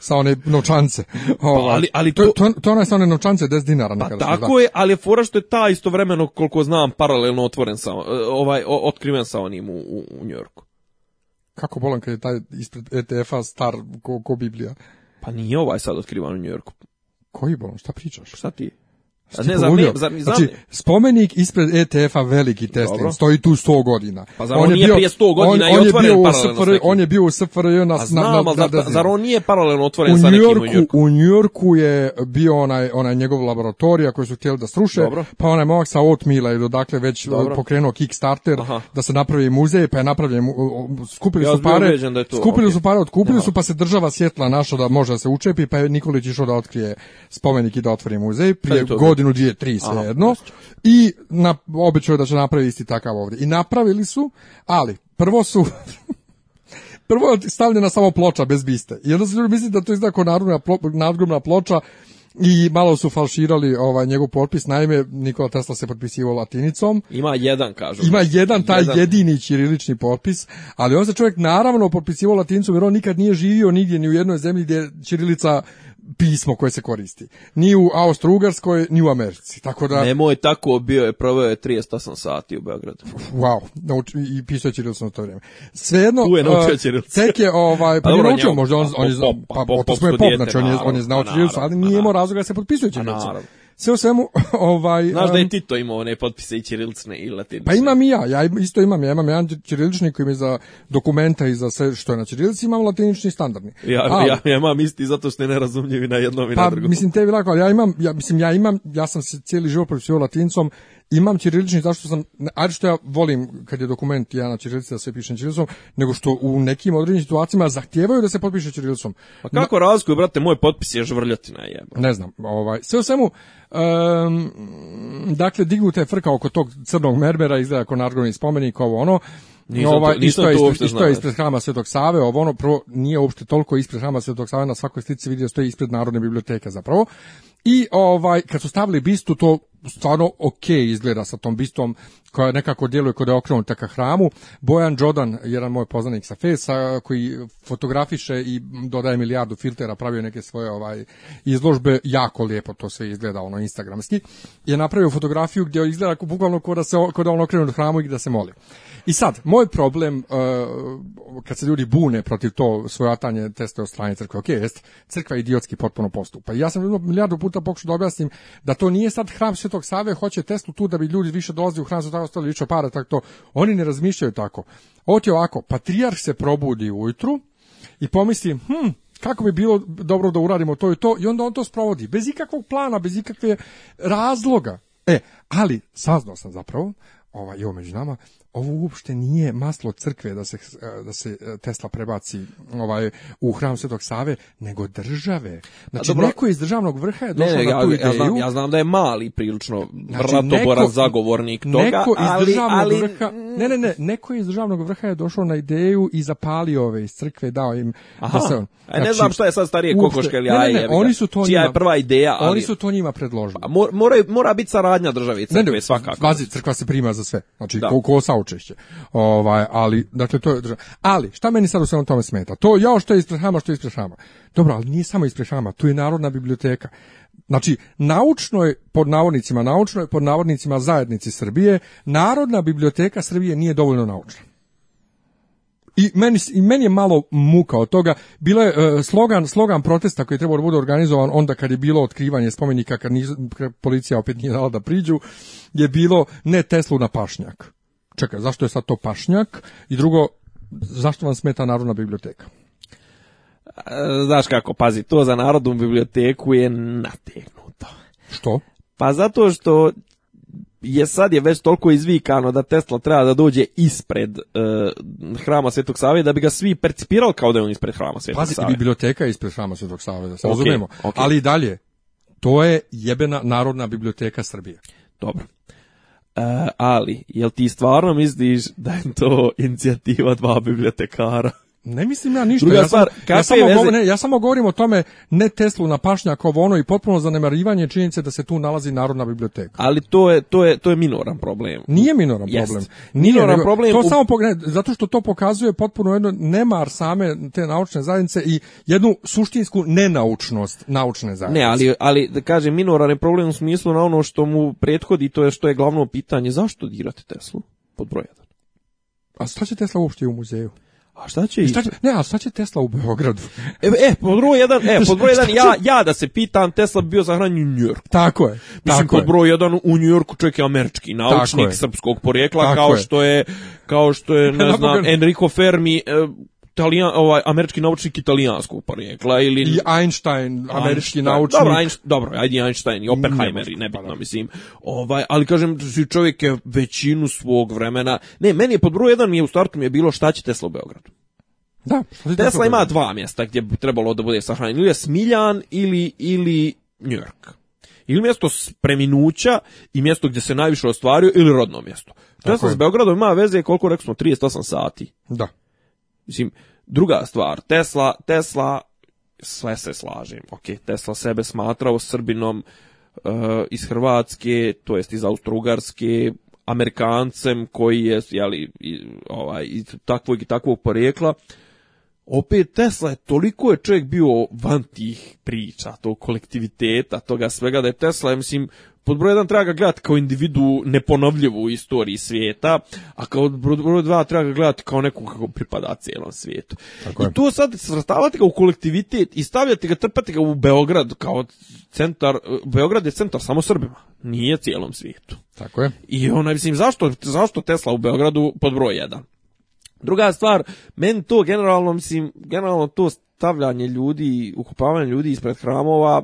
sa one novčance. Pa, ovaj. ali, ali to, to, to, je sa one novčance 10 dinara. Pa tako je, ali je fora što je ta istovremeno, koliko znam, paralelno otvoren sa, ovaj, otkriven sa onim u, u, u Njorku. Kako bolan kad je taj ispred ETF-a star ko, ko Biblija? Pa nije ovaj sad otkrivan u Njorku. Koji bolan, šta pričaš? Šta ti a ne za znači, spomenik ispred ETF-a veliki Tesla stoji tu 100 godina. Pa zar on, on nije prije 100 godina on je bio u SFRJ, on je bio u SFRJ na A pa znam, na, zar on nije paralelno otvoren sa nekim u Njorku? U je bio onaj onaj njegov laboratorija koji su htjeli da sruše, Dobro. pa onaj momak sa Otmila ili odakle već eh, Dobro. pokrenuo Kickstarter da se napravi muzej, pa je napravljen skupili su pare, da skupili su pare, otkupili su pa se država sjetla našo da može da se učepi, pa je Nikolić išao da otkrije spomenik i da otvori muzej prije godinu, dvije, tri, I na, je da će napraviti isti takav ovdje. I napravili su, ali prvo su... prvo je stavljena samo ploča bez biste. I onda su ljudi mislili da to izgleda kao nadgrubna ploča i malo su falširali ovaj njegov potpis. Naime, Nikola Tesla se potpisivao latinicom. Ima jedan, kažu. Ima jedan, taj jedini ćirilični potpis, ali on se čovjek naravno potpisivao latinicom jer on nikad nije živio nigdje ni u jednoj zemlji gdje ćirilica pismo koje se koristi. Ni u austro ni u Americi. Tako da... Nemoj tako, bio je, proveo je 38 sati u Beogradu. Wow, i pisao je na to vrijeme. Svejedno, tu je e, je, ovaj, pa, možda, on, je, pa, pa, pa, pa, pa, pa, pa, pa, pa, pa, sve u svemu, ovaj... Znaš da je Tito imao one potpise i Čirilične i Latinične. Pa imam i ja, ja isto imam, ja imam jedan Čirilični koji mi za dokumenta i za sve što je na Čirilici, imam Latinični standardni. Ja, ja, ja imam isti zato što je nerazumljiv i na jednom i na pa, drugom. Pa, mislim, te je ja imam, ja, mislim, ja imam, ja sam se cijeli život profesio latincom imam ćirilični zašto sam, ajde što ja volim kad je dokument ja na ćirilici da sve pišem ćirilicom, nego što u nekim određenim situacijama zahtijevaju da se potpiše ćirilicom. Pa kako brate, moj potpis je žvrljotina jeba. Ne znam, ovaj, sve u svemu, dakle, dignuta je frka oko tog crnog merbera, izgleda kao nargovni spomenik, ovo ono, Nisam ovaj to, isto, isto je ispred hrama Svetog Save, ovo ono prvo nije uopšte toliko ispred hrama Svetog Save, na svakoj stici vidio stoji ispred Narodne biblioteke zapravo. I ovaj, kad su stavili bistu, to stvarno ok izgleda sa tom bistom koja nekako djeluje kod je okrenuta ka hramu. Bojan Jordan, jedan moj poznanik sa Fesa, koji fotografiše i dodaje milijardu filtera, pravio neke svoje ovaj izložbe, jako lijepo to sve izgleda ono instagramski, je napravio fotografiju gdje izgleda bukvalno kod da, se, kod da on okrenut hramu i da se moli. I sad, moj problem, e, kad se ljudi bune protiv to svojatanje testa od strane crkve, ok, jest, crkva idiotski potpuno postupa. I ja sam milijardu puta pokušao da objasnim da to nije sad hram Svetog Save, hoće testu tu da bi ljudi više dolazili u hram Svetog Save, više para, tako to. Oni ne razmišljaju tako. Ovo ti je ovako, patrijarh se probudi ujutru i pomisli, hm, kako bi bilo dobro da uradimo to i to i onda on to sprovodi bez ikakvog plana, bez ikakve razloga. E, ali saznao sam zapravo, ovaj, i ovo među nama, ovo uopšte nije maslo crkve da se, da se e, Tesla prebaci ovaj, u hram Svetog Save, nego države. Znači, dobro, neko iz državnog vrha je došao ne, na tu ja, ideju. Ja znam, ja znam da je mali prilično znači, vratoboran zagovornik toga, neko iz ali, ali... Vrha, ne, ne, ne, neko iz državnog vrha je došao na ideju i zapalio ove iz crkve, dao im Aha, da se on, e, znači, ne znam znači, šta je sad starije uopšte, kokoške ili jaje. oni su to njima, je prva ideja, ali, oni su to njima predložili. Pa, mora, mora biti saradnja države i crkve, ne, ne, svakako. Vazi, crkva se prima za sve. Znači, da. ko, ko češće, Ovaj, ali, dakle, to je Ali, šta meni sad u svemu tome smeta? To jao što je ispred što je ispred Dobro, ali nije samo ispred Hama, tu je Narodna biblioteka. Znači, naučno je, pod navodnicima, naučno je, pod navodnicima zajednici Srbije, Narodna biblioteka Srbije nije dovoljno naučna. I meni, I meni je malo muka od toga. Bilo je e, slogan, slogan protesta koji je trebao da bude organizovan onda kad je bilo otkrivanje spomenika, kad, kad policija opet nije dala da priđu, je bilo ne Teslu na pašnjak čekaj, zašto je sad to pašnjak? I drugo, zašto vam smeta Narodna biblioteka? E, znaš kako, pazi, to za Narodnu biblioteku je nategnuto. Što? Pa zato što je sad je već toliko izvikano da Tesla treba da dođe ispred e, hrama Svetog Save da bi ga svi percipirali kao da je on ispred hrama Svetog Pazi, biblioteka je ispred hrama Svetog Save, da se razumemo. Ali i dalje, to je jebena Narodna biblioteka Srbije. Dobro. E, ali, jel ti stvarno misliš da je to inicijativa dva bibliotekara? Ne mislim ja ništa. ja, ja, samo govorim, o tome ne Teslu na ovo ono i potpuno zanemarivanje činjenice da se tu nalazi Narodna biblioteka. Ali to je, to je, to je minoran problem. Nije minoran Jest. problem. Nije, minoran problem. To samo zato što to pokazuje potpuno jedno nemar same te naučne zajednice i jednu suštinsku nenaučnost naučne zajednice. Ne, ali, ali da kažem, minoran je problem u smislu na ono što mu prethodi, to je što je glavno pitanje, zašto dirate Teslu? Pod broj 1. A šta će Tesla uopšte u muzeju? A šta će, šta će ne, a šta će Tesla u Beogradu? E, e pod broj jedan, e, pod broj jedan ja, ja da se pitam, Tesla bi bio zahranjen u Njujorku. Tako je. Mislim, tako pod broj jedan u Njujorku čovjek je američki naučnik srpskog porijekla, kao što je, kao što je, ne znam, Enrico Fermi, e, italijan, ovaj, američki naučnik italijansko porijekla ili... I Einstein, američki naučnik. Dobro, ajde Einstein i Oppenheimer, nebitno, pa mislim. Ovaj, ali kažem, čovjek je većinu svog vremena... Ne, meni je pod broj jedan mi je u startu mi je bilo šta će Tesla u Beogradu. Da, Tesla ima dva mjesta gdje bi trebalo da bude sahranjen. Ili je Smiljan ili, ili New York. Ili mjesto preminuća i mjesto gdje se najviše ostvario ili rodno mjesto. Tesla s Beogradom ima veze koliko rekli smo 38 sati. Da. Mislim, druga stvar, Tesla, Tesla, sve se slažem, ok, Tesla sebe smatrao Srbinom eh, iz Hrvatske, to jest iz Austro-Ugarske, Amerikancem koji je, jeli, ovaj, iz takvog i takvog porijekla, opet Tesla je toliko je čovjek bio van tih priča, tog kolektiviteta, toga svega da je Tesla, mislim, pod broj 1 treba ga gledati kao individu neponovljivu u istoriji svijeta, a kao pod broj 2 treba ga gledati kao nekog kako pripada cijelom svijetu. Tako I tu sad svrstavati ga u kolektivitet i stavljati ga, trpati ga u Beograd kao centar, Beograd je centar samo Srbima, nije cijelom svijetu. Tako je. I ona, mislim, zašto, zašto Tesla u Beogradu pod broj 1? Druga stvar, meni to generalno, mislim, generalno to stavljanje ljudi, ukupavanje ljudi ispred hramova,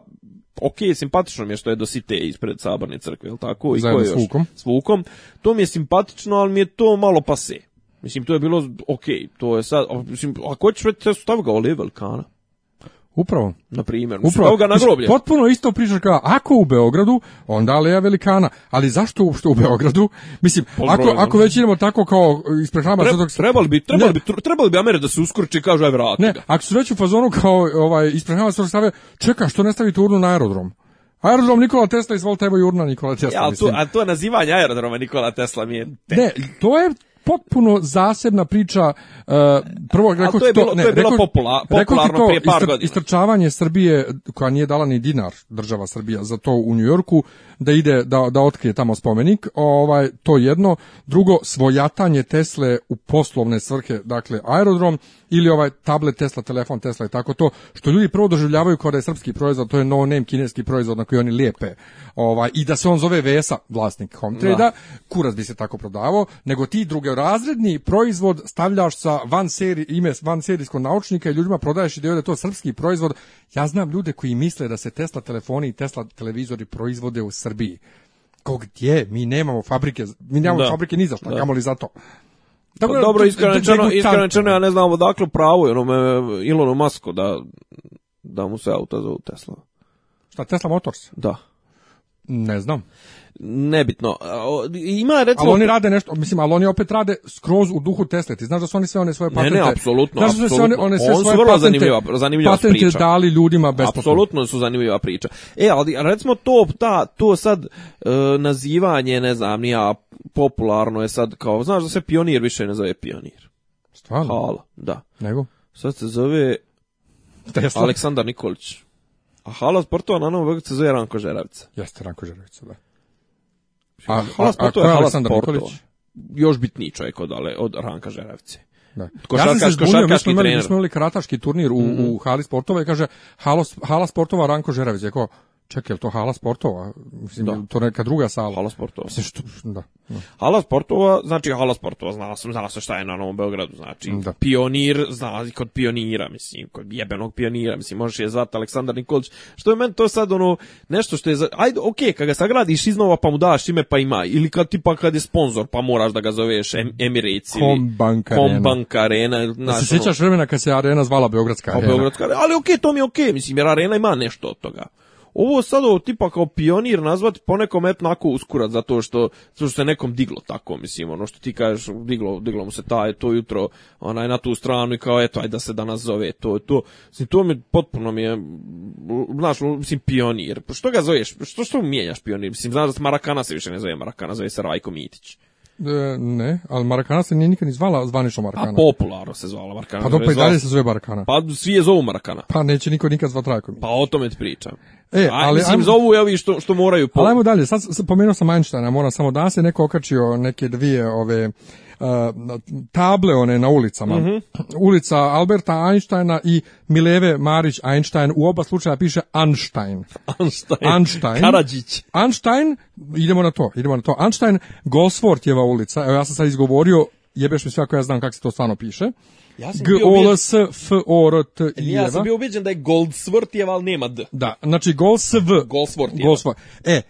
ok, simpatično mi je što je do site ispred sabarne crkve, jel tako? I Zajedno je s Vukom. To mi je simpatično, ali mi je to malo pase. Mislim, to je bilo ok, to je sad, mislim, ako ćeš reći, ga su stavga level Velkana. Upravo. Na primjer, upravo ga na Potpuno isto priča kao ako u Beogradu, onda Aleja Velikana, ali zašto uopšte u Beogradu? Mislim, pa ako, ako već idemo tako kao ispred hrama trebali bi trebali bi trebali bi da se uskurči i kažu aj vrati. Ne, ako su već u fazonu kao ovaj ispred hrama stave, čeka što ne stavite urnu na aerodrom. Aerodrom Nikola Tesla, izvolite, evo urna Nikola Tesla. Ja, a, to, a to nazivanje aerodroma Nikola Tesla mi je... Ne, to je, potpuno zasebna priča e, prvo rekao to to, ne, popularno prije par godina. Istrčavanje Srbije koja nije dala ni dinar država Srbija za to u New Yorku da ide da da otkrije tamo spomenik, ovaj to jedno, drugo svojatanje Tesle u poslovne svrhe, dakle aerodrom ili ovaj tablet Tesla, telefon Tesla i tako to, što ljudi prvo doživljavaju kao je srpski proizvod, to je no name kineski proizvod na koji oni lijepe. Ovaj i da se on zove Vesa, vlasnik Trade da. kurac bi se tako prodavao, nego ti druge razredni proizvod stavljaš sa van seri, ime van serijskog naučnika i ljudima prodaješ ideju da je to srpski proizvod. Ja znam ljude koji misle da se Tesla telefoni i Tesla televizori proizvode u Srbiji. ko gdje? Mi nemamo fabrike, mi nemamo fabrike ni za da. li za to. Tako, dobro, iskreno ja ne znam odakle pravo je onome Ilonu masko da, da mu se auta zovu Tesla. Šta, Tesla Motors? Da. Ne znam nebitno. Ima recimo Ali oni rade nešto, mislim, ali oni opet rade skroz u duhu Tesla. Ti znaš da su oni sve one svoje patente. Ne, ne, apsolutno, su sve vrlo zanimljiva, zanimljiva patente dali ljudima besplatno. Apsolutno su zanimljiva priča. E, ali recimo to ta to sad e, nazivanje, ne znam, nija popularno je sad kao, znaš da se pionir više ne zove pionir. Stvarno? Hala, da. Nego? Sad se zove Aleksandar Nikolić. A Hala sportova na novom se zove Ranko Žeravica. Jeste, Ranko Žeravica, da. Znači, a, ono, a, a, a, je Aleksandar Nikolić? Još bitniji čovjek od, od Ranka Žeravce. Da. ja sam se zbunio, mi smo imali, mi imali karataški turnir u, mm -hmm. u mhm. hali sportova i kaže hala sportova Ranko Žeravić. Eko Čekaj, je to hala sportova? Mislim, da. to neka druga sala? Hala sportova. Mislim, što, da. Hala sportova, znači hala sportova, znala sam, znala sam šta je na Novom Beogradu, znači da. pionir, znala kod pionira, mislim, kod jebenog pionira, mislim, možeš je zvati Aleksandar Nikolić, što je meni to sad ono, nešto što je, za... ajde, ok, kad ga sagradiš iznova pa mu daš ime pa ima, ili kad ti pa kad je sponsor pa moraš da ga zoveš em, Emirates ili Combank Arena. Combank Arena znači, se ono. sjećaš vremena kad se arena zvala Beogradska pa arena? Beogradska ali ok, to mi je ok mislim, jer arena ima nešto od toga. Ovo sad ovo tipa kao pionir nazvati ponekom etnako uskurat zato što, zato što se nekom diglo tako, mislim, ono što ti kažeš, diglo, diglo mu se taj, to jutro, onaj na tu stranu i kao, eto, aj da se danas zove, to, to, mislim, to mi potpuno mi je, znaš, mislim, pionir, pa što ga zoveš, što, što mijenjaš pionir, mislim, znaš da se Marakana se više ne zove Marakana, zove se Rajko Mitić. E, ne, ali Marakana se nije nikad ni zvala zvanično pa Marakana. A popularno se zvala Marakana. Pa dobro, pa i dalje se zove Marakana. Pa svi je zovu Marakana. Pa neće niko nikad zvat Rajko Pa o tome ti pričam. E, ali, mislim, ajmo, zovu ovi što, što moraju. Po... Ali ajmo dalje, sad pomenuo sam Einsteina, moram samo da se neko okačio neke dvije ove E, table one na ulicama. Mhm. Ulica Alberta Einsteina i Mileve Marić Einstein. U oba slučaja piše Einstein. Einstein. Karadžić. Einstein, idemo na to, idemo na to. Einstein, Gosfortjeva ulica. Evo ja sam sad izgovorio, jebeš mi sve ako ja znam kako se to stvarno piše. Ja sam g o l s f o r t e i Ja sam bio ubeđen da je Goldsvortjeva, ali nema D. Da, znači Golsv. Goldsworth. Golsvortjeva. E,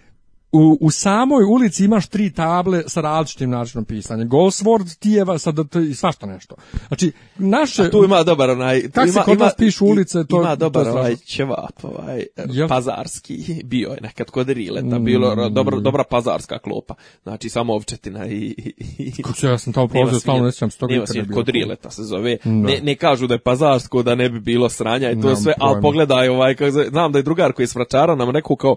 u, u samoj ulici imaš tri table sa različitim načinom pisanja. Goldsword, Tijeva, sad i svašta nešto. Znači, naše... tu ima dobar onaj... Kako se kod ima, pišu ulice, to... Ima dobar to onaj ćevap, ovaj, pazarski. Bio je nekad kod Rileta, mm. bilo dobra, dobra pazarska klopa. Znači, samo ovčetina i... i Kako ja sam tamo stalno ne sjećam kod Rileta se zove. Da. Ne, ne kažu da je pazarsko, da ne bi bilo sranja i to je sve, pojma. ali pogledaj, ovaj, znam da je drugar koji je svračara nam rekao kao,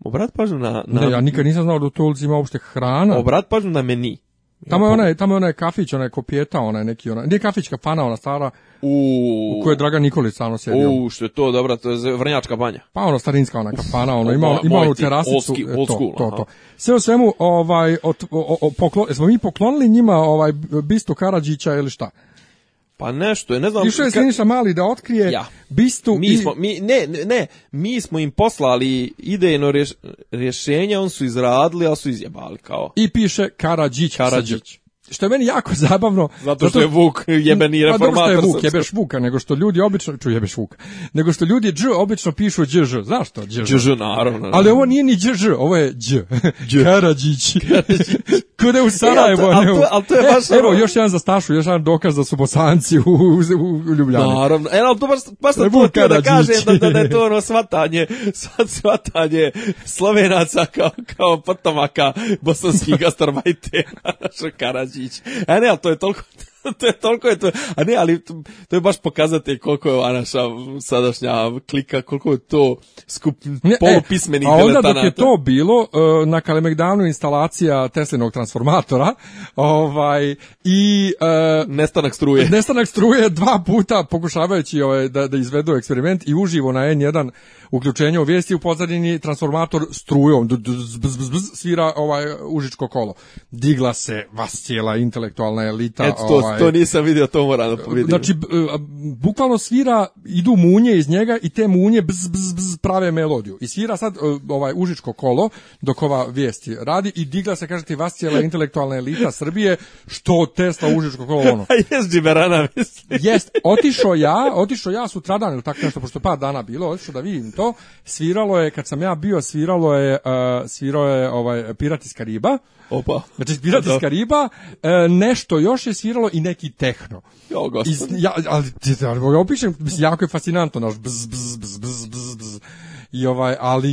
Obrat pažnju na... na... Ne, ja nikad nisam znao da u Tulci ima uopšte hrana. Obrat pažnju na meni. Tamo je onaj, tamo je onaj kafić, onaj kopijeta, onaj neki, onaj, nije kafić, kafana, ona stara, u, u kojoj je Dragan Nikolić stano sjedio. U, ono. što je to, dobra, to je Vrnjačka banja. Pa ono, starinska ona kafana, ono, ima, pa, ono- ima onu terasicu, old e, school, to, to, to. Sve u svemu, ovaj, od, o, smo mi poklonili njima ovaj, Bistu Karadžića ili šta? Pa nešto je, ne znam. Išao je Siniša Mali da otkrije ja. bistu mi i... smo, mi, ne, ne, mi smo im poslali idejno rješenje, on su izradili, ali su izjebali kao. I piše Karadžić. Karadžić što je meni jako zabavno. Zato što je Vuk jebeni pa reformator. što je Vuk, jebeš Vuka, nego što ljudi obično, ču jebeš Vuka, nego što ljudi dž obično pišu dž. Zašto dž? Dž, naravno. Ali ovo nije ni dž, ovo je dž. Karadžić. Kude u Sarajevo. Al to, al evo, e, ono- još jedan za Stašu, još jedan dokaz da su bosanci u, u, Ljubljani. Naravno. E, ali to baš, baš to da kaže da, da, je to ono svatanje, svatanje slovenaca kao, kao potomaka bosanskih gastarbajtera. Karadžić. Điđić. E ne, ali to je toliko... to je toliko je to. A ne, ali to je baš pokazati koliko je naša sadašnja klika, koliko je to skup e, polupismenih A onda dok je to bilo, e, na Kalemegdanu instalacija Teslinog transformatora ovaj, i... E, nestanak struje. Nestanak struje dva puta pokušavajući ovaj, da, da izvedu eksperiment i uživo na N1 uključenje u vijesti u pozadini transformator strujom svira ovaj užičko kolo. Digla se vas cijela intelektualna elita. Ovaj, ovaj... To nisam vidio, to moram Znači, e, bukvalno svira, idu munje iz njega i te munje prave melodiju. I svira sad e, ovaj užičko kolo dok ova vijesti radi i digla se, kažete, vas cijela intelektualna elita Srbije, što Tesla užičko kolo ono. Jes, džiberana, mislim. Jest, otišao ja, otišao ja sutradan ili tako nešto, pošto par dana bilo, otišao da vidim to. Sviralo je, kad sam ja bio, sviralo je, uh, svirao je ovaj, Pirat iz Kariba, Opa. Znači, Pirati iz Kariba, e, nešto još je sviralo i neki tehno. Jo, Iz, ja, ali, ali, opišem, mislim, jako je fascinantno, naš bz, bz, bz, bz, bzz, I ovaj, ali,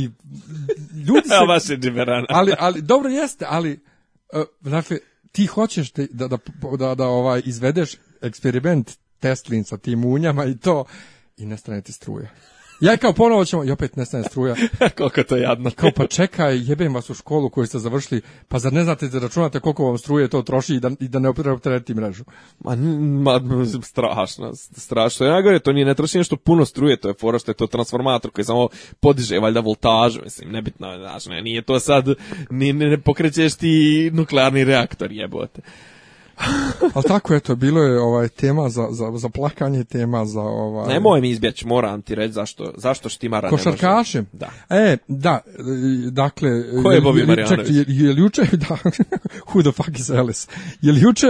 ljudi se... se je ali, ali, dobro jeste, ali, e, dakle, ti hoćeš da, da, da, da ovaj, izvedeš eksperiment Teslin sa tim unjama i to, i nestane ti struje. Ja kao ponovo ćemo, i opet nestane struja. koliko to je jadno. Kao pa čekaj, jebem vas u školu koju ste završili, pa zar ne znate da računate koliko vam struje to troši i da, i da ne optereti mrežu? Ma, ma, strašno, strašno. Ja govorim, to nije ne troši nešto puno struje, to je fora što je to transformator koji samo podiže valjda voltažu, mislim, nebitno, znaš, ne, nije to sad, ne, ne pokrećeš ti nuklearni reaktor, jebote. Ali tako to bilo je ovaj tema za, za, za plakanje, tema za ovaj Nemoj mi izbjeć, moram ti reći zašto zašto Štimara Košarkašem? Da. E, da, dakle Ko je Bobi je, juče da who the fuck is Je li juče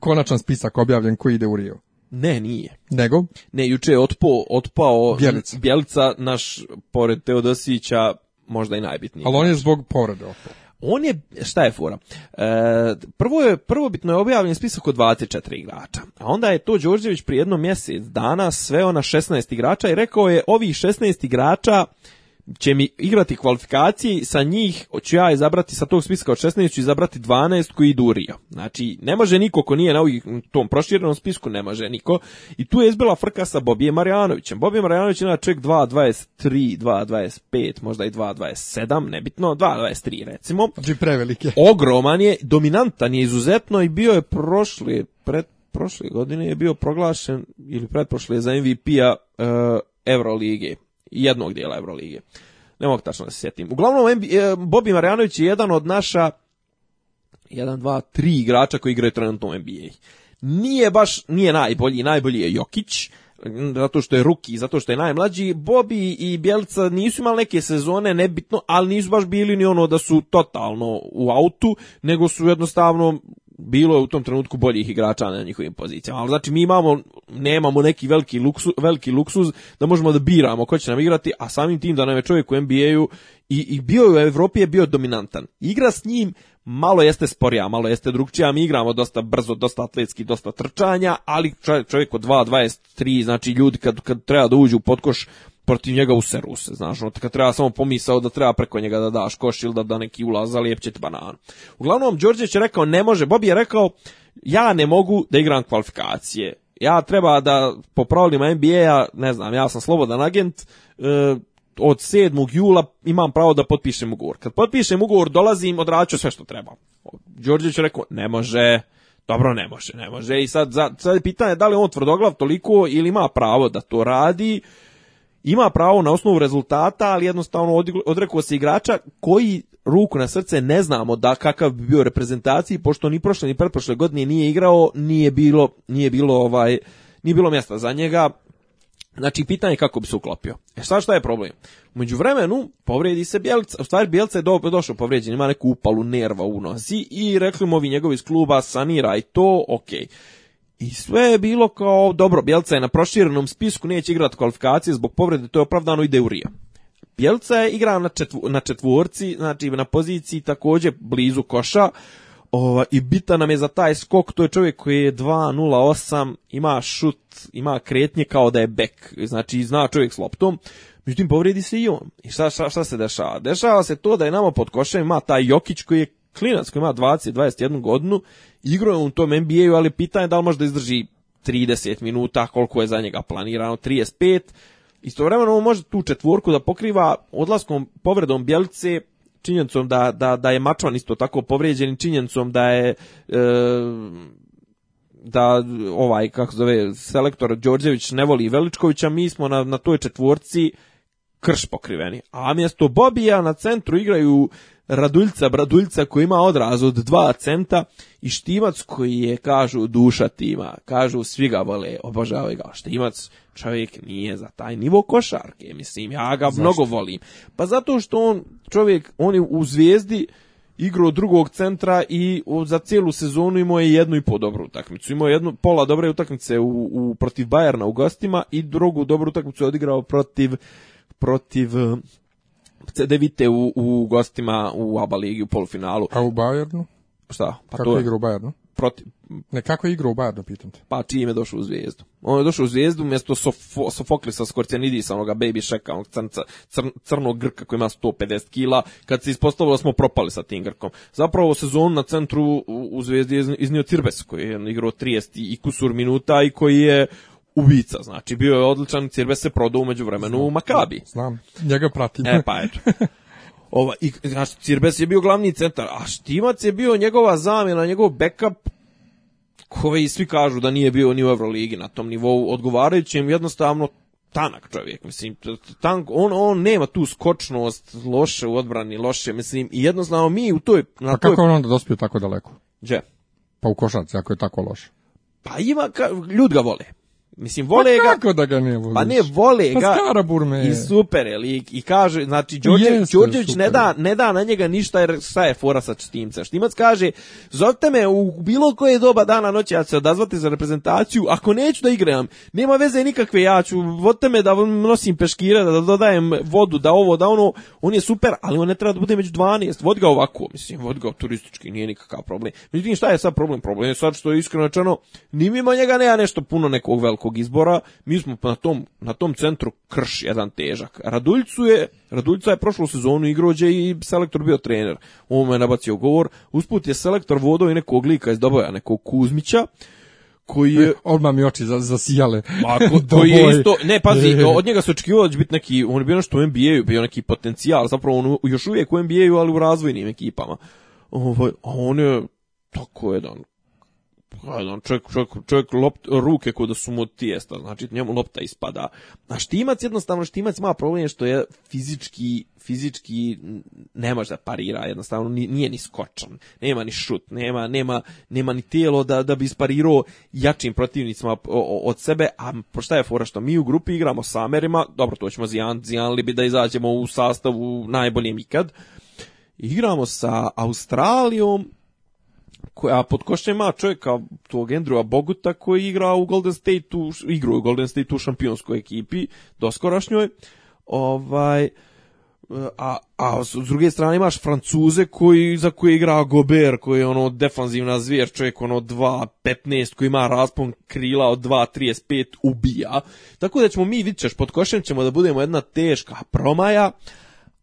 konačan spisak objavljen koji ide u Rio? Ne, nije. Nego? Ne, juče je otpo, otpao Bjelica. Bjelica, naš, pored Teodosića, možda i najbitniji. Ali on je zbog povrede otpao on je, šta je fora? E, prvo je, prvobitno je objavljen spisak od 24 igrača, a onda je to Đorđević prije jedno mjesec dana sve ona 16 igrača i rekao je ovih 16 igrača će mi igrati kvalifikaciji, sa njih ću ja izabrati, sa tog spiska od 16 ću izabrati 12 koji idu u Rio. Znači, ne može niko ko nije na tom proširenom spisku, ne može niko. I tu je izbila frka sa Bobijem Marjanovićem. Bobije Marjanović je na čovjek 2.23, 2.25, možda i 2.27, nebitno, 2.23 recimo. Znači, prevelike. Ogroman je, dominantan je izuzetno i bio je prošli, pred, prošle godine je bio proglašen, ili pretprošle za MVP-a e, uh, jednog dijela Euroligije. Ne mogu tačno da se sjetim. Uglavnom, bobi e, Bobby Marjanović je jedan od naša jedan, dva, tri igrača koji igraju trenutno u NBA. Nije baš, nije najbolji, najbolji je Jokić, zato što je ruki, zato što je najmlađi. Bobi i Bjelica nisu imali neke sezone, nebitno, ali nisu baš bili ni ono da su totalno u autu, nego su jednostavno bilo je u tom trenutku boljih igrača na njihovim pozicijama. Ali znači mi imamo nemamo neki veliki luksuz, veliki luksuz da možemo da biramo ko će nam igrati, a samim tim da nam je čovjek u NBA-u i, i bio u Evropi je bio dominantan. Igra s njim malo jeste sporija, malo jeste drugčija, mi igramo dosta brzo, dosta atletski, dosta trčanja, ali čovjek od 23 znači ljudi kad, kad treba da uđu u potkoš, protiv njega u se, znaš, ono, kad treba samo pomisao da treba preko njega da daš koš ili da, da neki ulaz, ali će ti bananu. Uglavnom, Đorđević je rekao, ne može, Bobi je rekao, ja ne mogu da igram kvalifikacije. Ja treba da po pravilima NBA-a, ne znam, ja sam slobodan agent, e, od 7. jula imam pravo da potpišem ugovor. Kad potpišem ugovor, dolazim, odraću sve što treba. Đorđević je rekao, ne može, dobro, ne može, ne može. I sad, sad je pitanje da li on tvrdoglav toliko ili ima pravo da to radi, ima pravo na osnovu rezultata, ali jednostavno odrekao se igrača koji ruku na srce ne znamo da kakav bi bio reprezentaciji pošto ni prošle ni pretprošle godine nije igrao, nije bilo nije bilo ovaj nije bilo mjesta za njega. Znači, pitanje kako bi se uklopio. E sad šta je problem? Među vremenu, povrijedi se Bjelica. U stvari, Bjelica je do, došao povrijeđen, ima neku upalu nerva u nozi i rekli mu ovi njegovi iz kluba saniraj to, okej. I sve je bilo kao, dobro, Bjelca je na proširenom spisku, neće igrati kvalifikacije zbog povrede, to je opravdano, ide u Rio. Bjelca je igrao na, na četvorci, znači na poziciji također blizu koša, I bita nam je za taj skok, to je čovjek koji je 2.08, ima šut, ima kretnje kao da je bek, znači zna čovjek s loptom, međutim povrijedi se i on. I šta, šta, šta se dešava? Dešava se to da je nama pod košem ima taj Jokić koji je klinac koji ima 20, 21 godinu, igrao je u tom NBA-u, ali pitanje je da li može da izdrži 30 minuta, koliko je za njega planirano, 35. Istovremeno on može tu četvorku da pokriva odlaskom povredom Bjelice, činjenicom da, da, da je Mačvan isto tako povrijeđen, činjenicom da je e, da ovaj kako zove selektor Đorđević ne voli Veličkovića, mi smo na, na toj četvorci krš pokriveni. A mjesto Bobija na centru igraju Raduljca Braduljca koji ima odraz od 2 centa i Štimac koji je, kažu, duša tima. Kažu, svi ga vole, obožavaju ga. Štimac čovjek nije za taj nivo košarke, mislim, ja ga mnogo volim. Pa zato što on, čovjek, on je u zvijezdi, igrao drugog centra i za cijelu sezonu imao je jednu i po dobru utakmicu. Imao je jednu pola dobre utakmice u, u protiv Bajerna u gostima i drugu dobru utakmicu je odigrao protiv protiv Cedevite u, u gostima u ABA ligi u polufinalu. A u Bayernu? Šta? Pa kako je igra u Bayernu? Protiv... Ne, kako je igra u Bayernu, pitam te. Pa čim je došao u Zvijezdu? On je došao u Zvijezdu mjesto Sofo, Sofoklisa Skorcianidisa, onoga baby šeka, onog crnog Grka koji ima 150 kila. Kad se ispostavilo smo propali sa tim Grkom. Zapravo sezon na centru u, u Zvijezdi je iznio Cirbes, koji je igrao 30 i kusur minuta i koji je ubica, znači bio je odličan, Cirbe se prodao u vremenu u Makabi. Znam, njega pratim. E pa Ova, i, znači, Cirbes je bio glavni centar, a Štimac je bio njegova zamjena, njegov backup koji svi kažu da nije bio ni u Euroligi na tom nivou im jednostavno tanak čovjek, mislim, tank, on, on nema tu skočnost loše u odbrani, loše, mislim, i jednostavno mi u toj... Na kako on onda dospio tako daleko? Gdje? Pa u košarci, ako je tako loše. Pa ima, ka, ljud ga vole. Mislim, vole pa ga... kako da ga ne voliš? Pa ne, vole pa ga i super je lik. I kaže, znači, Đorđević ne da, ne da na njega ništa jer šta je fora sa Štimca. Štimac kaže, zovite me u bilo koje doba dana noći, ja ću se odazvati za reprezentaciju, ako neću da igram, nema veze nikakve, ja ću, vodite me da nosim peškire, da dodajem vodu, da ovo, da ono, on je super, ali on ne treba da bude među 12, vod ga ovako, mislim, vod ga turistički, nije nikakav problem. Međutim, šta je sad problem? Problem je sad što je iskreno rečeno, ima njega nema nešto puno nekog velikog izbora, mi smo na tom, na tom centru krš jedan težak. Raduljcu je, Raduljica je prošlu sezonu igrođe i selektor bio trener. On me je nabacio govor, usput je selektor vodao i nekog lika iz Doboja, nekog Kuzmića, koji je odmah mi oči zasijale. Ma koji je isto, ne pazi, od njega se očekivao da će biti neki, on je bio nešto u NBA-u, bio neki potencijal, zapravo on još uvijek u NBA-u, ali u razvojnim ekipama. Ovo, ovaj, a on je tako jedan jedan pa, ono, čovjek, čovjek, čovjek lopt, ruke kod da su mu tijesta, znači njemu lopta ispada. A Štimac jednostavno, Štimac ima problem što je fizički, fizički ne može da parira, jednostavno nije ni skočan, nema ni šut, nema, nema, nema ni tijelo da, da bi isparirao jačim protivnicima od sebe, a šta je fora što mi u grupi igramo s Amerima, dobro to ćemo zijan, zijanili bi da izađemo u sastavu najboljem ikad, igramo sa Australijom, a pod košćem ima čovjeka tog Andrewa Boguta koji igra u Golden State u, igru u Golden State u šampionskoj ekipi doskorašnjoj ovaj a, a s druge strane imaš Francuze koji, za koje igra Gober, koji je ono defanzivna zvijer, čovjek ono 2.15 koji ima raspon krila od 2.35 ubija. Tako da ćemo mi, vidjet ćeš, pod košem ćemo da budemo jedna teška promaja,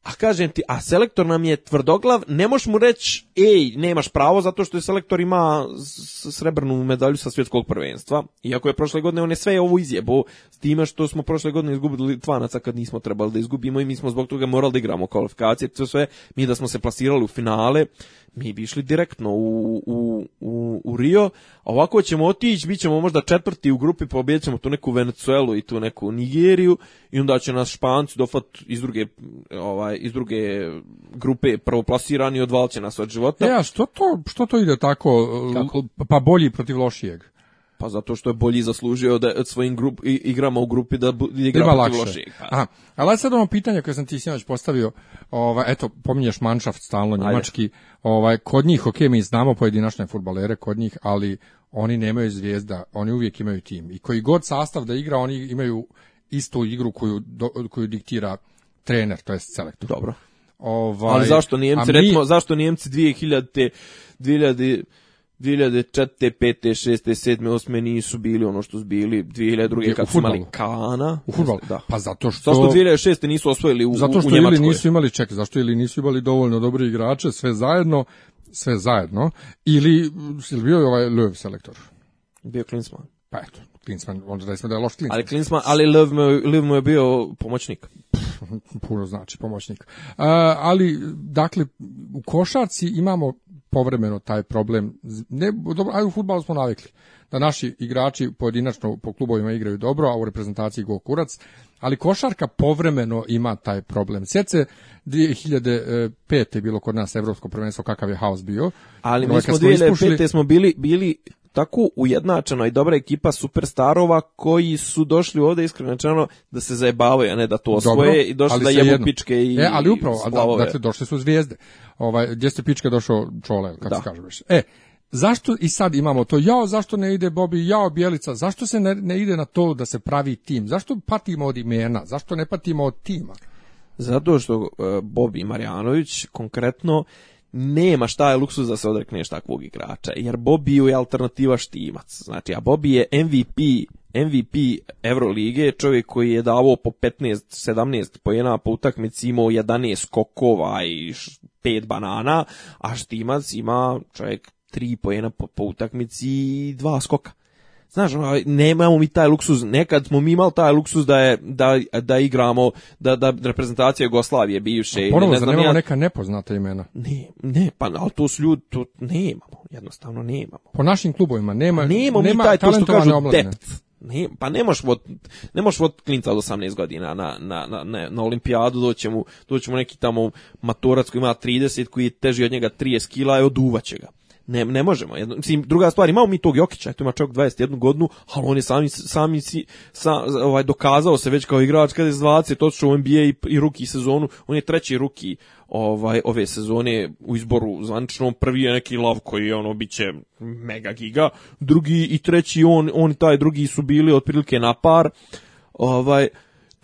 a kažem ti, a selektor nam je tvrdoglav, ne možeš mu reći, ej, nemaš pravo zato što je selektor ima srebrnu medalju sa svjetskog prvenstva. Iako je prošle godine on je sve ovo izjebo s time što smo prošle godine izgubili Litvanaca kad nismo trebali da izgubimo i mi smo zbog toga morali da igramo kvalifikacije, to sve mi da smo se plasirali u finale mi bi išli direktno u, u, u, Rio, a ovako ćemo otići, bit ćemo možda četvrti u grupi, pobjedit pa ćemo tu neku Venezuelu i tu neku Nigeriju i onda će nas Španci dofat iz druge, ovaj, iz druge grupe prvoplasirani i odvalit će nas od života. Ja, e, što to, što to ide tako, Kako? pa bolji protiv lošijeg? Pa zato što je bolji zaslužio da svojim grup, igrama u grupi da igra protiv loših. Aha. Ali sad ono pitanje koje sam ti sinoć postavio, ovaj, eto, pominješ Manšaft stalno njemački, ovaj, kod njih, ok, mi znamo pojedinačne futbalere kod njih, ali oni nemaju zvijezda, oni uvijek imaju tim. I koji god sastav da igra, oni imaju istu igru koju, koju diktira trener, to je selektor. Dobro. Ovaj, ali zašto Nijemci mi... recimo, zašto Njemci 2000, 2000 2004. 5. 6. 7. 8. nisu bili ono što su bili 2002. kad su imali Kana. U fudbalu. Da. Pa zato što Zato što 2006. nisu osvojili u Zato što u ili nisu imali ček, zašto ili nisu imali dovoljno dobri igrače sve zajedno, sve zajedno ili Silvio je ovaj Löw selektor. Bio Klinsman. Pa eto, Klinsman, onda da smo da je loš Klinsman. Ali Klinsman, ali Löw mu, Löw mu je bio pomoćnik. Puno znači pomoćnik. Uh, ali, dakle, u košarci imamo povremeno taj problem. Ne, dobro, aj u futbalu smo navikli da naši igrači pojedinačno po klubovima igraju dobro, a u reprezentaciji go kurac, ali košarka povremeno ima taj problem. Sjet se 2005. je bilo kod nas evropsko prvenstvo kakav je haos bio. Ali ovaj, mi smo 2005. smo bili, bili tako ujednačena i dobra ekipa superstarova koji su došli ovdje iskreno rečeno da se zajebavaju, a ne da to osvoje i došli da jebu pičke i E, ali upravo, a da, dakle, došli su zvijezde. Ovaj, gdje ste pička došao čole, kako se kaže već. E, zašto i sad imamo to, jao, zašto ne ide Bobi, jao, Bjelica, zašto se ne, ne ide na to da se pravi tim, zašto patimo od imena, zašto ne patimo od tima? Zato što e, Bobi Marjanović konkretno nema šta je luksuz da se odrekneš takvog igrača, jer Bobiju je alternativa štimac. Znači, a Bobby je MVP MVP Evrolige, čovjek koji je davao po 15, 17 pojena po utakmici, imao 11 skokova i 5 banana, a Štimac ima čovjek 3 pojena po, po utakmici i 2 skoka. Znaš, ono, nemamo mi taj luksuz, nekad smo mi imali taj luksuz da je da, da igramo da da reprezentacija Jugoslavije bivše. i ne znam, nemamo ja... neka nepoznata imena. Ne, ne, pa ali to su ljudi, to nemamo, jednostavno nemamo. Po našim klubovima nema pa nema, taj to što kažu depth. Ne, pa ne možeš od, ne možeš od klinca od 18 godina na, na, na, na olimpijadu doći mu, neki tamo matorac koji ima 30 koji je teži od njega 30 kg i oduvaće ga. Ne, ne možemo. mislim, druga stvar, imamo mi tog Jokića, to ima čovjek 21 godinu, ali on je sami, sami si, sa, ovaj, dokazao se već kao igrač kada je s 20, to što u NBA i, ruki sezonu, on je treći ruki ovaj ove sezone u izboru zvaničnom prvi je neki lav koji je ono biće mega giga drugi i treći on on taj drugi su bili otprilike na par ovaj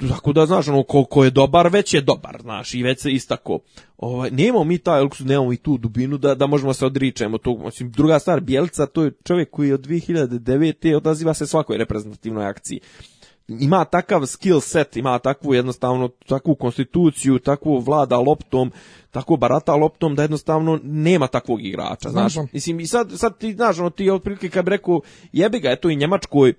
tako da znaš ono ko, ko je dobar već je dobar znaš i već se istako ovaj nemamo mi taj luksuz nemamo i tu dubinu da da možemo se odričemo tog mislim druga stvar Bjelca to je čovjek koji je od 2009 odaziva se svakoj reprezentativnoj akciji ima takav skill set, ima takvu jednostavno takvu konstituciju, takvu vlada loptom, tako barata loptom da jednostavno nema takvog igrača, znaš. Mislim i sad sad ti znaš, ono ti otprilike kad bi rekao jebi ga, eto i Njemačkoj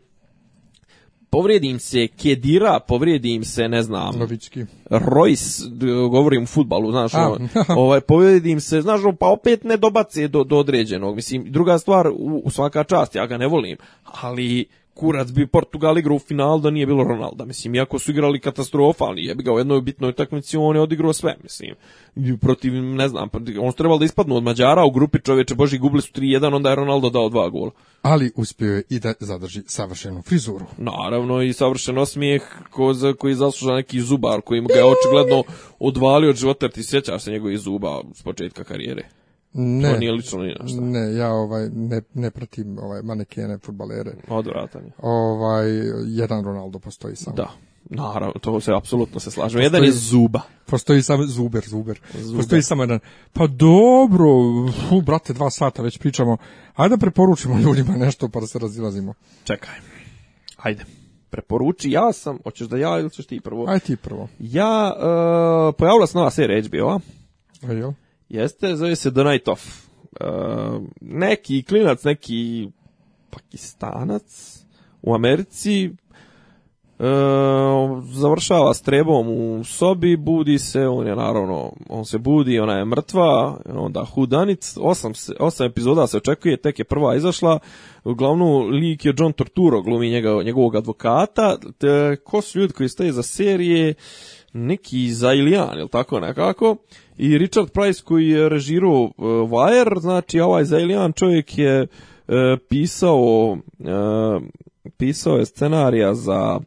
Povrijedim se Kedira, povrijedim se, ne znam, Novički. Royce, govorim u futbalu, znaš, ono, ovaj, povrijedim se, znaš, ono, pa opet ne dobace do, određenog, mislim, druga stvar, u, u svaka čast, ja ga ne volim, ali kurac bi Portugal igrao u finalu da nije bilo Ronalda, mislim, iako su igrali katastrofalni, jebi ga u jednoj bitnoj takmici on je odigrao sve, mislim, protiv, ne znam, pa, on su trebali da ispadnu od Mađara u grupi čoveče, boži, gubili su 3-1, onda je Ronaldo dao dva gola. Ali uspio je i da zadrži savršenu frizuru. Naravno, i savršen osmijeh ko, koji zasluža neki zubar, koji mu ga je očigledno odvalio od života, ti sjećaš se njegovih zuba s početka karijere. Ne, to ni Ne, ja ovaj ne, ne pratim ovaj manekene fudbalere. Odvratan Ovaj jedan Ronaldo postoji samo. Da. Naravno, to se apsolutno se slažem. jedan je Zuba. Postoji samo Zuber, Zuber, Postoji samo jedan. Pa dobro, fu, brate, dva sata već pričamo. Ajde da preporučimo ljudima nešto pa da se razilazimo. Čekaj. Ajde preporuči, ja sam, hoćeš da ja ili ćeš ti prvo? Aj ti prvo. Ja, uh, pojavila se nova serija HBO-a. Jeste, zove se The Night Off e, neki klinac, neki pakistanac u Americi e, završava s trebom u sobi, budi se, on je naravno, on se budi, ona je mrtva, onda hudanic, osam, osam epizoda se očekuje, tek je prva izašla, uglavnom lik je John Torturo, glumi njega, njegovog advokata, te, ko su ljudi koji stoje za serije, neki Ilijan ili tako nekako, i Richard Price koji je režirao uh, Wire, znači ovaj zailijan čovjek je e, pisao e, pisao je scenarija za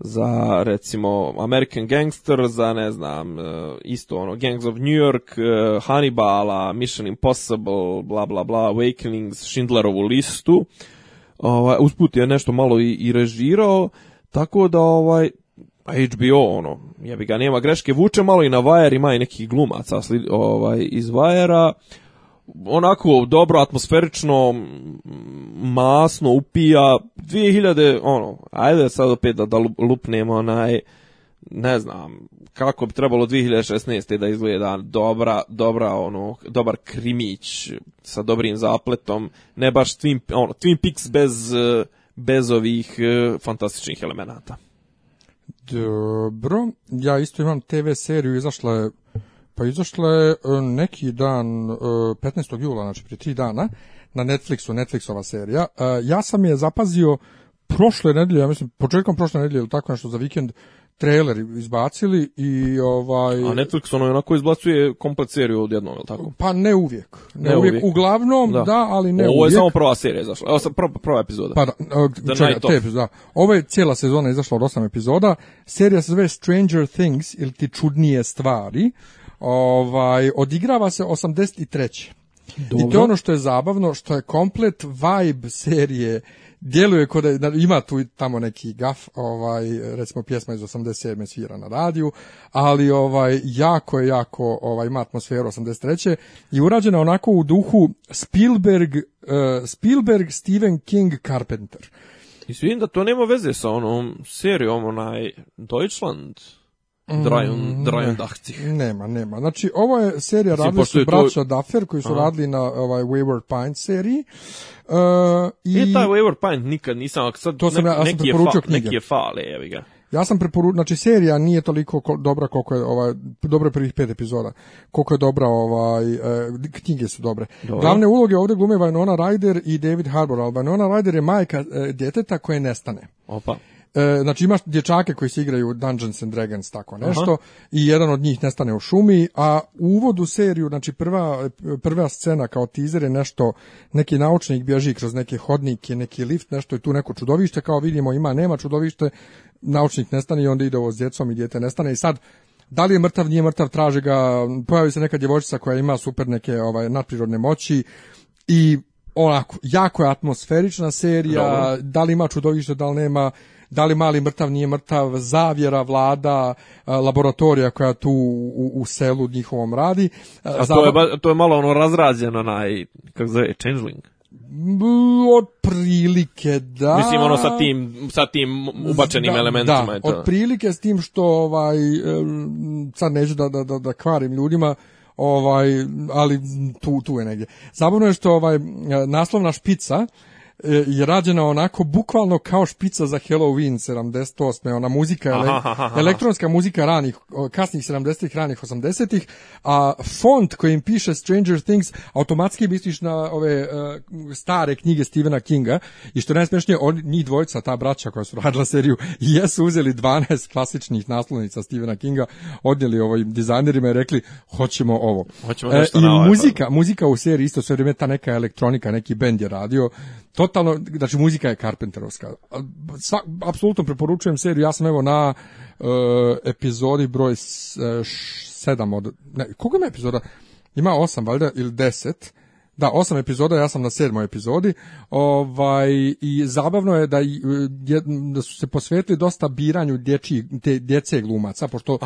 za recimo American Gangster, za ne znam isto ono Gangs of New York, Hannibala, Mission Impossible, bla bla bla, Awakenings, Schindlerovu listu. Ovaj usput je nešto malo i, i režirao, tako da ovaj a pa HBO, ono, bi ga, nema greške, vuče malo i na Vajer, ima i nekih glumaca ovaj, iz Vajera, onako dobro, atmosferično, masno, upija, 2000, ono, ajde sad opet da, da lupnemo onaj, ne znam, kako bi trebalo 2016. da izgleda dobra, dobra, ono, dobar krimić sa dobrim zapletom, ne baš Twin, ono, Twin Peaks bez, bez ovih eh, fantastičnih elemenata. Dobro, ja isto imam TV seriju, izašla je, pa izašla je e, neki dan, 15. E, jula, znači prije tri dana, na Netflixu, Netflixova serija. E, ja sam je zapazio prošle nedelje, ja mislim, početkom prošle nedelje ili tako nešto za vikend, trailer izbacili i ovaj... A Netflix ono onako izbacuje komplet seriju odjednom, je tako? Pa ne uvijek. Ne, uvijek. Uglavnom, da. ali ne uvijek. Ovo je samo prva serija izašla, prva, prva epizoda. Pa da, uh, čega, te Ovo je cijela sezona izašla od osam epizoda. Serija se zove Stranger Things ili ti čudnije stvari. Ovaj, odigrava se 83. Dobro. I to je ono što je zabavno, što je komplet vibe serije djeluje kod, ima tu tamo neki gaf, ovaj, recimo pjesma iz 87. svira na radiju, ali ovaj, jako je, jako ovaj, ima atmosferu 83. i urađena onako u duhu Spielberg, uh, Spielberg, Stephen King, Carpenter. I vidim da to nema veze sa onom serijom, onaj Deutschland, Drajon, mm, Nema, nema. Znači, ovo je serija radili su braća to... Duffer koji su radili na ovaj Wayward Pine seriji. Uh, i... E, taj Wayward Pine nikad nisam, to sam, ja, sam neki, je fa, neki je Ja sam preporučio, znači serija nije toliko dobra koliko je ovaj dobro prvih pet epizoda. Koliko je dobra ovaj e, knjige su dobre. Glavne uloge ovdje glume Vajnona Ryder i David Harbour. Ali Vajnona Ryder je majka e, djeteta koje nestane. Opa. E, znači imaš dječake koji se igraju Dungeons and Dragons tako nešto i jedan od njih nestane u šumi, a u uvodu seriju, znači prva, prva scena kao teaser je nešto, neki naučnik bježi kroz neke hodnike, neki lift, nešto je tu neko čudovište, kao vidimo ima, nema čudovište, naučnik nestane i onda ide ovo s djecom i djete nestane i sad da li je mrtav, nije mrtav, traže ga, pojavi se neka djevojčica koja ima super neke ovaj, nadprirodne moći i onako, jako je atmosferična serija, da li ima čudovište, da li nema, da li mali mrtav nije mrtav, zavjera vlada, e, laboratorija koja tu u, u selu njihovom radi. E, A to je, to je malo ono razrađeno na, kako zove, changeling? otprilike da mislim ono sa tim sa tim ubačenim da, elementima da, je otprilike s tim što ovaj e, sad neću da da da, kvarim ljudima ovaj ali tu tu je negdje zabavno je što ovaj naslovna špica E, je rađena onako bukvalno kao špica za Halloween 78. Ona muzika, elektronska muzika ranih, kasnih 70-ih, ranih 80-ih, a font kojim piše Stranger Things automatski misliš na ove e, stare knjige Stephena Kinga i što je oni ni dvojica, ta braća koja su radila seriju, jesu uzeli 12 klasičnih naslovnica Stephena Kinga, odnijeli ovim dizajnerima i rekli, hoćemo ovo. E, I ovaj muzika, muzika u seriji isto sve vrijeme ta neka elektronika, neki bend je radio, to totalno, znači muzika je Carpenterovska. apsolutno preporučujem seriju, ja sam evo na eh, epizodi broj eh, sedam od, ne, koga ima epizoda? Ima osam valjda ili deset, Da, osam epizoda, ja sam na sedmoj epizodi. Ovaj, I zabavno je da, eh, da su se posvetili dosta biranju dječi, te, djece glumaca, pošto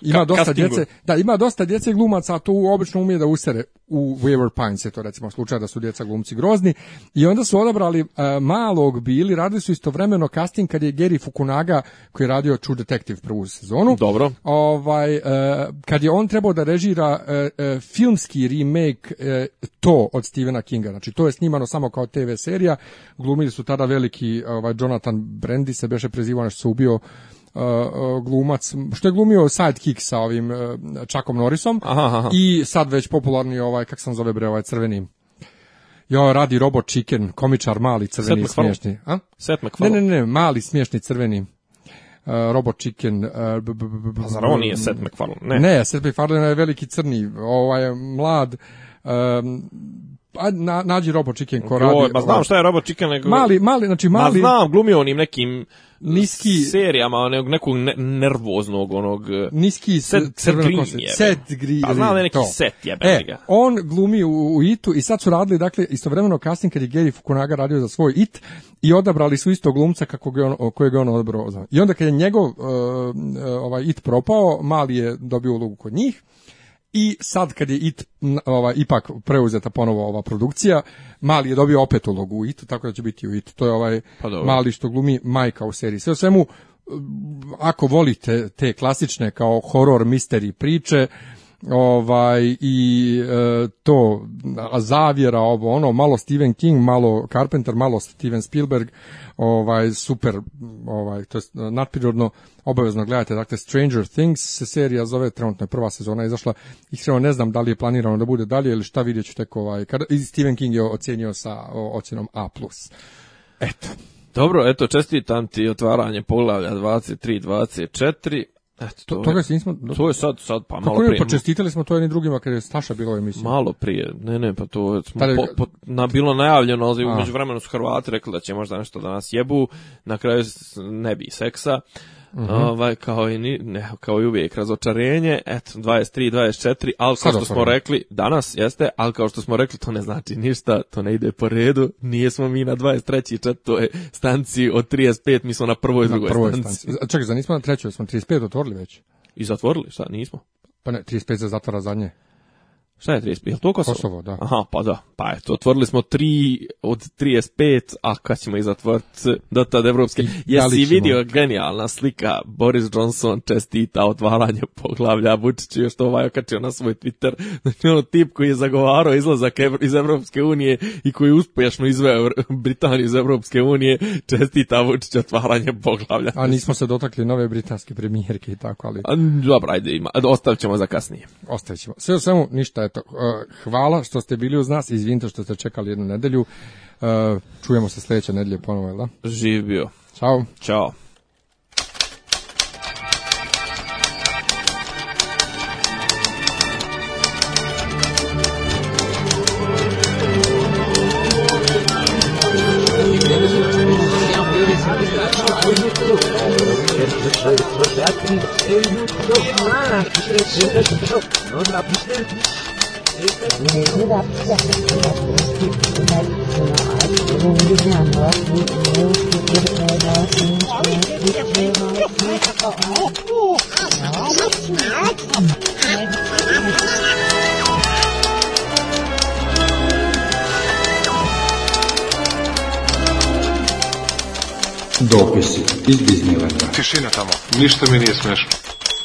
ima dosta djece, da, ima dosta djece glumaca, a to obično umije da usere, u Weaver Pines je to recimo slučaj da su djeca glumci grozni i onda su odabrali e, malog bili radili su istovremeno casting kad je Gary Fukunaga koji je radio True Detective prvu sezonu dobro ovaj e, kad je on trebao da režira e, filmski remake to od Stevena Kinga znači to je snimano samo kao TV serija glumili su tada veliki ovaj Jonathan Brandy se beše prezivao što se ubio glumac, što je glumio sidekick sa ovim Čakom e, Norrisom aha, i sad već popularni ovaj, kak sam zove bre, ovaj crveni Jo, radi Robo Chicken, komičar mali crveni smiješni. A? Set McFarlane. Ne, ne, ne, mali smiješni crveni. Uh, e, Robo Chicken. Uh, zar on nije Seth MacFarlane? Ne, ne Seth MacFarlane je veliki crni, ovaj, mlad, um, a pa, na, nađi Robo Chicken ko radi. Ma znam šta je Robo Chicken. Nego... Mali, mali, znači mali. Ma znam, glumio onim nekim niski serijama nekog, nekog nervoznog onog e, niski set crveno set gri pa znam neki to. set jebe e, on glumi u, u, Itu i sad su radili dakle istovremeno kasnije kad je Gary Fukunaga radio za svoj It i odabrali su isto glumca kako je on kojeg on odabrao i onda kad je njegov uh, ovaj It propao mali je dobio ulogu kod njih i sad kad je IT ova, ipak preuzeta ponovo ova produkcija, Mali je dobio opet ulogu u IT, tako da će biti u IT. To je ovaj pa Mali što glumi majka u seriji. Sve o svemu, ako volite te klasične kao horror, misteri priče, ovaj i e, to zavjera ovo ono malo Stephen King malo Carpenter malo Steven Spielberg ovaj super ovaj to nadprirodno obavezno gledate dakle Stranger Things se serija zove trenutno je prva sezona izašla I stvarno ne znam da li je planirano da bude dalje ili šta vidjet tek ovaj i Stephen King je ocenio sa ocjenom A+. Eto. Dobro, eto čestitam ti otvaranje poglavlja 23 24 Eto, to, toga smo nismo... To je sad, sad pa, pa malo prije. Počestitali pa smo to jednim drugima kad je Staša bilo u mislim. Malo prije, ne, ne, pa to smo Tare... po, po, na, bilo najavljeno, ali umeđu vremenu su Hrvati rekli da će možda nešto da nas jebu, na kraju ne bi seksa. -hmm. ovaj, kao, i ni, ne, kao i uvijek, razočarenje, eto, 23, 24, ali kao što smo rekli, danas jeste, ali kao što smo rekli, to ne znači ništa, to ne ide po redu, nije smo mi na 23. i 4. stanci od 35, mi smo na prvoj i drugoj prvoj stanci. stanci. Čekaj, za nismo na trećoj, smo 35 otvorili već. I zatvorili, šta, nismo? Pa ne, 35 se zatvara zadnje. Šta je 35? Je to Kosovo? da. Aha, pa da. Pa eto, otvorili smo tri od 35, a kad ćemo i zatvrt do tad evropske. Jesi vidio genijalna slika Boris Johnson čestita otvaranje poglavlja Vučiću još to ovaj okačio na svoj Twitter. Znači ono tip koji je zagovarao izlazak iz Evropske unije i koji je uspješno izveo Britaniju iz Evropske unije čestita Vučiću otvaranje poglavlja. A nismo se dotakli nove britanske premijerke i tako, ali... A, dobra, ajde, ima. ostavit ćemo za kasnije. Ostavit ćemo. Sve samo ništa E, hvala što ste bili uz nas, izvinite što ste čekali jednu nedelju. E, čujemo se sljedeće nedelje ponovo, da? Živio. Ćao. Ćao. Дописи из Диснейленда. Тишина тому. Ничто мені не смешно.